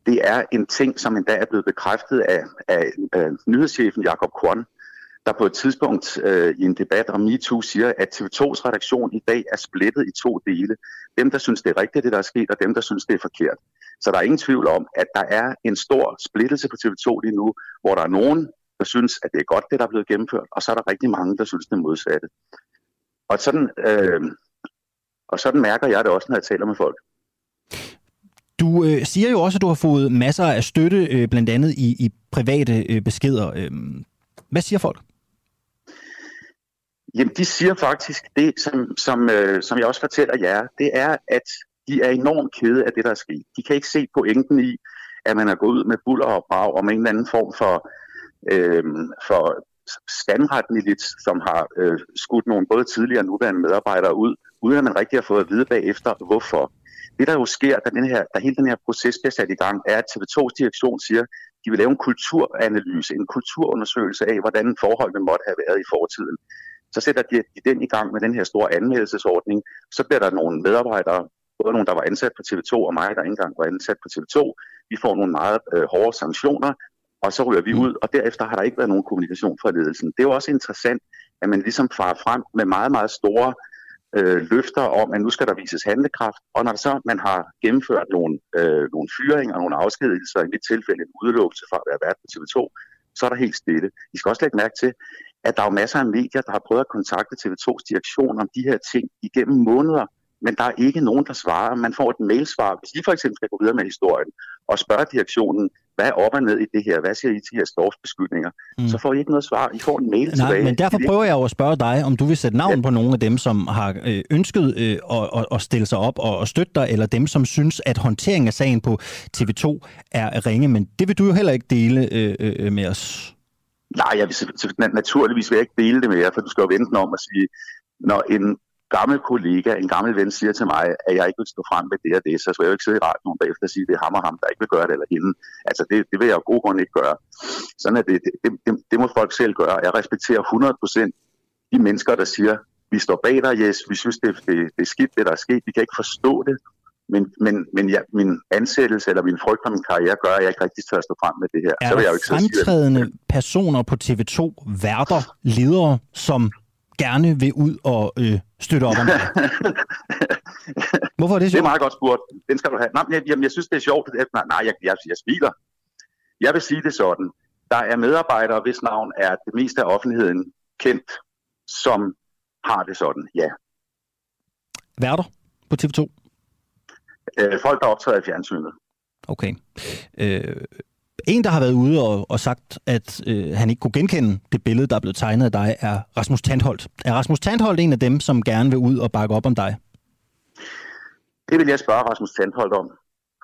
det er en ting, som endda er blevet bekræftet af, af, af nyhedschefen Jakob Korn, der på et tidspunkt øh, i en debat om MeToo siger, at TV2's redaktion i dag er splittet i to dele. Dem, der synes, det er rigtigt, det der er sket, og dem, der synes, det er forkert. Så der er ingen tvivl om, at der er en stor splittelse på TV2 lige nu, hvor der er nogen, der synes, at det er godt, det der er blevet gennemført, og så er der rigtig mange, der synes, det er modsatte. Og sådan, øh, og sådan mærker jeg det også, når jeg taler med folk. Du øh, siger jo også, at du har fået masser af støtte, øh, blandt andet i, i private øh, beskeder. Øh, hvad siger folk? Jamen, de siger faktisk det, som, som, øh, som jeg også fortæller jer, det er, at de er enormt kede af det, der er sket. De kan ikke se pointen i, at man er gået ud med buller og brag om en eller anden form for, øh, for skanretteligt, som har øh, skudt nogle både tidligere og nuværende medarbejdere ud, uden at man rigtig har fået at vide bagefter, hvorfor. Det, der jo sker, da, den her, da hele den her proces bliver sat i gang, er, at TV2's direktion siger, de vil lave en kulturanalyse, en kulturundersøgelse af, hvordan forholdene måtte have været i fortiden. Så sætter de, de den i gang med den her store anmeldelsesordning. Så bliver der nogle medarbejdere, både nogle, der var ansat på TV2, og mig, der ikke engang var ansat på TV2. Vi får nogle meget øh, hårde sanktioner, og så ryger vi mm. ud, og derefter har der ikke været nogen kommunikation fra ledelsen. Det er jo også interessant, at man ligesom farer frem med meget, meget store øh, løfter om, at nu skal der vises handlekraft, og når så man har gennemført nogle, øh, nogle fyringer, nogle afskedigelser, i mit tilfælde en udelukkelse fra at være vært på TV2, så er der helt stille. I skal også lægge mærke til, at der er masser af medier, der har prøvet at kontakte TV2's direktion om de her ting igennem måneder, men der er ikke nogen, der svarer. Man får et mailsvar, hvis I for eksempel skal gå videre med historien, og spørge direktionen, hvad er op og ned i det her? Hvad siger I til jeres beskyldninger? Mm. Så får I ikke noget svar. I får en mail Nej, tilbage. Men derfor prøver jeg jo at spørge dig, om du vil sætte navn ja. på nogle af dem, som har øh, ønsket øh, at, at stille sig op og, og støtte dig, eller dem, som synes, at håndteringen af sagen på TV2 er ringe. Men det vil du jo heller ikke dele øh, øh, med os. Nej, jeg vil, naturligvis vil jeg ikke dele det med jer, for du skal jo vente om at sige, når en gammel kollega, en gammel ven siger til mig, at jeg ikke vil stå frem med det og det, så skal jeg jo ikke sidde i radioen bagefter og sige, at det er ham og ham, der ikke vil gøre det, eller hende. Altså, det, det vil jeg jo god grund ikke gøre. Sådan er det. Det, det, det, må folk selv gøre. Jeg respekterer 100% de mennesker, der siger, vi står bag dig, yes, vi synes, det, det, det er skidt, det der er sket, vi kan ikke forstå det, men, men, men ja, min ansættelse eller min frygt for min karriere gør, at jeg ikke rigtig tør at stå frem med det her. Er så vil jeg jo ikke fremtrædende sige, at... personer på TV2, værter, ledere, som gerne vil ud og øh, støtte op om det? [laughs] Hvorfor er det sjovt? Det er meget godt spurgt. Den skal du have. Nej, jeg, jamen, jeg synes, det er sjovt. Nej, nej jeg, jeg, jeg smiler. Jeg vil sige det sådan. Der er medarbejdere, hvis navn er det meste af offentligheden kendt, som har det sådan, ja. Værter på TV2? Øh, folk, der optræder i fjernsynet. Okay. Øh, en, der har været ude og, og sagt, at øh, han ikke kunne genkende det billede, der er blevet tegnet af dig, er Rasmus Tandholt. Er Rasmus Tandholt en af dem, som gerne vil ud og bakke op om dig? Det vil jeg spørge Rasmus Tandholt om.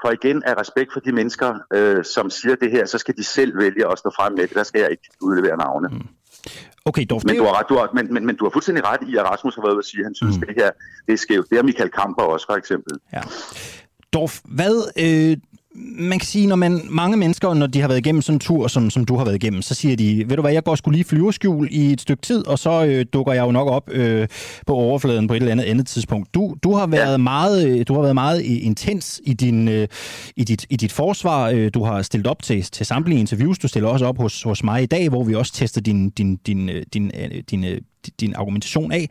for igen af respekt for de mennesker, øh, som siger det her, så skal de selv vælge at stå frem med det. Der skal jeg ikke udlevere navne. Mm. Okay, Dorf, men, du har ret, du har, men, men, men du har fuldstændig ret i, at Rasmus har været ude at sige, at han synes, mm. det her det er skævt. Det er Michael Kamper også, for eksempel. Ja. Dorf, hvad øh, man kan sige, når man, mange mennesker, når de har været igennem sådan en tur, som, som du har været igennem, så siger de, ved du hvad, jeg går skulle lige flyverskjul i et stykke tid, og så øh, dukker jeg jo nok op øh, på overfladen på et eller andet andet tidspunkt. Du, du har været ja. meget, øh, du har været meget intens i, din, øh, i, dit, i dit forsvar. Øh, du har stillet op til, til samtlige interviews. Du stiller også op hos, hos mig i dag, hvor vi også tester din, din, din, øh, din, din, din, din argumentation af.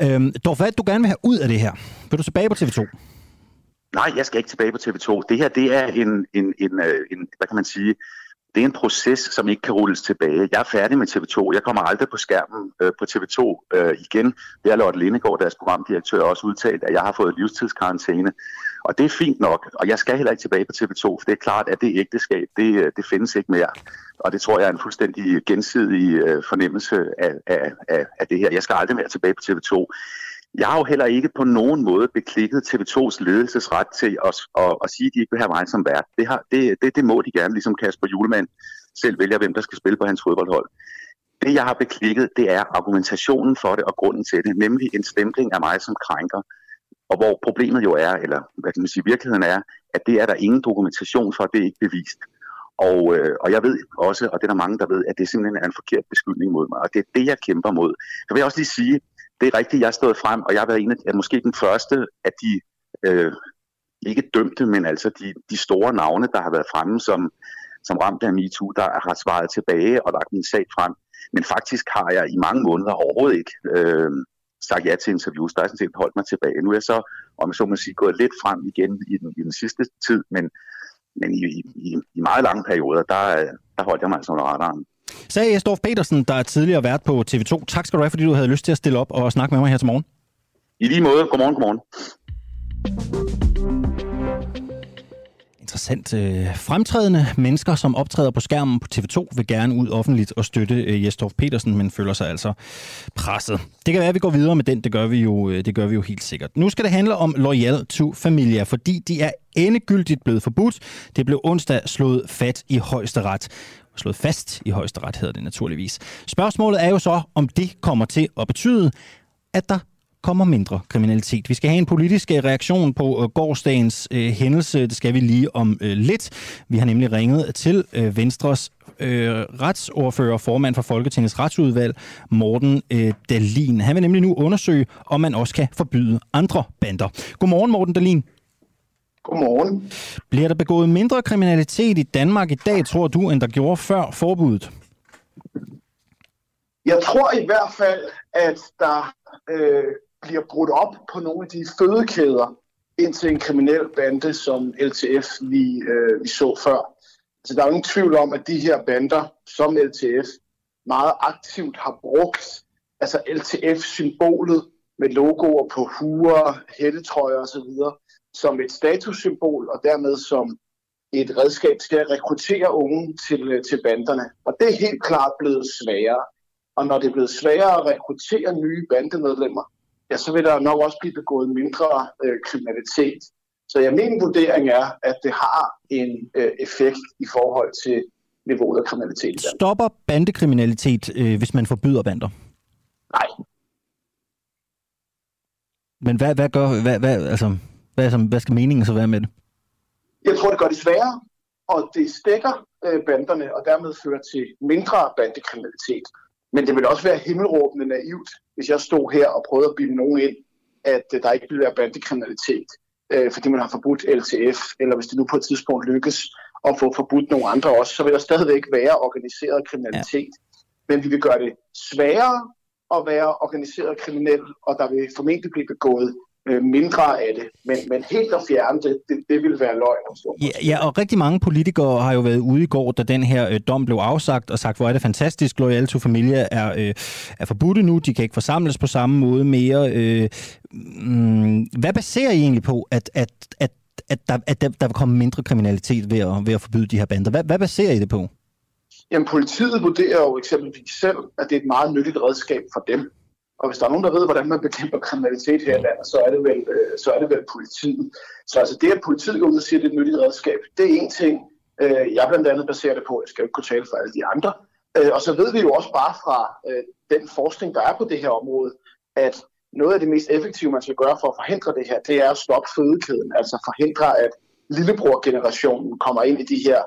Øh, Dorf, hvad du gerne vil have ud af det her? Vil du tilbage på TV2? Nej, jeg skal ikke tilbage på TV2. Det her, det er en, en, en, øh, en hvad kan man sige, det er en proces, som ikke kan rulles tilbage. Jeg er færdig med TV2. Jeg kommer aldrig på skærmen øh, på TV2 øh, igen. Det har Lotte Lindegård, deres programdirektør, også udtalt, at jeg har fået livstidskarantæne. Og det er fint nok, og jeg skal heller ikke tilbage på TV2, for det er klart, at det ægteskab, det, øh, det findes ikke mere. Og det tror jeg er en fuldstændig gensidig øh, fornemmelse af, af, af, af det her. Jeg skal aldrig mere tilbage på TV2. Jeg har jo heller ikke på nogen måde beklikket TV2's ledelsesret til at, at, at sige, at de ikke vil have mig som vært. Det, har, det, det, det må de gerne, ligesom Kasper Julemand selv vælger, hvem der skal spille på hans fodboldhold. Det, jeg har beklikket, det er argumentationen for det og grunden til det, nemlig en stempling af mig som krænker. Og hvor problemet jo er, eller hvad kan man sige, virkeligheden er, at det er der ingen dokumentation for, det er ikke bevist. Og, øh, og jeg ved også, og det er der mange, der ved, at det simpelthen er en forkert beskyldning mod mig. Og det er det, jeg kæmper mod. Så vil jeg også lige sige, det er rigtigt, jeg er stået frem, og jeg har været en af, måske den første af de, øh, ikke dømte, men altså de, de store navne, der har været fremme som, som ramt af MeToo, der har svaret tilbage og lagt min sag frem. Men faktisk har jeg i mange måneder overhovedet ikke øh, sagt ja til interviews. Der er sådan set holdt mig tilbage. Nu er jeg så, om jeg så må sige, gået lidt frem igen i den, i den sidste tid, men, men i, i, i meget lange perioder, der, øh, der holdt jeg mig altså under radaren. Sagde Estorf Petersen, der er tidligere vært på TV2. Tak skal du have, fordi du havde lyst til at stille op og snakke med mig her til morgen. I lige måde. Godmorgen, godmorgen. Interessant. Øh, fremtrædende mennesker, som optræder på skærmen på TV2, vil gerne ud offentligt og støtte øh, Jesdorf Petersen, men føler sig altså presset. Det kan være, at vi går videre med den. Det gør vi jo, øh, det gør vi jo helt sikkert. Nu skal det handle om Loyal to Familia, fordi de er endegyldigt blevet forbudt. Det blev onsdag slået fat i højesteret slået fast i højesteret, hedder det naturligvis. Spørgsmålet er jo så, om det kommer til at betyde, at der kommer mindre kriminalitet. Vi skal have en politisk øh, reaktion på øh, gårdsdagens øh, hændelse. Det skal vi lige om øh, lidt. Vi har nemlig ringet til øh, Venstres øh, retsordfører, formand for Folketingets retsudvalg, Morten øh, Dalin. Han vil nemlig nu undersøge, om man også kan forbyde andre bander. Godmorgen, Morten Dalin. Godmorgen. Bliver der begået mindre kriminalitet i Danmark i dag, tror du, end der gjorde før forbuddet? Jeg tror i hvert fald, at der øh, bliver brudt op på nogle af de fødekæder ind til en kriminel bande, som LTF vi, øh, vi så før. Altså, der er jo ingen tvivl om, at de her bander, som LTF, meget aktivt har brugt altså LTF-symbolet med logoer på huer, hættetrøjer osv., som et statussymbol og dermed som et redskab til at rekruttere unge til, øh, til banderne. Og det er helt klart blevet sværere. Og når det er blevet sværere at rekruttere nye bandemedlemmer, ja, så vil der nok også blive begået mindre øh, kriminalitet. Så jeg min vurdering er, at det har en øh, effekt i forhold til niveauet af kriminalitet. Stopper bandekriminalitet, øh, hvis man forbyder bander? Nej. Men hvad, hvad gør... Hvad, hvad, altså, hvad, som, hvad skal meningen så være med det? Jeg tror, det gør det sværere, og det stikker øh, banderne, og dermed fører til mindre bandekriminalitet. Men det vil også være himmelråbende naivt, hvis jeg stod her og prøvede at bilde nogen ind, at øh, der ikke vil være bandekriminalitet, øh, fordi man har forbudt LTF, eller hvis det nu på et tidspunkt lykkes at få forbudt nogle andre også, så vil der stadigvæk være organiseret kriminalitet. Ja. Men vi vil gøre det sværere at være organiseret kriminel, og der vil formentlig blive begået øh, mindre af det. Men, men helt at fjerne det, det, det vil være løgn. Ja, ja, og rigtig mange politikere har jo været ude i går, da den her øh, dom blev afsagt, og sagt, hvor er det fantastisk, Loyal to Familia er, øh, er forbudte nu, de kan ikke forsamles på samme måde mere. Øh, mm, hvad baserer I egentlig på, at, at, at, at, der, at der, der vil komme mindre kriminalitet ved at, ved at forbyde de her bander? Hvad, hvad baserer I det på? Jamen, politiet vurderer jo eksempelvis selv, at det er et meget nyttigt redskab for dem Og hvis der er nogen, der ved, hvordan man bekæmper kriminalitet her i landet, så er det vel, øh, så er det vel politiet. Så altså det, at politiet går ud og siger, at det er et nyttigt redskab, det er en ting. Øh, jeg blandt andet baserer det på, jeg skal jo ikke kunne tale for alle de andre. Øh, og så ved vi jo også bare fra den forskning, der er på det her område, at noget af det mest effektive, man skal gøre for at forhindre det her, det er at stoppe fødekæden, altså forhindre, at lillebror-generationen kommer ind i de her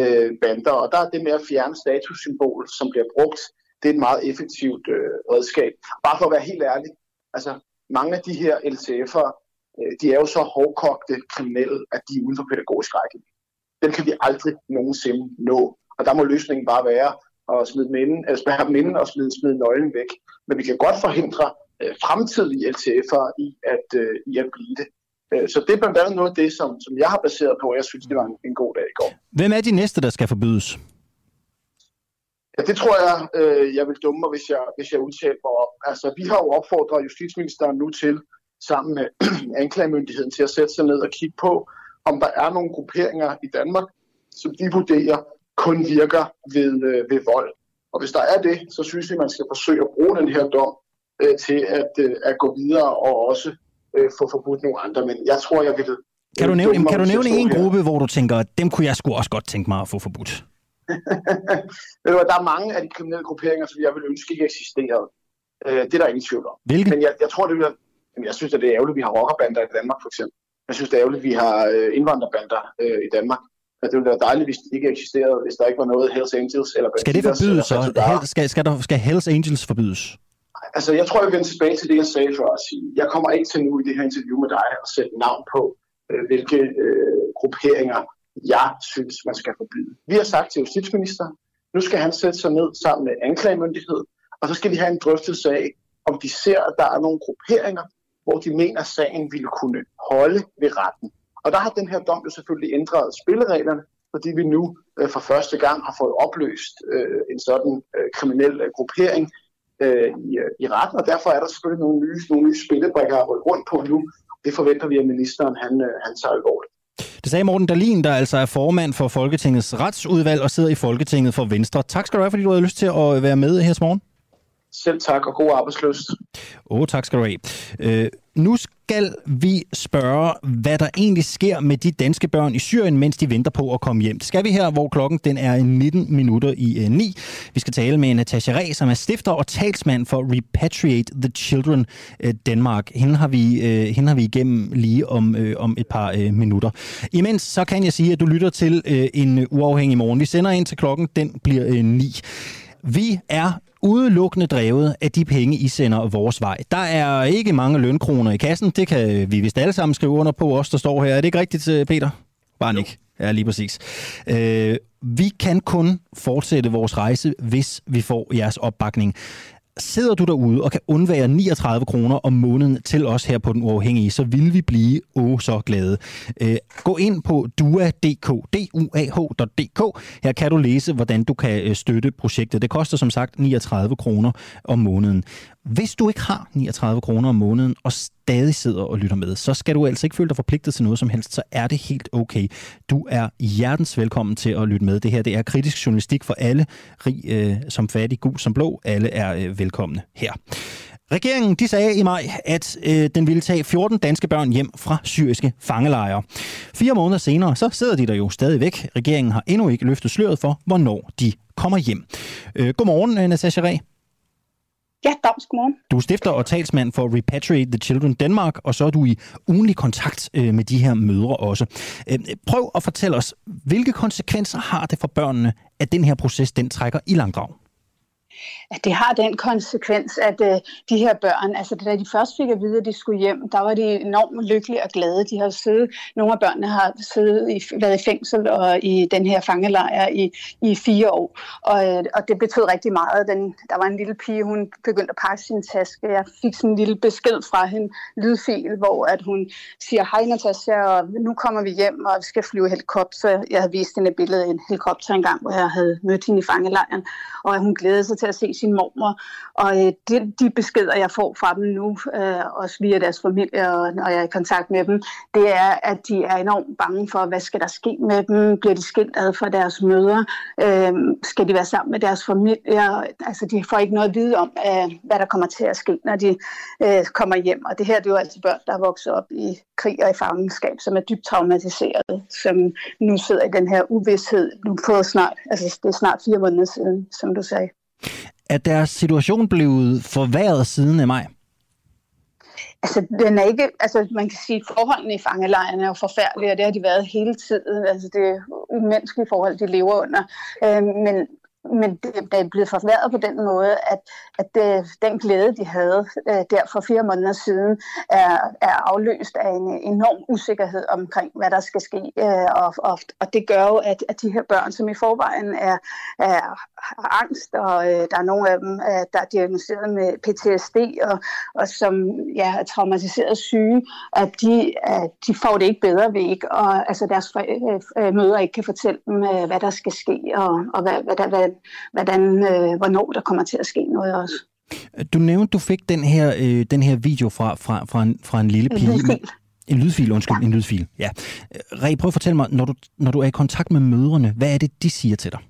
øh, bander. Og der er det med at fjerne statussymbol, som bliver brugt, det er et meget effektivt øh, redskab. Bare for at være helt ærlig, altså mange af de her LTF'ere, øh, de er jo så hårdkogte kriminelle, at de er uden for pædagogisk række. Den kan vi aldrig nogensinde nå. Og der må løsningen bare være at smide minden, altså spærre minden og smide, smide nøglen væk. Men vi kan godt forhindre øh, fremtidige LTF'ere i at, øh, i at blive det. Øh, så det er blandt andet noget af det, som, som jeg har baseret på, og jeg synes, det var en, en god dag i går. Hvem er de næste, der skal forbydes? Ja, det tror jeg, øh, jeg vil dumme mig, hvis jeg, hvis jeg udtaler mig op. Altså, vi har jo opfordret justitsministeren nu til, sammen med [clears throat] anklagemyndigheden, til at sætte sig ned og kigge på, om der er nogle grupperinger i Danmark, som de vurderer kun virker ved, øh, ved vold. Og hvis der er det, så synes jeg, man skal forsøge at bruge den her dom øh, til at, øh, at gå videre og også øh, få forbudt nogle andre. Men jeg tror, jeg vil... Kan du nævne, kan du nævne en gruppe, hvor du tænker, dem kunne jeg sgu også godt tænke mig at få forbudt? [laughs] Ved du, der er mange af de kriminelle grupperinger, som jeg vil ønske ikke eksisterede. Øh, det er der ingen tvivl om. Hvilke? Men jeg, jeg tror, det vil, jeg synes, at det er ærgerligt, at vi har rockerbander i Danmark, for eksempel. Jeg synes, det er ærgerligt, at vi har øh, indvandrerbander øh, i Danmark. Men det ville være dejligt, hvis det ikke eksisterede, hvis der ikke var noget Hells Angels eller Skal det forbydes så? Skal, skal, der, skal Hells Angels forbydes? Altså, jeg tror, jeg vender tilbage til det, jeg sagde før at sige. Jeg kommer ikke til nu i det her interview med dig at sætte navn på, øh, hvilke øh, grupperinger jeg synes, man skal forbyde. Vi har sagt til justitsministeren, nu skal han sætte sig ned sammen med anklagemyndighed, og så skal de have en drøftelse af, om de ser, at der er nogle grupperinger, hvor de mener, at sagen ville kunne holde ved retten. Og der har den her dom jo selvfølgelig ændret spillereglerne, fordi vi nu øh, for første gang har fået opløst øh, en sådan øh, kriminel øh, gruppering, øh, i, øh, i retten, og derfor er der selvfølgelig nogle nye, nogle nye spillebrikker at rykke rundt på nu. Det forventer vi, at ministeren han, øh, han tager alvorligt. Det sagde Morten Dalin, der altså er formand for Folketingets retsudvalg og sidder i Folketinget for Venstre. Tak skal du have, fordi du havde lyst til at være med her til morgen. Selv tak, og god arbejdsløst. Åh, oh, tak skal du have. Øh, nu skal vi spørge, hvad der egentlig sker med de danske børn i Syrien, mens de venter på at komme hjem. Det skal vi her, hvor klokken den er 19 minutter i øh, uh, 9. Vi skal tale med Natasha Reh, som er stifter og talsmand for Repatriate the Children uh, Danmark. Hende har vi, uh, hende har vi igennem lige om, uh, om et par uh, minutter. Imens så kan jeg sige, at du lytter til uh, en uafhængig morgen. Vi sender ind til klokken, den bliver uh, 9. Vi er udelukkende drevet af de penge, I sender vores vej. Der er ikke mange lønkroner i kassen. Det kan vi vist alle sammen skrive under på, os der står her. Er det ikke rigtigt, øh, Peter? Bare ikke. Ja, lige præcis. Øh, vi kan kun fortsætte vores rejse, hvis vi får jeres opbakning. Sidder du derude og kan undvære 39 kroner om måneden til os her på Den Uafhængige, så vil vi blive åh så glade. Øh, gå ind på dua.dk, duah.dk. Her kan du læse, hvordan du kan øh, støtte projektet. Det koster som sagt 39 kroner om måneden. Hvis du ikke har 39 kroner om måneden og stadig sidder og lytter med, så skal du altså ikke føle dig forpligtet til noget som helst, så er det helt okay. Du er hjertens velkommen til at lytte med. Det her det er kritisk journalistik for alle, rig øh, som fattig, gul som blå. Alle er øh, velkomne her. Regeringen de sagde i maj, at øh, den ville tage 14 danske børn hjem fra syriske fangelejre. Fire måneder senere, så sidder de der jo stadigvæk. Regeringen har endnu ikke løftet sløret for, hvornår de kommer hjem. Øh, godmorgen, øh, Natasha Reh. Ja, Dams, godmorgen. Du er stifter og talsmand for Repatriate the Children Danmark, og så er du i ugenlig kontakt øh, med de her mødre også. Øh, prøv at fortælle os, hvilke konsekvenser har det for børnene, at den her proces den trækker i langdrag? At det har den konsekvens, at øh, de her børn, altså da de først fik at vide, at de skulle hjem, der var de enormt lykkelige og glade. De har siddet, nogle af børnene har siddet i, været i fængsel og i den her fangelejr i, i fire år, og, øh, og det betød rigtig meget. Den, der var en lille pige, hun begyndte at pakke sin taske. Jeg fik sådan en lille besked fra hende, lydfil, hvor at hun siger, hej Natasha, og nu kommer vi hjem, og vi skal flyve helikopter. Jeg havde vist hende et billede af en helikopter engang, hvor jeg havde mødt hende i fangelejren, og hun glædede sig til til at se sin mormor. Og øh, de, de beskeder, jeg får fra dem nu, øh, også via deres familie, og når jeg er i kontakt med dem, det er, at de er enormt bange for, hvad skal der ske med dem? Bliver de skilt ad fra deres møder? Øh, skal de være sammen med deres familie? Altså, de får ikke noget at vide om, øh, hvad der kommer til at ske, når de øh, kommer hjem. Og det her det er jo altså børn, der er vokset op i krig og i fangenskab, som er dybt traumatiseret, som nu sidder i den her uvidshed. Nu på snart, altså det er snart fire måneder siden, som du sagde. Er deres situation blevet forværret siden af maj? Altså, den er ikke, altså, man kan sige, at forholdene i fangelejrene er jo forfærdelige, og det har de været hele tiden. Altså, det er umenneskelige forhold, de lever under. Øh, men men det, det er blevet forværret på den måde, at, at det, den glæde, de havde øh, der for fire måneder siden, er, er afløst af en enorm usikkerhed omkring, hvad der skal ske. Øh, og, og, og det gør jo, at, at de her børn, som i forvejen er, er angst, og øh, der er nogle af dem, øh, der er diagnosticeret med PTSD, og, og som ja, er traumatiseret syge, at de, at de får det ikke bedre ved ikke, og altså deres øh, møder mødre ikke kan fortælle dem, øh, hvad der skal ske, og, og hvad, hvad, hvad, hvordan, øh, hvornår der kommer til at ske noget også. Du nævnte, du fik den her, øh, den her video fra, fra, fra, en, fra en lille pige. En lydfil. En lydfil, undskyld, ja. en lydfil. Ja. Ræ, prøv at fortælle mig, når du, når du er i kontakt med mødrene, hvad er det, de siger til dig?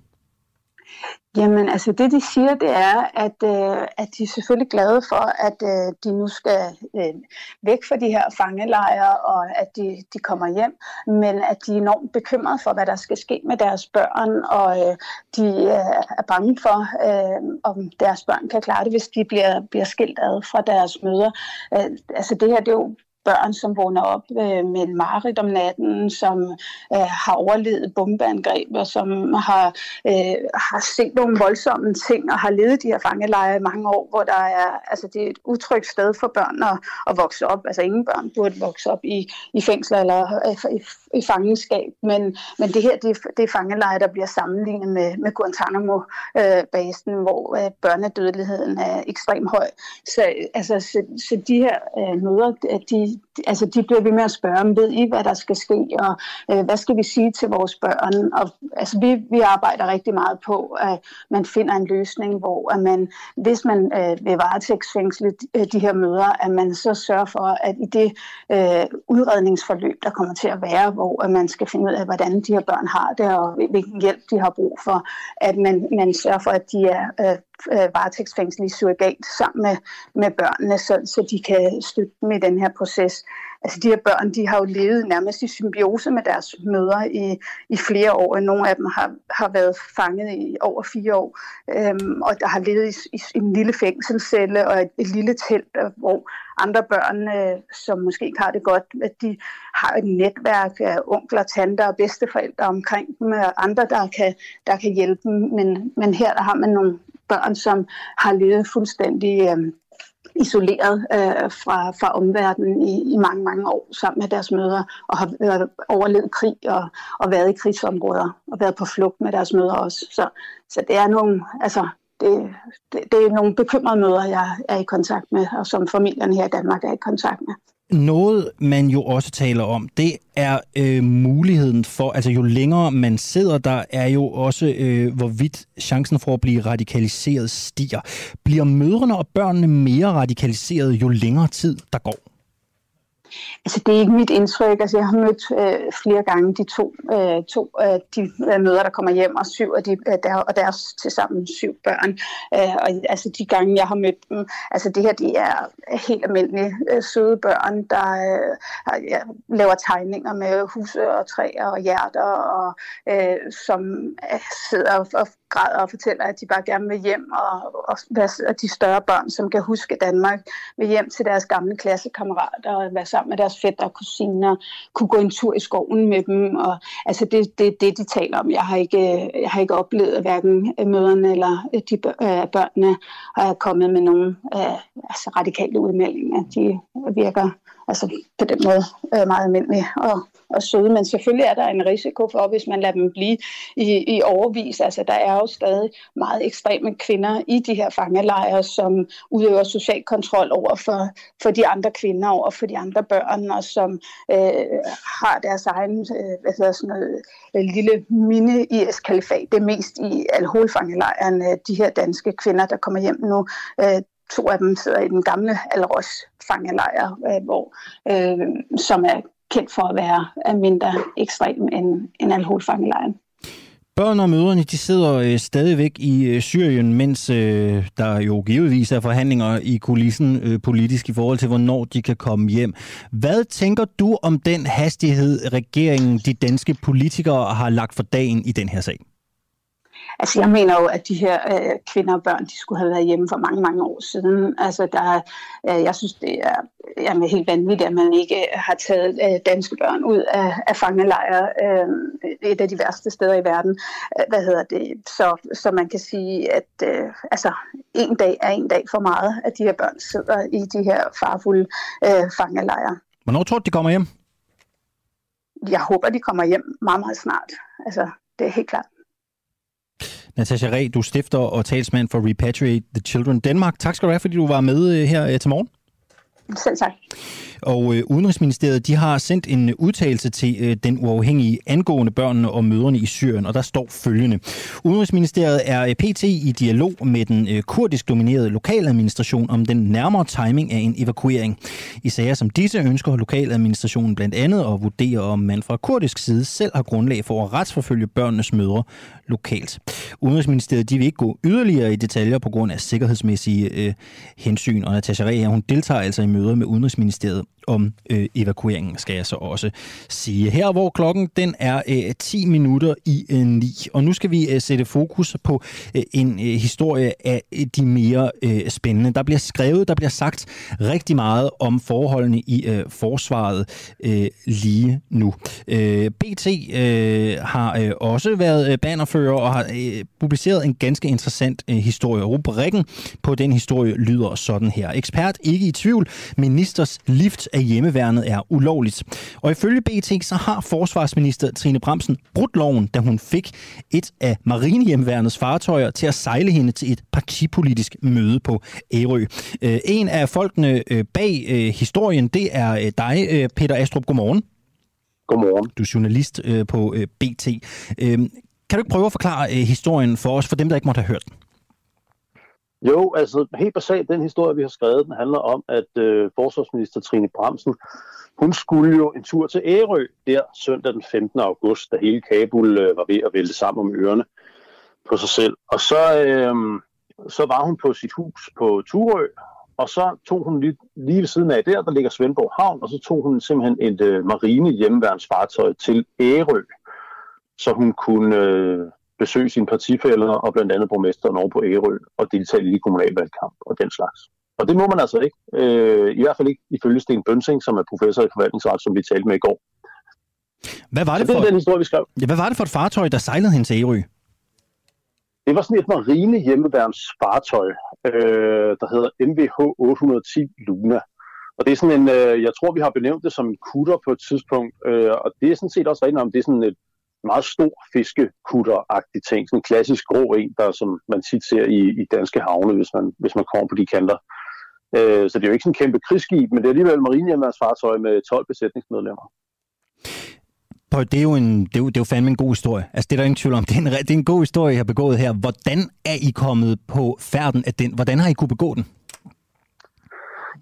Jamen, altså det de siger, det er, at, øh, at de er selvfølgelig glade for, at øh, de nu skal øh, væk fra de her fangelejre, og at de, de kommer hjem, men at de er enormt bekymrede for, hvad der skal ske med deres børn, og øh, de øh, er bange for, øh, om deres børn kan klare det, hvis de bliver, bliver skilt ad fra deres møder. Øh, altså det her, det er jo børn, som vågner op øh, med en mareridt om natten, som øh, har overlevet bombeangreb, og som har, øh, har set nogle voldsomme ting, og har levet de her fangelejre i mange år, hvor der er, altså det er et utrygt sted for børn at, at vokse op. Altså ingen børn burde vokse op i, i fængsler eller øh, i, i fangenskab, men, men det her, det, det er fangelejre, der bliver sammenlignet med, med Guantanamo-basen, øh, hvor øh, børnedødeligheden er ekstremt høj. Så, altså, så, så de her øh, møder, de, altså de bliver ved med at spørge om, ved I, hvad der skal ske, og øh, hvad skal vi sige til vores børn? Og, altså, vi, vi arbejder rigtig meget på, at man finder en løsning, hvor at man, hvis man øh, vil varetægtsfængsle de, øh, de her møder, at man så sørger for, at i det øh, udredningsforløb, der kommer til at være, hvor at man skal finde ud af, hvordan de her børn har det, og hvilken hjælp de har brug for, at man, man sørger for, at de er øh, øh, varetægtsfængsel i surrogat sammen med, med børnene, så, så de kan støtte dem i den her proces. Altså de her børn, de har jo levet nærmest i symbiose med deres mødre i, i flere år. Nogle af dem har, har været fanget i over fire år, øhm, og der har levet i, i en lille fængselscelle og et, et lille telt, hvor andre børn, øh, som måske ikke har det godt, at de har et netværk af onkler, tanter og bedsteforældre omkring dem, og andre, der kan, der kan hjælpe dem. Men, men her der har man nogle børn, som har levet fuldstændig øh, isoleret øh, fra, fra omverdenen i, i mange, mange år sammen med deres mødre, og har øh, overlevet krig og, og været i krigsområder, og været på flugt med deres mødre også. Så, så det er nogle, altså, det, det, det er nogle bekymrede møder, jeg er i kontakt med, og som familien her i Danmark er i kontakt med. Noget, man jo også taler om, det er øh, muligheden for, altså jo længere man sidder der, er jo også, øh, hvorvidt chancen for at blive radikaliseret stiger. Bliver mødrene og børnene mere radikaliseret, jo længere tid der går? Altså, det er ikke mit indtryk. Altså, jeg har mødt øh, flere gange de to, øh, to øh, de øh, møder, der kommer hjem, og syv af de, øh, der, og deres til sammen syv børn. Øh, og altså, de gange, jeg har mødt dem, altså det her, de er helt almindelige øh, søde børn, der øh, ja, laver tegninger med huse og træer og hjerter, og øh, som øh, sidder og, og græder og fortæller, at de bare gerne vil hjem, og, og, og de større børn, som kan huske Danmark, vil hjem til deres gamle klassekammerater og være sammen med deres fætter og kusiner, kunne gå en tur i skoven med dem. Og, altså det er det, det, de taler om. Jeg har ikke, jeg har ikke oplevet, at hverken øh, møderne eller øh, de øh, børnene er kommet med nogle øh, altså radikale udmeldinger. De virker altså på den måde øh, meget almindelige og, og søde. Men selvfølgelig er der en risiko for, hvis man lader dem blive i, i overvis. Altså der er jo stadig meget ekstreme kvinder i de her fangelejre, som udøver social kontrol over for, for de andre kvinder, over for de andre børn, og som øh, har deres egen øh, hvad hedder sådan noget, øh, lille mini-IS-kalifat. Det er mest i alkoholfangelejren, de her danske kvinder, der kommer hjem nu. Øh, to af dem sidder i den gamle Alros fangelejr, øh, hvor, øh, som er kendt for at være mindre ekstrem end, end alkoholfangelejren. Børn og mødrene de sidder øh, stadigvæk i øh, Syrien, mens øh, der jo givetvis er forhandlinger i kulissen øh, politisk i forhold til, hvornår de kan komme hjem. Hvad tænker du om den hastighed, regeringen, de danske politikere har lagt for dagen i den her sag? Altså jeg mener jo, at de her øh, kvinder og børn, de skulle have været hjemme for mange, mange år siden. Altså der, øh, jeg synes, det er jamen, helt vanvittigt, at man ikke har taget øh, danske børn ud af, af fangelejre. Øh, et af de værste steder i verden. Øh, hvad hedder det? Så, så man kan sige, at øh, altså, en dag er en dag for meget, at de her børn sidder i de her farfulde øh, fangelejre. Hvornår tror du, de kommer hjem? Jeg håber, de kommer hjem meget, meget snart. Altså, det er helt klart. Natasha Reh, du stifter og talsmand for Repatriate the Children Danmark. Tak skal du have, fordi du var med øh, her øh, til morgen. Selv tak. Og øh, Udenrigsministeriet de har sendt en øh, udtalelse til øh, den uafhængige angående børnene og mødrene i Syrien, og der står følgende. Udenrigsministeriet er øh, pt. i dialog med den øh, kurdisk dominerede lokaladministration om den nærmere timing af en evakuering. I sager som disse ønsker lokaladministrationen blandt andet at vurdere, om man fra kurdisk side selv har grundlag for at retsforfølge børnenes mødre lokalt. Udenrigsministeriet de vil ikke gå yderligere i detaljer på grund af sikkerhedsmæssige øh, hensyn, og Natasha Reh, hun deltager altså i møder med Udenrigsministeriet om øh, evakueringen, skal jeg så også sige. Her hvor klokken den er øh, 10 minutter i øh, 9, og nu skal vi øh, sætte fokus på øh, en øh, historie af øh, de mere øh, spændende. Der bliver skrevet, der bliver sagt rigtig meget om forholdene i øh, forsvaret øh, lige nu. Øh, BT øh, har øh, også været øh, bannerfører og har øh, publiceret en ganske interessant øh, historie. Rubrikken på den historie lyder sådan her. Ekspert ikke i tvivl. Ministers lift af hjemmeværnet er ulovligt. Og ifølge BT så har forsvarsminister Trine Bremsen brudt loven, da hun fik et af marinehjemmeværnets fartøjer til at sejle hende til et partipolitisk møde på Ærø. Øh, en af folkene øh, bag øh, historien, det er dig, Peter Astrup. Godmorgen. Godmorgen. Du er journalist på BT. Kan du ikke prøve at forklare historien for os, for dem, der ikke måtte have hørt den? Jo, altså helt basalt, den historie, vi har skrevet, den handler om, at øh, forsvarsminister Trine Bramsen, hun skulle jo en tur til Ærø der søndag den 15. august, da hele Kabul øh, var ved at vælte sammen om ørerne på sig selv. Og så, øh, så var hun på sit hus på Turø, og så tog hun lige, lige ved siden af der, der ligger Svendborg Havn, og så tog hun simpelthen et øh, marine hjemmeværnsfartøj til Ærø, så hun kunne øh, besøge sine partifælder og blandt andet borgmesteren over på Ærø og deltage i kommunalvalgkamp og den slags. Og det må man altså ikke. Øh, I hvert fald ikke ifølge Sten Bønsing, som er professor i forvaltningsret, som vi talte med i går. Hvad var det, for... det den historie, vi skrev. Ja, hvad var det for et fartøj, der sejlede hen til Ærø? Det var sådan et marine hjemmeværnsfartøj, øh, der hedder MVH 810 Luna. Og det er sådan en, øh, jeg tror, vi har benævnt det som en kutter på et tidspunkt, øh, og det er sådan set også rigtigt om, det er sådan et meget stor fiskekutter-agtig ting. Sådan en klassisk grå en, der som man tit ser i, i danske havne, hvis man, hvis man kommer på de kanter. Øh, så det er jo ikke sådan en kæmpe krigsskib, men det er alligevel marinehjemmeværnsfartøj med 12 besætningsmedlemmer. Det er, jo en, det, er jo, det er jo fandme en god historie. Altså, det er der ingen tvivl om. [laughs] Det er en, det er en god historie, jeg har begået her. Hvordan er I kommet på færden af den? Hvordan har I kunne begå den?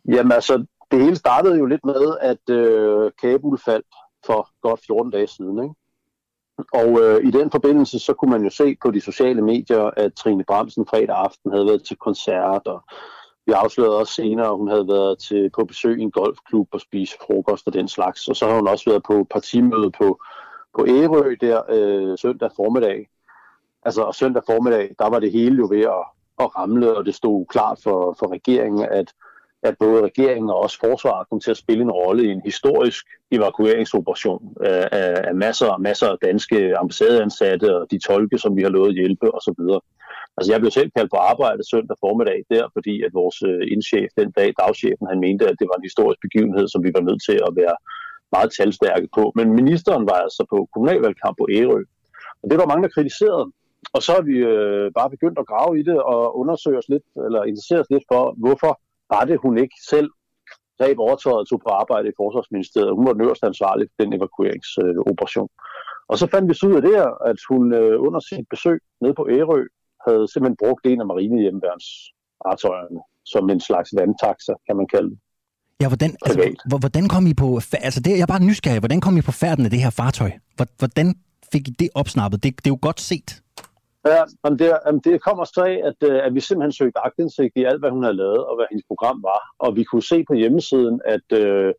Jamen altså, det hele startede jo lidt med, at øh, Kabul faldt for godt 14 dage siden. Ikke? Og øh, i den forbindelse, så kunne man jo se på de sociale medier, at Trine Bramsen fredag aften havde været til koncert, og vi afslørede også senere, at hun havde været til, på besøg i en golfklub og spise frokost og den slags. Og så har hun også været på partimøde på, på Ærø der øh, søndag formiddag. Altså og søndag formiddag, der var det hele jo ved at, at ramle, og det stod klart for, for regeringen, at at både regeringen og også forsvaret kom til at spille en rolle i en historisk evakueringsoperation øh, af, af masser, masser af danske ambassadeansatte og de tolke, som vi har lovet at hjælpe osv. Altså jeg blev selv kaldt på arbejde søndag formiddag der, fordi at vores øh, indchef den dag, dagchefen, han mente, at det var en historisk begivenhed, som vi var nødt til at være meget talstærke på. Men ministeren var altså på kommunalvalgkamp på Ærø, og det var mange, der kritiserede. Og så har vi øh, bare begyndt at grave i det og undersøge os lidt, eller interessere os lidt for, hvorfor det, hun ikke selv greb overtøjet og tog på arbejde i Forsvarsministeriet. Hun var den øverste ansvarlig for den evakueringsoperation. Og så fandt vi så ud af det, at hun øh, under sit besøg nede på Ærø havde simpelthen brugt en af marinehjemmeværns artøjerne som en slags vandtaxa, kan man kalde det. Ja, hvordan, altså, hvordan kom I på, altså det, jeg er bare nysgerrig, hvordan kom I på færden af det her fartøj? Hvordan fik I det opsnappet? Det, det er jo godt set. Ja, men det, det kommer så af, at, øh, at vi simpelthen søgte agtindsigt i alt, hvad hun havde lavet, og hvad hendes program var. Og vi kunne se på hjemmesiden, at, øh,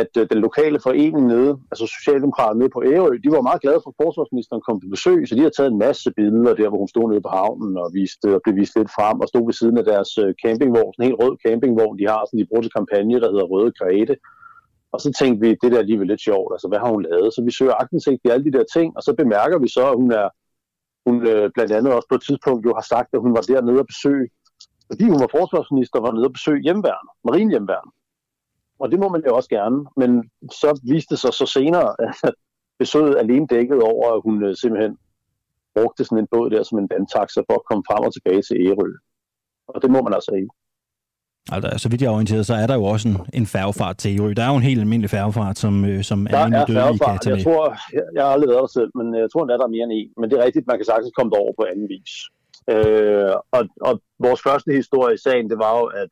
at øh, den lokale forening nede, altså Socialdemokraterne nede på Ærø, de var meget glade for, at forsvarsministeren kom på besøg, så de har taget en masse billeder der, hvor hun stod nede på havnen og, viste, og blev vist lidt frem og stod ved siden af deres campingvogn, en helt rød campingvogn, de har, sådan de bruger til kampagne, der hedder Røde Grete. Og så tænkte vi, det der er alligevel lidt sjovt, altså hvad har hun lavet? Så vi søger agtindsigt i alle de der ting, og så bemærker vi så, at hun er hun øh, blandt andet også på et tidspunkt jo har sagt, at hun var dernede at besøge, fordi hun var forsvarsminister, var nede at besøge hjemværn, marinhjemværn. Og det må man jo også gerne, men så viste det sig så senere, at [laughs] besøget alene dækket over, at hun øh, simpelthen brugte sådan en båd der som en vandtaxa for at komme frem og tilbage til Ærø. Og det må man altså ikke. Altså, så vidt jeg er orienteret, så er der jo også en, en færgefart til Ærø. Der er jo en helt almindelig færgefart, som, øh, som der almindelig dødelige kan tage jeg tror, jeg, jeg har aldrig været der selv, men jeg tror, der er mere end en. Men det er rigtigt, man kan sagtens komme over på anden vis. Øh, og, og vores første historie i sagen, det var jo, at,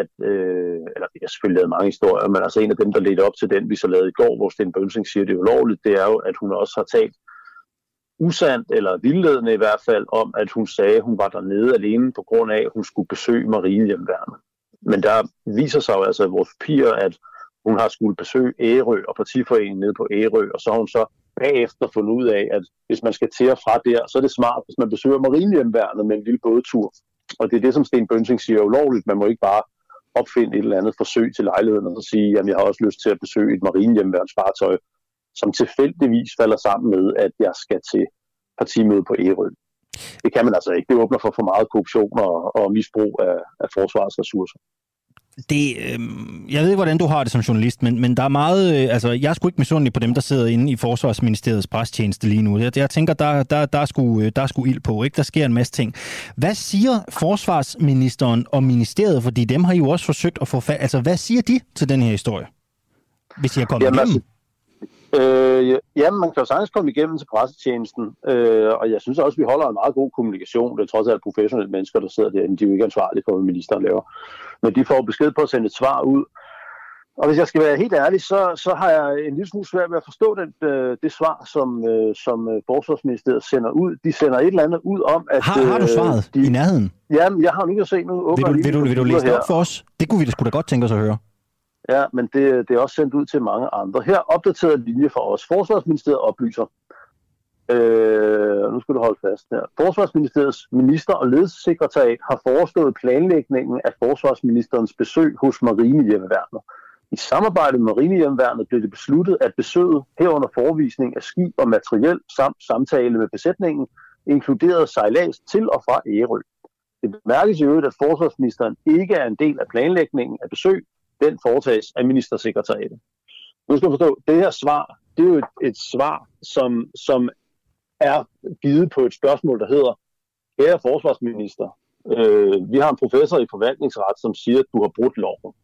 at øh, eller vi har selvfølgelig lavet mange historier, men altså en af dem, der ledte op til den, vi så lavede i går, hvor Sten Bønsing siger, det er ulovligt, det er jo, at hun også har talt usandt eller vildledende i hvert fald om, at hun sagde, at hun var dernede alene på grund af, at hun skulle besøge Marienhjemværende. Men der viser sig jo altså i vores papirer, at hun har skulle besøge Ærø og partiforeningen nede på Ærø, og så har hun så bagefter fundet ud af, at hvis man skal til og fra der, så er det smart, hvis man besøger marinehjemværnet med en lille bådtur. Og det er det, som Sten Bønsing siger ulovligt. Man må ikke bare opfinde et eller andet forsøg til lejligheden og så sige, at jeg har også lyst til at besøge et marinehjemværnsfartøj, som tilfældigvis falder sammen med, at jeg skal til partimøde på Ærø. Det kan man altså ikke. Det åbner for for meget korruption og, og misbrug af, af forsvarets ressourcer. Det, øh, jeg ved ikke, hvordan du har det som journalist, men, men der er meget... Øh, altså, jeg er sgu ikke misundelig på dem, der sidder inde i Forsvarsministeriets prestjeneste lige nu. Jeg, jeg tænker, der, der, der, er sgu, øh, der er sgu ild på, ikke? Der sker en masse ting. Hvad siger forsvarsministeren og ministeriet? Fordi dem har I jo også forsøgt at få fat... Altså, hvad siger de til den her historie? Hvis I har kommet Jamen, igennem? Øh, ja, man kan jo sagtens komme igennem til pressetjenesten, øh, og jeg synes også, at vi holder en meget god kommunikation. Det er trods alt professionelle mennesker, der sidder derinde. De er jo ikke ansvarlige for, hvad ministeren laver. Men de får besked på at sende et svar ud. Og hvis jeg skal være helt ærlig, så, så har jeg en lille smule svært ved at forstå det, øh, det svar, som, øh, som øh, Forsvarsministeriet sender ud. De sender et eller andet ud om, at... Har, har du svaret de, i nærheden? Jamen, jeg har nu ikke set noget. Vil du, vil du, vil du læse det op for os? Det kunne vi da sgu da godt tænke os at høre. Ja, men det, det er også sendt ud til mange andre. Her opdateret linje for os. Forsvarsministeriet oplyser. Øh, nu skal du holde fast her. Forsvarsministeriets minister- og ledelsessekretariat har foreslået planlægningen af forsvarsministerens besøg hos Marinehjemmeværnet. I samarbejde med Marinehjemmeværnet blev det besluttet, at besøget herunder forvisning af skib og materiel samt samtale med besætningen inkluderede sejlads til og fra Ærø. Det bemærkes i øvrigt, at forsvarsministeren ikke er en del af planlægningen af besøg, den foretages af ministersekretariatet. Nu skal du forstå, det her svar, det er jo et, et svar, som, som er givet på et spørgsmål, der hedder, kære forsvarsminister, øh, vi har en professor i forvaltningsret, som siger, at du har brudt loven.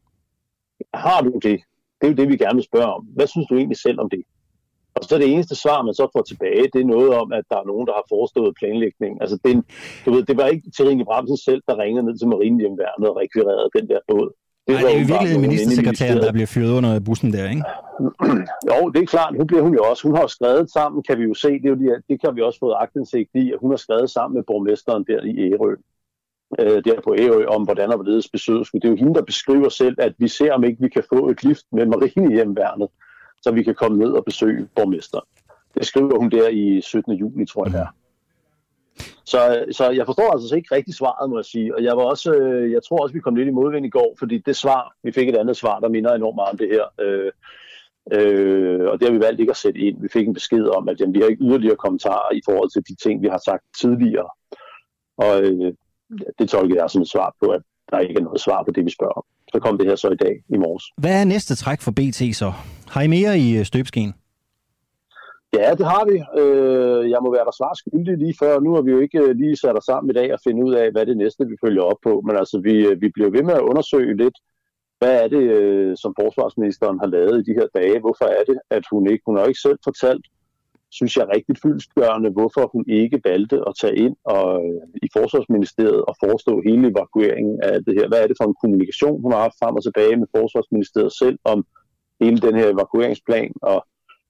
Har du det? Det er jo det, vi gerne vil spørge om. Hvad synes du egentlig selv om det? Og så det eneste svar, man så får tilbage, det er noget om, at der er nogen, der har forestået planlægning. Altså, det, du ved, det var ikke Terine Bramsen selv, der ringede ned til Marinehjemværnet og rekvirerede den der båd. Det, Ej, det er jo virkelig ministersekretæren, der bliver fyret under bussen der, ikke? [clears throat] jo, det er klart. Nu bliver hun jo også. Hun har skrevet sammen, kan vi jo se. Det, er jo de, det kan vi også få agtindsigt i, at hun har skrevet sammen med borgmesteren der i Ærø. Øh, der på Ærø, om hvordan og hvorledes besøget skulle. Det er jo hende, der beskriver selv, at vi ser, om ikke vi kan få et lift med marinehjemværnet, så vi kan komme ned og besøge borgmesteren. Det skriver hun der i 17. juli, tror jeg, mm. der. Så, så jeg forstår altså ikke rigtig svaret, må jeg sige. Og jeg, var også, øh, jeg tror også, vi kom lidt i modvind i går, fordi det svar, vi fik et andet svar, der minder enormt meget om det her. Øh, øh, og det har vi valgt ikke at sætte ind. Vi fik en besked om, at jamen, vi har ikke yderligere kommentarer i forhold til de ting, vi har sagt tidligere. Og øh, det tolkede jeg som et svar på, at der ikke er noget svar på det, vi spørger om. Så kom det her så i dag i morges. Hvad er næste træk for BT så? Har I mere i øh. Ja, det har vi. Øh, jeg må være der svar skyldig lige før. Nu har vi jo ikke øh, lige sat os sammen i dag og finde ud af, hvad det næste, vi følger op på. Men altså, vi, øh, vi bliver ved med at undersøge lidt, hvad er det, øh, som forsvarsministeren har lavet i de her dage? Hvorfor er det, at hun ikke, hun har ikke selv fortalt, synes jeg, rigtig fyldstgørende, hvorfor hun ikke valgte at tage ind og, i Forsvarsministeriet og forestå hele evakueringen af det her. Hvad er det for en kommunikation, hun har haft frem og tilbage med Forsvarsministeriet selv om hele den her evakueringsplan, og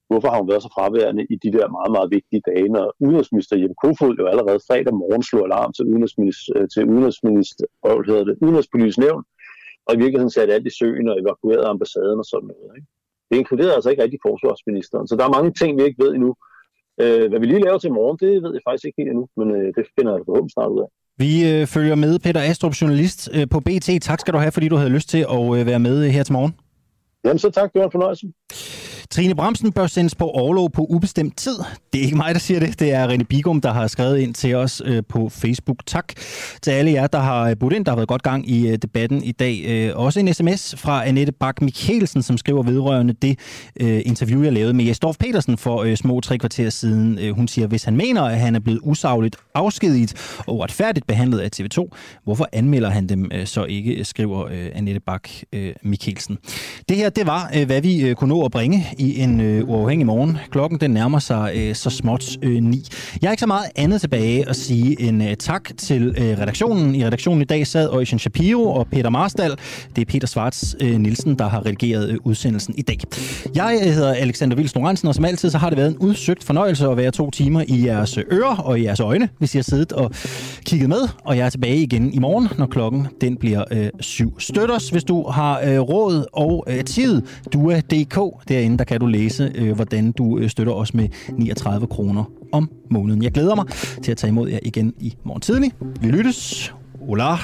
hvorfor har hun været så fraværende i de der meget, meget vigtige dage, når udenrigsminister Jeppe Kofod jo allerede fredag morgen slog alarm til, udenrigsminister, øh, til udenrigsminister, hvad hedder det, udenrigspolitisk nævn, og i virkeligheden satte alt i søen og evakuerede ambassaden og sådan noget. Ikke? Det inkluderede altså ikke rigtig forsvarsministeren. Så der er mange ting, vi ikke ved endnu. Øh, hvad vi lige laver til morgen, det ved jeg faktisk ikke helt endnu, men øh, det finder jeg forhåbentlig snart ud af. Vi øh, følger med, Peter Astrup, journalist øh, på BT. Tak skal du have, fordi du havde lyst til at øh, være med her til morgen. Jamen så tak, det var en fornøjelse. Trine Bremsen bør sendes på overlov på ubestemt tid. Det er ikke mig, der siger det. Det er René Bigum, der har skrevet ind til os øh, på Facebook. Tak til alle jer, der har øh, budt ind. Der har været godt gang i øh, debatten i dag. Også en sms fra Annette Bak Mikkelsen, som skriver vedrørende det interview, jeg lavede med Jesdorf Petersen for små tre kvarter siden. Hun siger, hvis han mener, at han er blevet usagligt afskediget og uretfærdigt behandlet af TV2, hvorfor anmelder han dem så ikke, skriver Annette Bak Mikkelsen. Det her, det var, hvad vi kunne nå at bringe i i en øh, uafhængig morgen. Klokken den nærmer sig øh, så småt øh, ni. Jeg har ikke så meget andet tilbage at sige en øh, tak til øh, redaktionen. I redaktionen i dag sad Øjsen Shapiro og Peter Marstal. Det er Peter Svarts øh, Nielsen, der har redigeret øh, udsendelsen i dag. Jeg øh, hedder Alexander Vils Norensen, og som altid så har det været en udsøgt fornøjelse at være to timer i jeres øh, ører og i jeres øjne, hvis I har siddet og kigget med. Og jeg er tilbage igen i morgen, når klokken den bliver øh, syv. Støt os, hvis du har øh, råd og øh, tid. Dua.dk, derinde der kan du læse, øh, hvordan du øh, støtter os med 39 kroner om måneden. Jeg glæder mig til at tage imod jer igen i morgen tidlig. Vi lyttes. Hola.